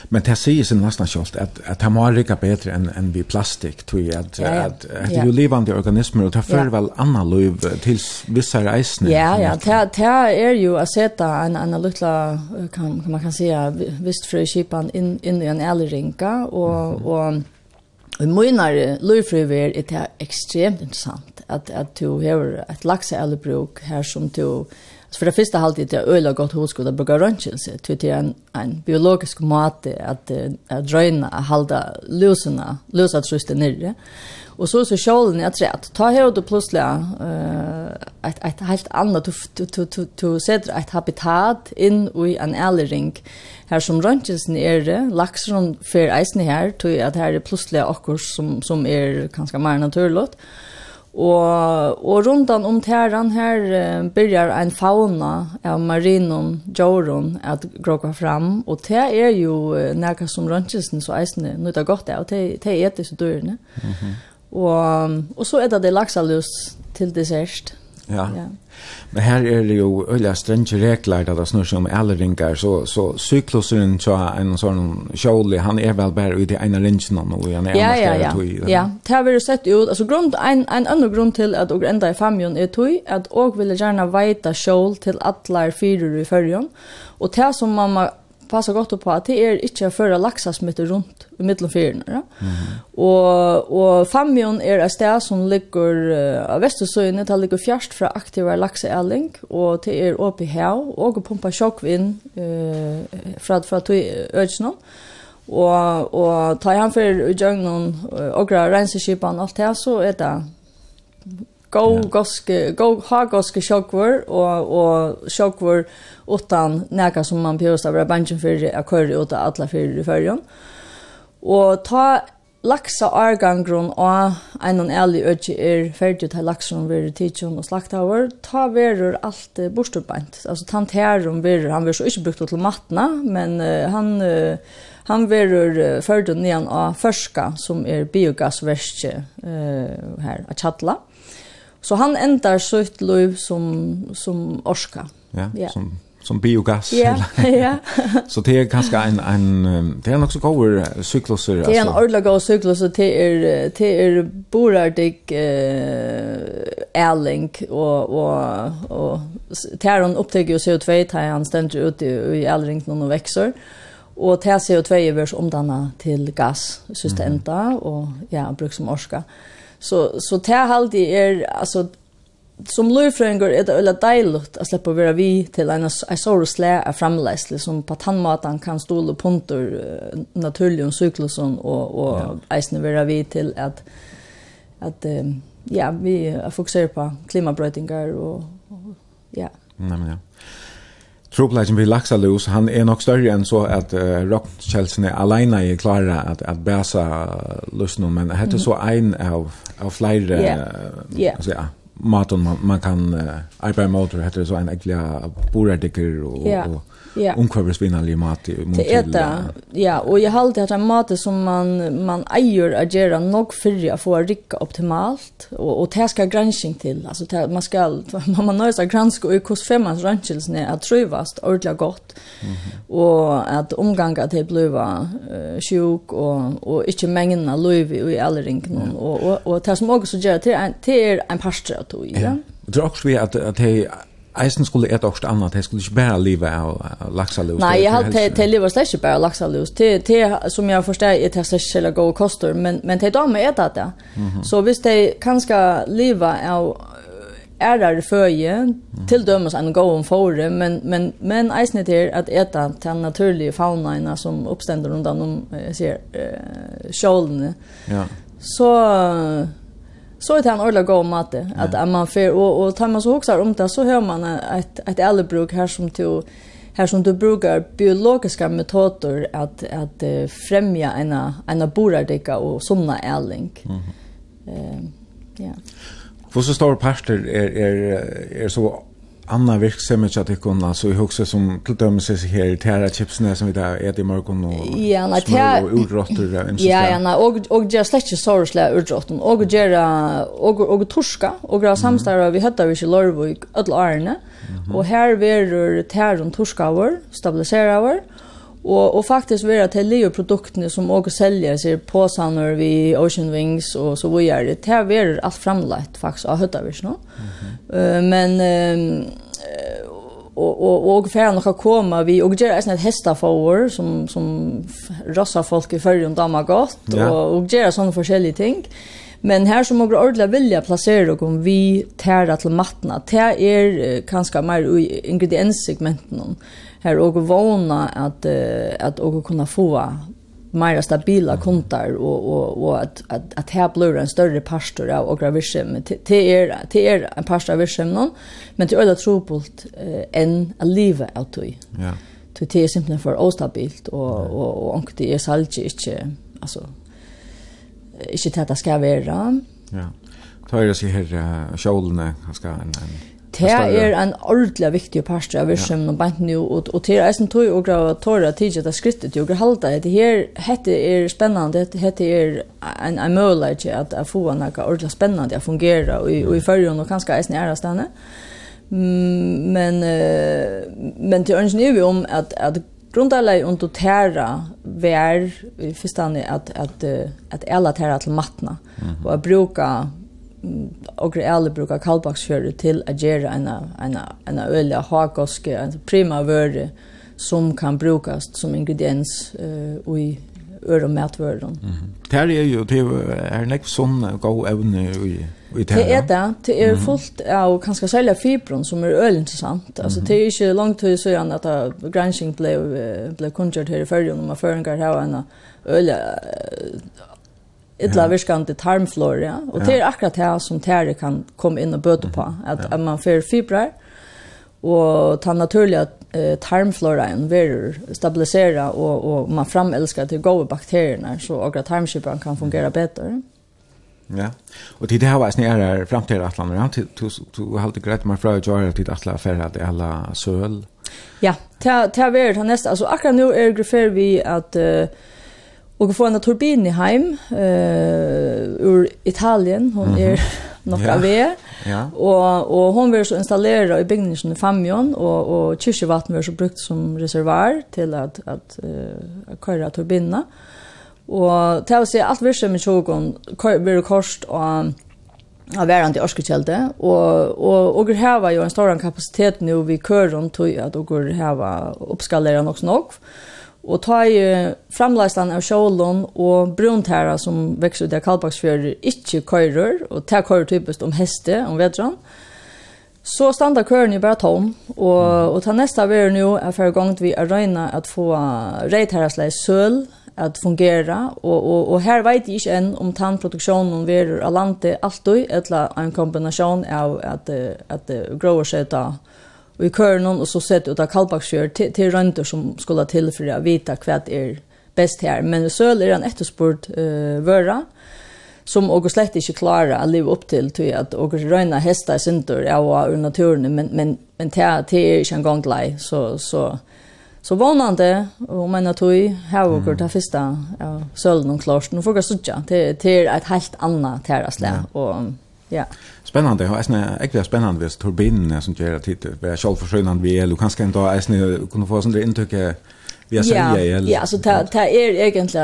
Men det säger sig nästan självt att att det må lika bättre än än vi plastik tror jag att ja, ja. att, att ja. ju levande organismer och det för ja. väl andra liv till vissa reisner. Ja, ja, det det är ju att sätta en en lilla kan man kan säga visst för skipan in in i en älrinka och mm. och Og møynar løyfrøver er det ekstremt interessant at, at du har et lakse eller bruk her som du Så för det första halvtid det är öl och gott hos skulle bruka röntgense. Det är en, en biologisk mat att, att dröjna, att hålla lösarna, lösa trusten nere. Och så så skålen jag tror att ta här och plötsligt eh ett ett helt annat du du du du sätter ett habitat in i en ällring här som röntgensen är det laxron för isen här tror jag att här är plötsligt akkur som som är ganska mer naturligt. Og, og rundan om tæran her uh, byrjar ein fauna av marinon djauron at gråka fram, og det er jo uh, nærkast som røntgesen så eisne nøyta godt av, det er etter så dyrene. Mm -hmm. og, og så er det det laksalus til dessert. Ja. ja. Men her er det jo øyla strenge regler der det snur om alle ringer, så, så syklusen til en sånn kjålig, han er vel bare i det ene ringen nå, og han er ja, ja, ja. tog. Ja, det har vi jo sett ut, altså grunn, en, en annen grunn til at og enda i famjon er tog, at og ville gjerne veita kjål til atler fyrer i fyrjon, og det som man må passa godt på at det er ikke å føre laksasmitte rundt i middelfyrene. Ja? Mm -hmm. Og, og Famion er et sted som ligger av uh, Vestersøyene, det ligger fjerst fra aktiva lakseæling, og det er oppe i hav, og pumpa sjokvinn uh, fra, fra och Og, og ta han for i djøgnen, og, og reinseskipan, alt det, så er det Go goske, go ha goske sjokvor og og sjokvor utan näka som man pjösta vara banken för att köra ut alla för i förjon. Och ta laxa argangron og einan ærlig øki er ferdig til laxen verur tidsjon og slaktaver, ta verur alt borstubbeint. Altså tant herum verur, han verur så ikke brukt til matna, men uh, han, uh, han verur uh, ferdig nian av førska, som er biogassverske uh, her, av tjatla. Mm Så han ändrar sitt liv som som orska. Ja, ja. som som biogas. Ja, ja. så det är ganska en en det är också goda cykluser alltså. Det är en ordla goda cyklus och det är det är borar dig eh Erling och och och Taron upptäcker ju CO2 tar han ständer ut i, i Erling någon och växer. Och det CO2 görs omdanna till gas systenta mm. och ja, bruks som orska. Mm Så så det är alltså som löfrönger är det ölla dejligt att släppa vara vi till en sorgslä är framless som på tandmatan kan ståla punter naturligen cyklusen och, och ja. eisne vara vi till att, att ja, vi fokuserar på klimatbrytningar och, och ja. Nej, men ja. Tropleggen vid Laxalus, han är nog större än så att uh, Rockchelsene alena är klara att, att bäsa lyssnum, men det är så en av, av flera yeah. yeah. alltså, ja, maten man, man kan uh, arbeta mot, det är så en äckliga borardiker och, yeah. och ja. omkvarvsvinnelig mat. Det er det, ja. Og jeg halte at det er mat som man, man eier å gjøre nok for å få rikka optimalt, og, og det skal gransking til. Altså, det, man skal, man må nøye seg granske og hvordan femmans ranskjelsen er trøyvast ordentlig godt, mm -hmm. og at omganget til bliva uh, sjuk og, og ikke mengene løyv i alle ringene, mm. og, og, og det som også gjør det, er en, det er en parstret. Ja. ja. Det er også vi at, at det eisen skulle et også annet, de skulle ikke bare leve av laksalus. Nei, jeg har til, til livet slett ikke bare laksalus. Det som jeg forstår, er det slett ikke gode koster, men, men til damer er det det. Så hvis de kan skal leve av ærere føje, mm -hmm. til dømes en gå om fore, men, men, men eisen til at eta den naturlige faunaene som oppstender rundt om, om sier, øh, skjålene. Ja. Så så är det en ordentlig god mat att att man får och och tar man så också om det så hör man ett ett äldrebruk här som till här som du brukar biologiska metoder att att uh, främja en ena borardika och somna ärling. Mm. Eh uh, ja. Yeah. Hur så stor pastor är är är så anna virksomhet så att det kunde alltså i huset som til till dömen sig här tæra chipsene som vi da et i morgen, og ja na og urrotter ja ja na och och just släcka sorgsla urrotten och göra og, og torska och göra samstar vi hade vi i Lorvik öll arne och här verur tära torskavor stabiliserar Og, og faktisk vera til leo produktene som også selger seg påsaner vi Ocean Wings og så videre, det har vært alt framlagt faktisk av Høttavis nå. Mm -hmm. uh, men um, og og og fer nokk að koma vi og gera ein hesta som som sum rossa folk i ferjum dama ja. og og gera sånne forskjellige ting. Men här som några ordla vilja placera och om vi tär till matna, det är kanske mer i ingredienssegmenten. Här och vana att att och kunna få mer stabila kontar och och och att att att här blir en större pastor av och gravishem till er till är en pastor av vishem någon men till öda tropult en att leva ut i. Ja. Till det är simpelt för ostabilt och och och ankt det är salge inte alltså ikke til at det skal være. Ja. Ta er det seg her uh, kjolene, han en... en Det er en ordentlig viktig part av virksomheten og bant nå, og, og til eisen tog og grav tåra tidsi at det skrittet til å halda det her, hette er spennende, hette er en, en mulighet at jeg får noe ordentlig spennende å fungere, og, og i førjen og kanskje eisen i ærestandet. Mm, men, uh, men til ønsken er vi om at, at grundarleg undu du tæra vær i fyrstani at, at, at ella tæra til matna mm -hmm. og at bruka og alle bruka kalbaksfjøre til at gjøre en, en, en øl hakoske, en prima vøre som kan brukas som ingrediens uh, i øre og matvøren. Mm. Det er jo, det er nekv sånn god evne i Det er det. Det er fullt av kanskje særlig fibron som er øyelig interessant. Altså, det er ikke langt høy søren at gransking ble, ble kunngjørt her i førre, når man føringer her en øyelig illa virkande tarmflora. Ja. Og det er akkurat det som tære kan komme inn og bøte på. At, at man får fibrer, og ta naturliga eh, tarmfloraen verur stabilisera og, og man framelskar til gode bakterierna så akkurat tarmskipan kan fungera bättre. Ja. Och det här var snarare fram till Atlant. Ja, du du hade grejt mig från Jordan till Atlant för att alla söl. Ja, ta ta ver ta nästa. Alltså akkurat nu är det för vi att och få en turbin i hem eh ur Italien. Hon är nokk av det. Ja. Og, og hon vil så installera i bygningen i Famjon, og, og kyrkjevatten var så brukt som reservar til at, at uh, køyre turbinene. Og til å si alt virksomhet i tjogon blir kost og av verand i Orskekjelde, og, og, og heva jo en stor kapasitet nu vi køren til at og heva oppskalera nok nok. Og ta i framleisland av kjålen og bruntæra som vekser ut av Kalbaksfjører ikke køyrer, og ta køyrer typisk om heste, om vedran. Så standa køren jo bare tom, og, og ta nesta veri nu er fyrir gongt vi er røyna at få reit herrasleis søl, att fungera och och och här vet jag än om tandproduktionen verur av landet alltid eller en kombination av att att grower sätta vi kör någon och så sett ut av kalbaksjör till, till röntor som skulle till för att veta vad är bäst här men så är den efterspurt uh, vara som och slett inte klara att leva upp till till att och röna hästar syntor ja och naturen men men men det är inte en gång så så Så vånande, og menna tog, her og det første ja, sølen og klart, nå får jeg sutja til, til et helt annet terrasle. Ja. Og, ja. Spennende, og jeg er spennende hvis turbinene som gjør tid, vi er selvforsøgnende vi er, og kanskje en dag jeg kunne få sånne inntrykk vi er sølje i. Ja, altså det er egentlig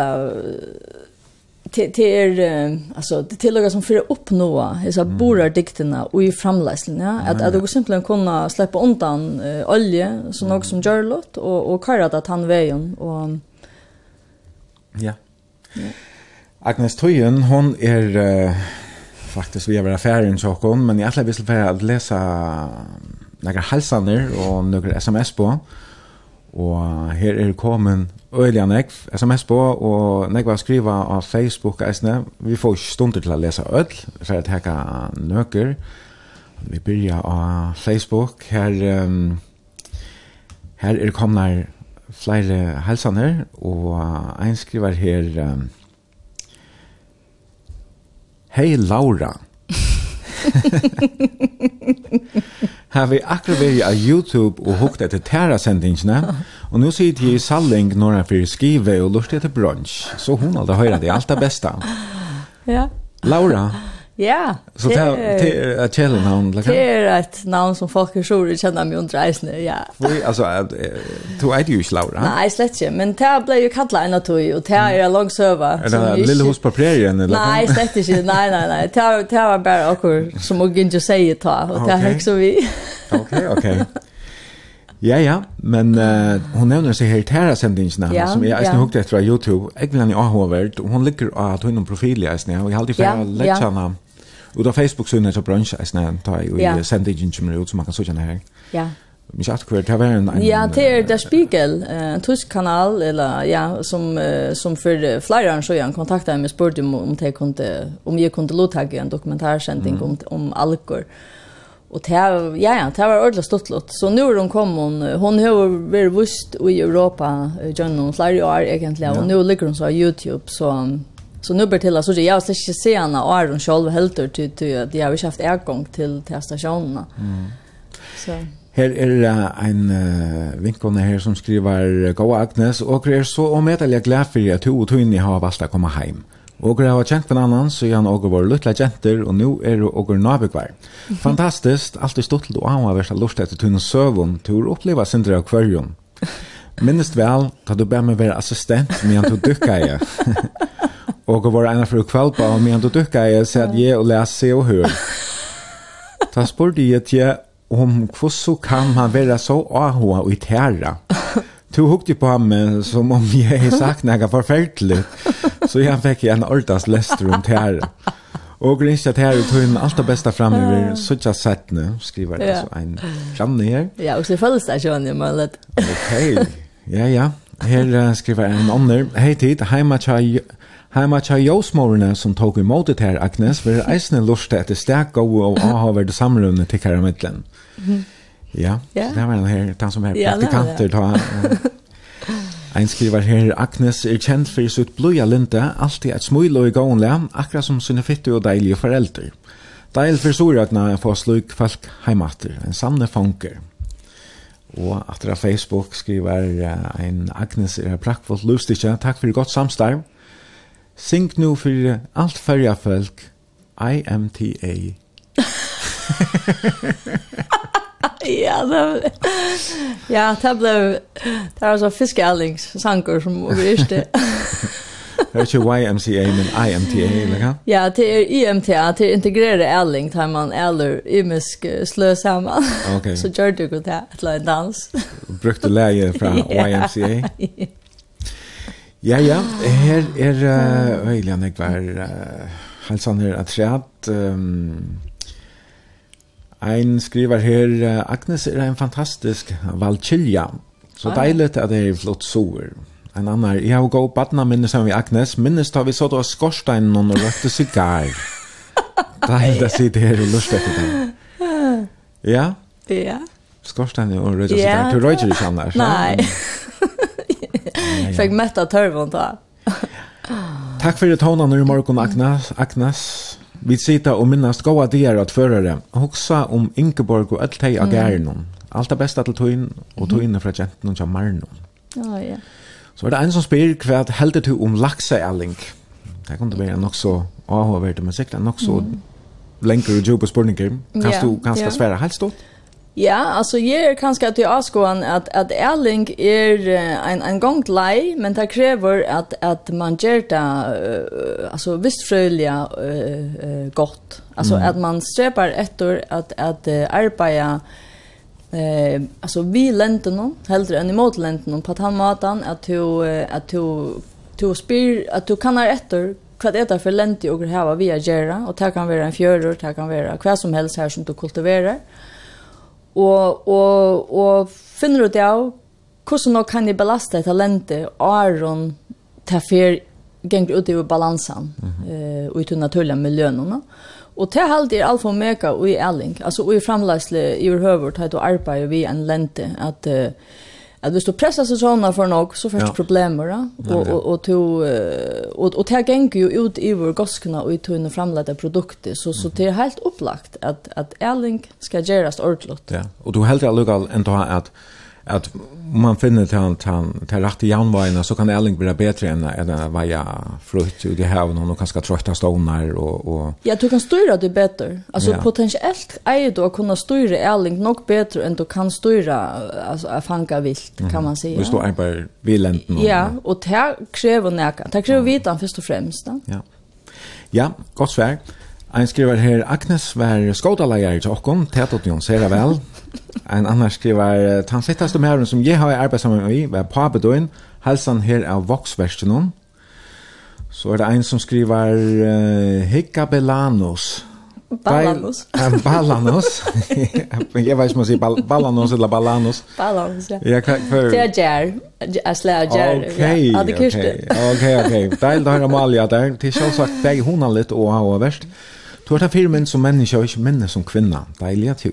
det är alltså det tillägga som för att uppnå dessa borar dikterna och i framläsningen ja att att det går simpelt kunna släppa undan uh, olje så något som Jarlot och och köra att han vägen och ja. ja. Agnes Tøyen, hon är uh, faktiskt vi är affären så men jag skulle vilja läsa några halsaner och några SMS på. Og her er kommet øyelig nekv sms på, og nekv har skriva av Facebook eisne. Vi får ikke stunder til å lese øl, for jeg tekker nøker. Vi byrja av Facebook. Her, um, her er kommet flere helsaner, og en skriver her... Um, Hei Laura, Har vi akkurat veri av YouTube og hukt etter Terra-sendingene, og nå sier de i Salling når han fyrir skrive og lurt etter brunch, så hun aldri hører det alt det beste. Ja. Laura, Ja. Så det er är ett källan Det er et navn som folk er sure kjenner meg under eisene, Ja. Vi alltså du er jo ikke Laura. Nei, slett ikke, Men det ble jo kallat en av tog og det er en lang lång serva. Eller lille hus på prärien eller. Nej, slett ikke, nei, nei, nei. Det det var bare och som och inte si ta og det er ikke så vi. Ok, ok. Ja, ja, men uh, hun nevner seg her Terra-sendingene, ja, som jeg eisne ja. hukte etter av YouTube. Jeg vil henne i AHV-verd, og hun ligger av at hun er profil i eisne, og jeg har alltid fyrir ja, å legge henne Och då Facebook syns så brunch är snäll ta i sendingen som ut så man kan söka här. Ja. Men jag tror det var en Ja, det är där Spiegel, en tysk kanal eller ja, som som för år så jag kontaktade mig spurt om om det kunde om jag kunde låta en dokumentärsändning om om alkohol. Och det ja ja, det var ordentligt stort Så nu hon kom hon hon har varit vist i Europa, John och Larry är egentligen och nu ligger hon så på Youtube så Så nu ber till att så jag har inte se henne och Aron själv helter till till att jag har inte haft ergång till till stationerna. Mm. Så Her er det en uh, vinkone her som skriver Gå Agnes, og er så omedelig glad for at du og Tøyni har valgt å komme hjem. Og jeg har kjent annan så han og vår luttelig jenter, og nå er det og nabekvar. Fantastisk, alltid stått til å ha vært lurt etter tunne Søvun til å oppleve sindre av kvarjon. Minnest vel, da du ber meg være assistent, men du tog dukka jeg. Og var ena för kväll på men du duckar jag så att jag och läser och hör. Ta sport i att om hvordan kan man være så ahoa och i terra. Du hukte på ham som om jeg har sagt noe forferdelig, Så jeg fikk en ordans lester om terra. Og grins at her tog inn alt det bästa fram över sådja sätt nu, skriver det altså en framne her. Ja, och så följs det sjön i målet. Ok, ja, ja. Her uh, skriver en annen. Hei tid, heima tja Heima tja jósmorene som tog imot det her, Agnes, var eisne lurste etter stek gode og avhaverde samrunner til kjære middelen. Ja, ja. det var den her, den som er praktikanter, ta... Ein skriver her, Agnes er kjent for sitt blodja linte, alltid et smil og i gåenle, akkurat som sine fitte og deilige foreldre. Deil for sorøkna er få sluk folk heimater, en sanne fanker. Og etter Facebook skriver ein Agnes er prakkfullt lustig, takk for godt samstarv. Sing nu fyrir alt færja folk. IMTA. ja, det Ja, det blev det var så fiskeallings sankor som vi visste. Det er ikke YMCA, men IMTA, eller hva? Ja, det er IMTA, det er integrerade ærling, der man eller imisk slø sammen. Okay. Så gör du det, et eller dans. Brukte leie fra YMCA? ja. Ja, ja, her er uh, øyelig han ikke var uh, halsan her atreat. Um, ein skriver her, uh, Agnes er en fantastisk valkylja, så ah. deilig at det er flott sover. En annan, jeg har gått badna minnes han Agnes, minnes da vi så da skorsteinen og røkte sigar. deilig at sitte her og lust etter det. Ja? Ja. Skorsteinen og røkte sigar, du røyker ikke annars. Nei. För mätta törvon då. Tack för det tonen i morgon Agnes. Agnes. Vi sitter och minnas goda dagar att föra det. Hoxa om Ingeborg och allt det jag om. Allt det bästa till tog och tog in från tjänsten och. Ja, ja. Så er det en som spyr hva heldet du om laksealling. Det kan være nok så avhåverdig, men sikkert nok så mm. lenger og jobbe spørninger. Kan du ganske svære helt stort? Ja, alltså jag er kanske att jag avskåan att, att Erling är en, en gång lei, men det kräver att, att man gör det uh, alltså, visst fröliga uh, uh, gott. Alltså mm. att man sträpar efter att, att uh, arbeta eh alltså vi länten någon hellre än emot länten någon på att han matan att du att du du spyr att du kan efter vad det för lente och hur här vad vi gör och det kan vara en fjörr det kan vara vad som helst här som du kultiverar og, og, og finner ut av hvordan nok kan jeg belaste talentet og ta fer ganger ut i balansen eh -hmm. uh, ut i naturlige. Og ta halde er alfa og mega og i æling, altså og i framleisle i høvert har du arbeidet vi en lente at uh, att hvis du pressar säsongerna för något så först ja. problem va och och och to och och det gänger ju ut i vår goskna och i tunna framlagda produkter så så det är helt upplagt att att Erling ska göras ordentligt. Ja. Och du helt är lugg ändå att att om man finner til han til, til rette janvajna så kan Elling bli bättre enn än vaja frukt ut i haven och kanskje trötta stonar och och Ja, du kan styra det bättre. Alltså ja. potentiellt är du att kunna styra Elling nog bättre än du kan styra alltså att fanga vilt mm -hmm. kan man säga. Du står bara vid länden. Och, ja, och det kräver näka. Det kräver ja. vitan först och främst. Då? Ja. Ja, godt svär. Ein skriver her, Agnes var skådaleier til okken, Tetot Jons, her vel. Ein annan skriver, den fittaste mæren som jeg har arbeidet sammen med var Pabedøyen, helsan her av voksverstenon. Så er det ein som skriver, uh, Hickabelanos. Balanos. Balanos. jeg vet ikke om man sier bal Balanos eller Balanos. Balanos, ja. Jeg kan for... Det er Gjer. Jeg slår Gjer. Ok, ja, det ok. Ok, ok. Deil, da har jeg Amalia der. Det er selvsagt deg hun er litt å ha verst. Mm. Du har ta fyrir minn som menneske og ikke minne som kvinna, deilig at jo.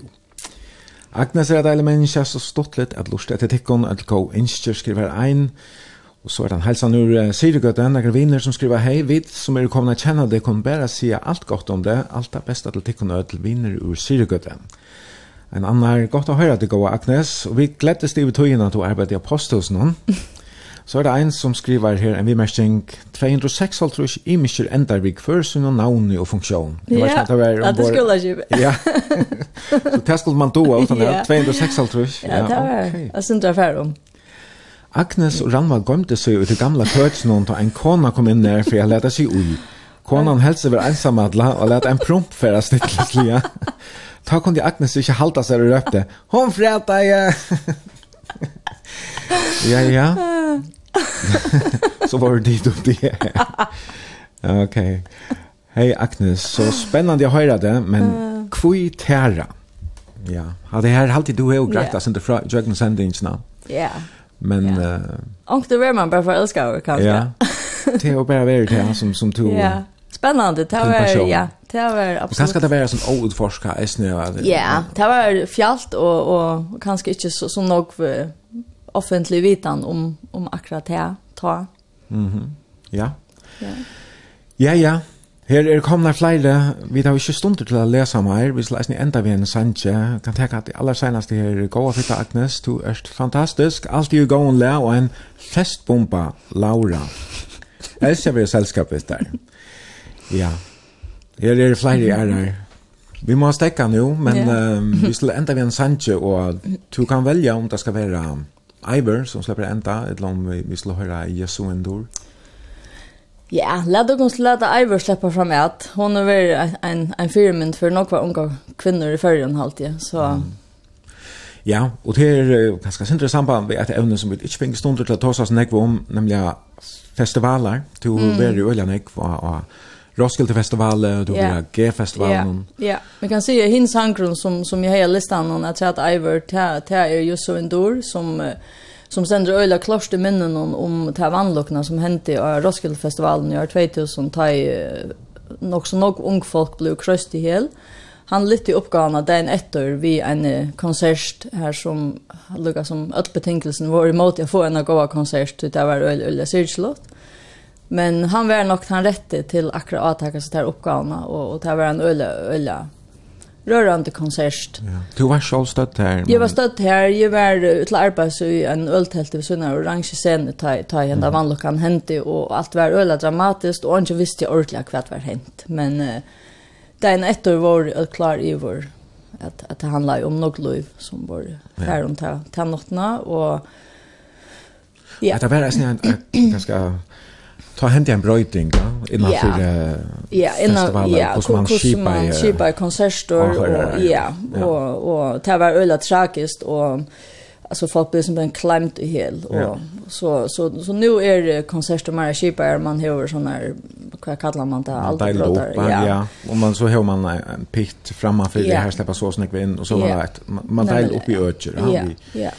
Agnes er deilig menneske, så stortlet at lust etter tikkun, at kå innskjer skriver ein, og så er han helsan ur uh, Sirigøtten, ekker viner som skriver hei, vid som er komna kjenna det, kun bæra sia alt godt om det, alt er besta til tikkun og til viner ur Sirigøtten. En annan gott å høyra til gåa Agnes, og vi gleddes det i tøyina at du arbeidde i apostelsen, Så er det en som skriver her en vimersting 206 holdt rusk i miskjer endar vi kvør sin og navn og funksjon. Ja, det var at det skulle ikke. Ja, så det skulle man doa utan det, 206 holdt rusk. Ja, det var jeg synes det var om. Agnes og Ranva gømte seg ut i gamla køtsnån da en kona kom inn der for jeg lette seg ui. Konan helse var ensamadla og lette en prompt for jeg stittelslige. Ta kom de Agnes ikke halta seg og røpte, «Hon freta jeg!» Ja, ja. så var det dit och det. Okej. Hej Agnes, så spännande jag höra det, men kvui terra. Ja, hade här alltid du är och grattas inte från Jörgen Sandins nu. Ja. Men eh yeah. uh, och det var man bara förälskar kanske. Ja. Det är bara väldigt det som som tog. Ja. Spännande. Det var ja, det var absolut. Kanske det var sån outforska är snö. Ja, det var fjällt och och kanske inte så så nog offentlig vitan om, om akkurat det, ta. Mm. Ja. Ja, ja. ja. Her er komna flere, vi har ikke stunder til å lese om vi skal eisne enda vi en sanje. Kan tenke at det aller seneste her, gå og Agnes, du er fantastisk, alltid gå en le, og en festbomba, Laura. Jeg elsker vi selskapet der. Ja, her er flere ærer. Vi må stekka nu, men yeah. um, vi skal enda vi en sanje, og du kan velja om det skal være Iver som släpper enda ett lång vi, vi skulle höra Jesu ändor. Ja, lad oss låta Iver släppa fram att Hon är väl en, en firmynd för några unga kvinnor i färgen halvtid. Så... Mm. Ja, og det er ganske sindre samband med et evne som vi ikke finner stunder til å ta oss nekve om, nemlig festivaler, Du å være i øyne nekve og, og Roskilde festival och då yeah. G festival. Ja. Ja. Man kan se hin sanggrund som som jag har listan och att att Ivor ta ta är ju så endur som som sänder öla kloster minnen om om ta vanlockna som hände i Roskilde festivalen i år 2000 ta nog så nog ung folk blev kröst i hel. Han lytte i uppgaven av den etter vi en konsert her som lukket som ötbetinkelsen var emot jag få en gåva konsert, det var øyelig øyelig syrslått. Men han var nok han rätte till akra attacka så där oppgavene, och og det var en øyla, øyla rörande konsert. Ja. Du var selv støtt her? Men... Var støtt her, jeg var til arbete i en øltelt ved såna orange scene, ta ta hända mm. vanluckan hendte, och allt var öle dramatiskt och ikke visste ordentlig hva vad var hänt. Men uh, den ett år var klar i vår att att det handlar om noe liv som var här til, til till og... och Ja. Det var en ganske ta hent en brøyting innan ja. för ja innan ja hur man skipa skipa konserter och ja och och det var öla tragiskt och alltså folk blev som en klämt i hel och ja. så så så nu är det konserter mer skipa man har sån här vad kallar man det allt det ja. ja och man så har man en pit framför det här släppa så snägg in och så var det man delar upp i öcher ja ja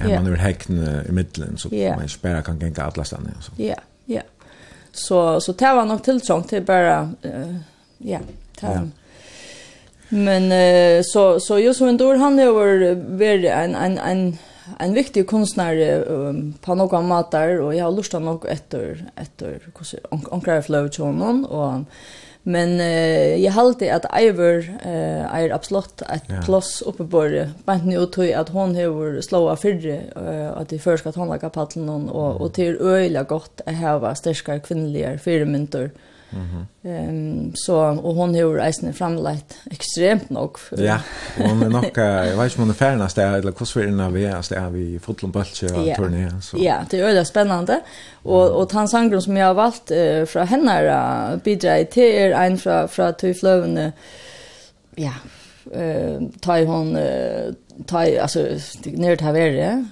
Ja, man er hekne i middelen, så man spæra kan genka atlastan. Ja, ja. Så så det var nog tilltrångt till bara eh ja, yeah, ja. Men eh så så just som en dår han över var en en en en viktig konstnär um, på några matar och jag har lustat nog efter efter hur onkrar flöv till honom och Men eh jag hållde att Iver eh är absolut ett ja. plus uppe på det. Men nu tror jag att hon har slåa förre eh att det först ska hon lägger paddeln och och till öliga gott att ha starka kvinnliga firmentor. Mm Mm ehm så, och hon har reisen framlagt extremt nog. ja, hon är nog jag vet inte om hon är färnast där eller hur vi er vi är där vi fotlon fotlom och og turné. Så. Ja, det är veldig spännande. Och och han sangen som jag har valt eh från henne, uh, bidrar till en från från Tøyfløvene, ja, eh ta hon ta alltså ner till Havere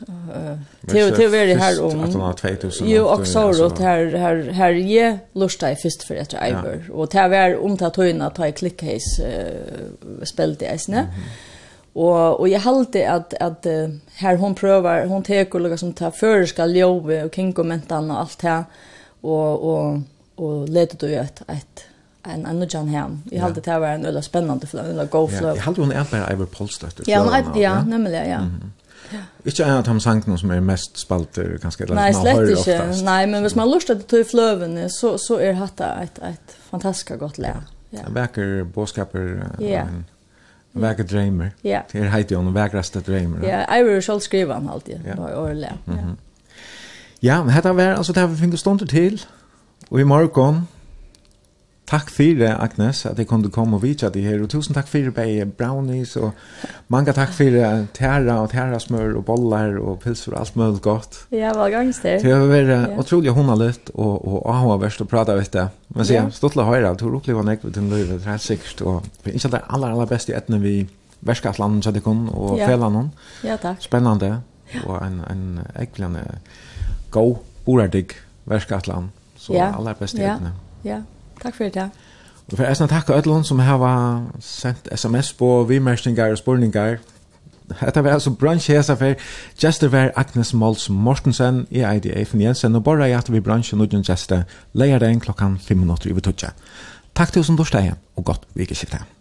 till till det här om att hon har 2000 Jo och så då här här här ge lusta i först för ett Iver och det var om ta töna ta i clickhäs spelade i snä och och jag hållde att att här hon prövar hon tar och liksom ta för ska leva och kinkomentan och allt här och och och letar då ett ett en en Jan hem. Jag hade det var en eller spännande för en go flow. Jag hade hon är bara Ivar Polstötter. Ja, nej, ja, nämligen ja. Ikke en av de sangene som er mest spalt ganske eller Nei, slett ikke. Nei, men hvis man lustar til fløvene, så, så er dette et, et fantastisk godt le. Ja. Vekker båskaper, ja. vekker dreamer. Ja. Det er heit jo en vekkereste dreimer. Ja, jeg vil selv skrive han alltid, ja. og le. Ja. ja, men dette var, altså det har vi finnet stånd til, og i morgen, Takk fyrir, Agnes, at jeg kunne komme og vidtja deg her, og tusen takk fyrir bei brownies, og mange takk fyrir tæra og tæra smør og bollar og pilsur och alt mulig godt. Ja, vel gangst der. Det har vært utrolig hundalut og, og ahoverst å prata vitt det. Men sier, ja. stått la høyra, du oppleva nek vitt din liv, det er sikkert, og ikke at det er aller, aller best i etne vi verskatlanden, så det kun, og ja. felanen. Ja, takk. Spännande. og en, en ekvelig god orardig verskatlan, så ja. aller best i etne. Ja, ja. Takk for det. Og for eisen takk av som har sendt sms på vimerkningar og spurningar. Hetta var altså brunch hesa fer. Jester var Agnes Mols Mortensen i IDA Finn Jensen og borra at vi brunch og nudgen Jester leier den klokkan 5 minutter i vi. Takk til oss som dorsteg og godt vikeskiftet.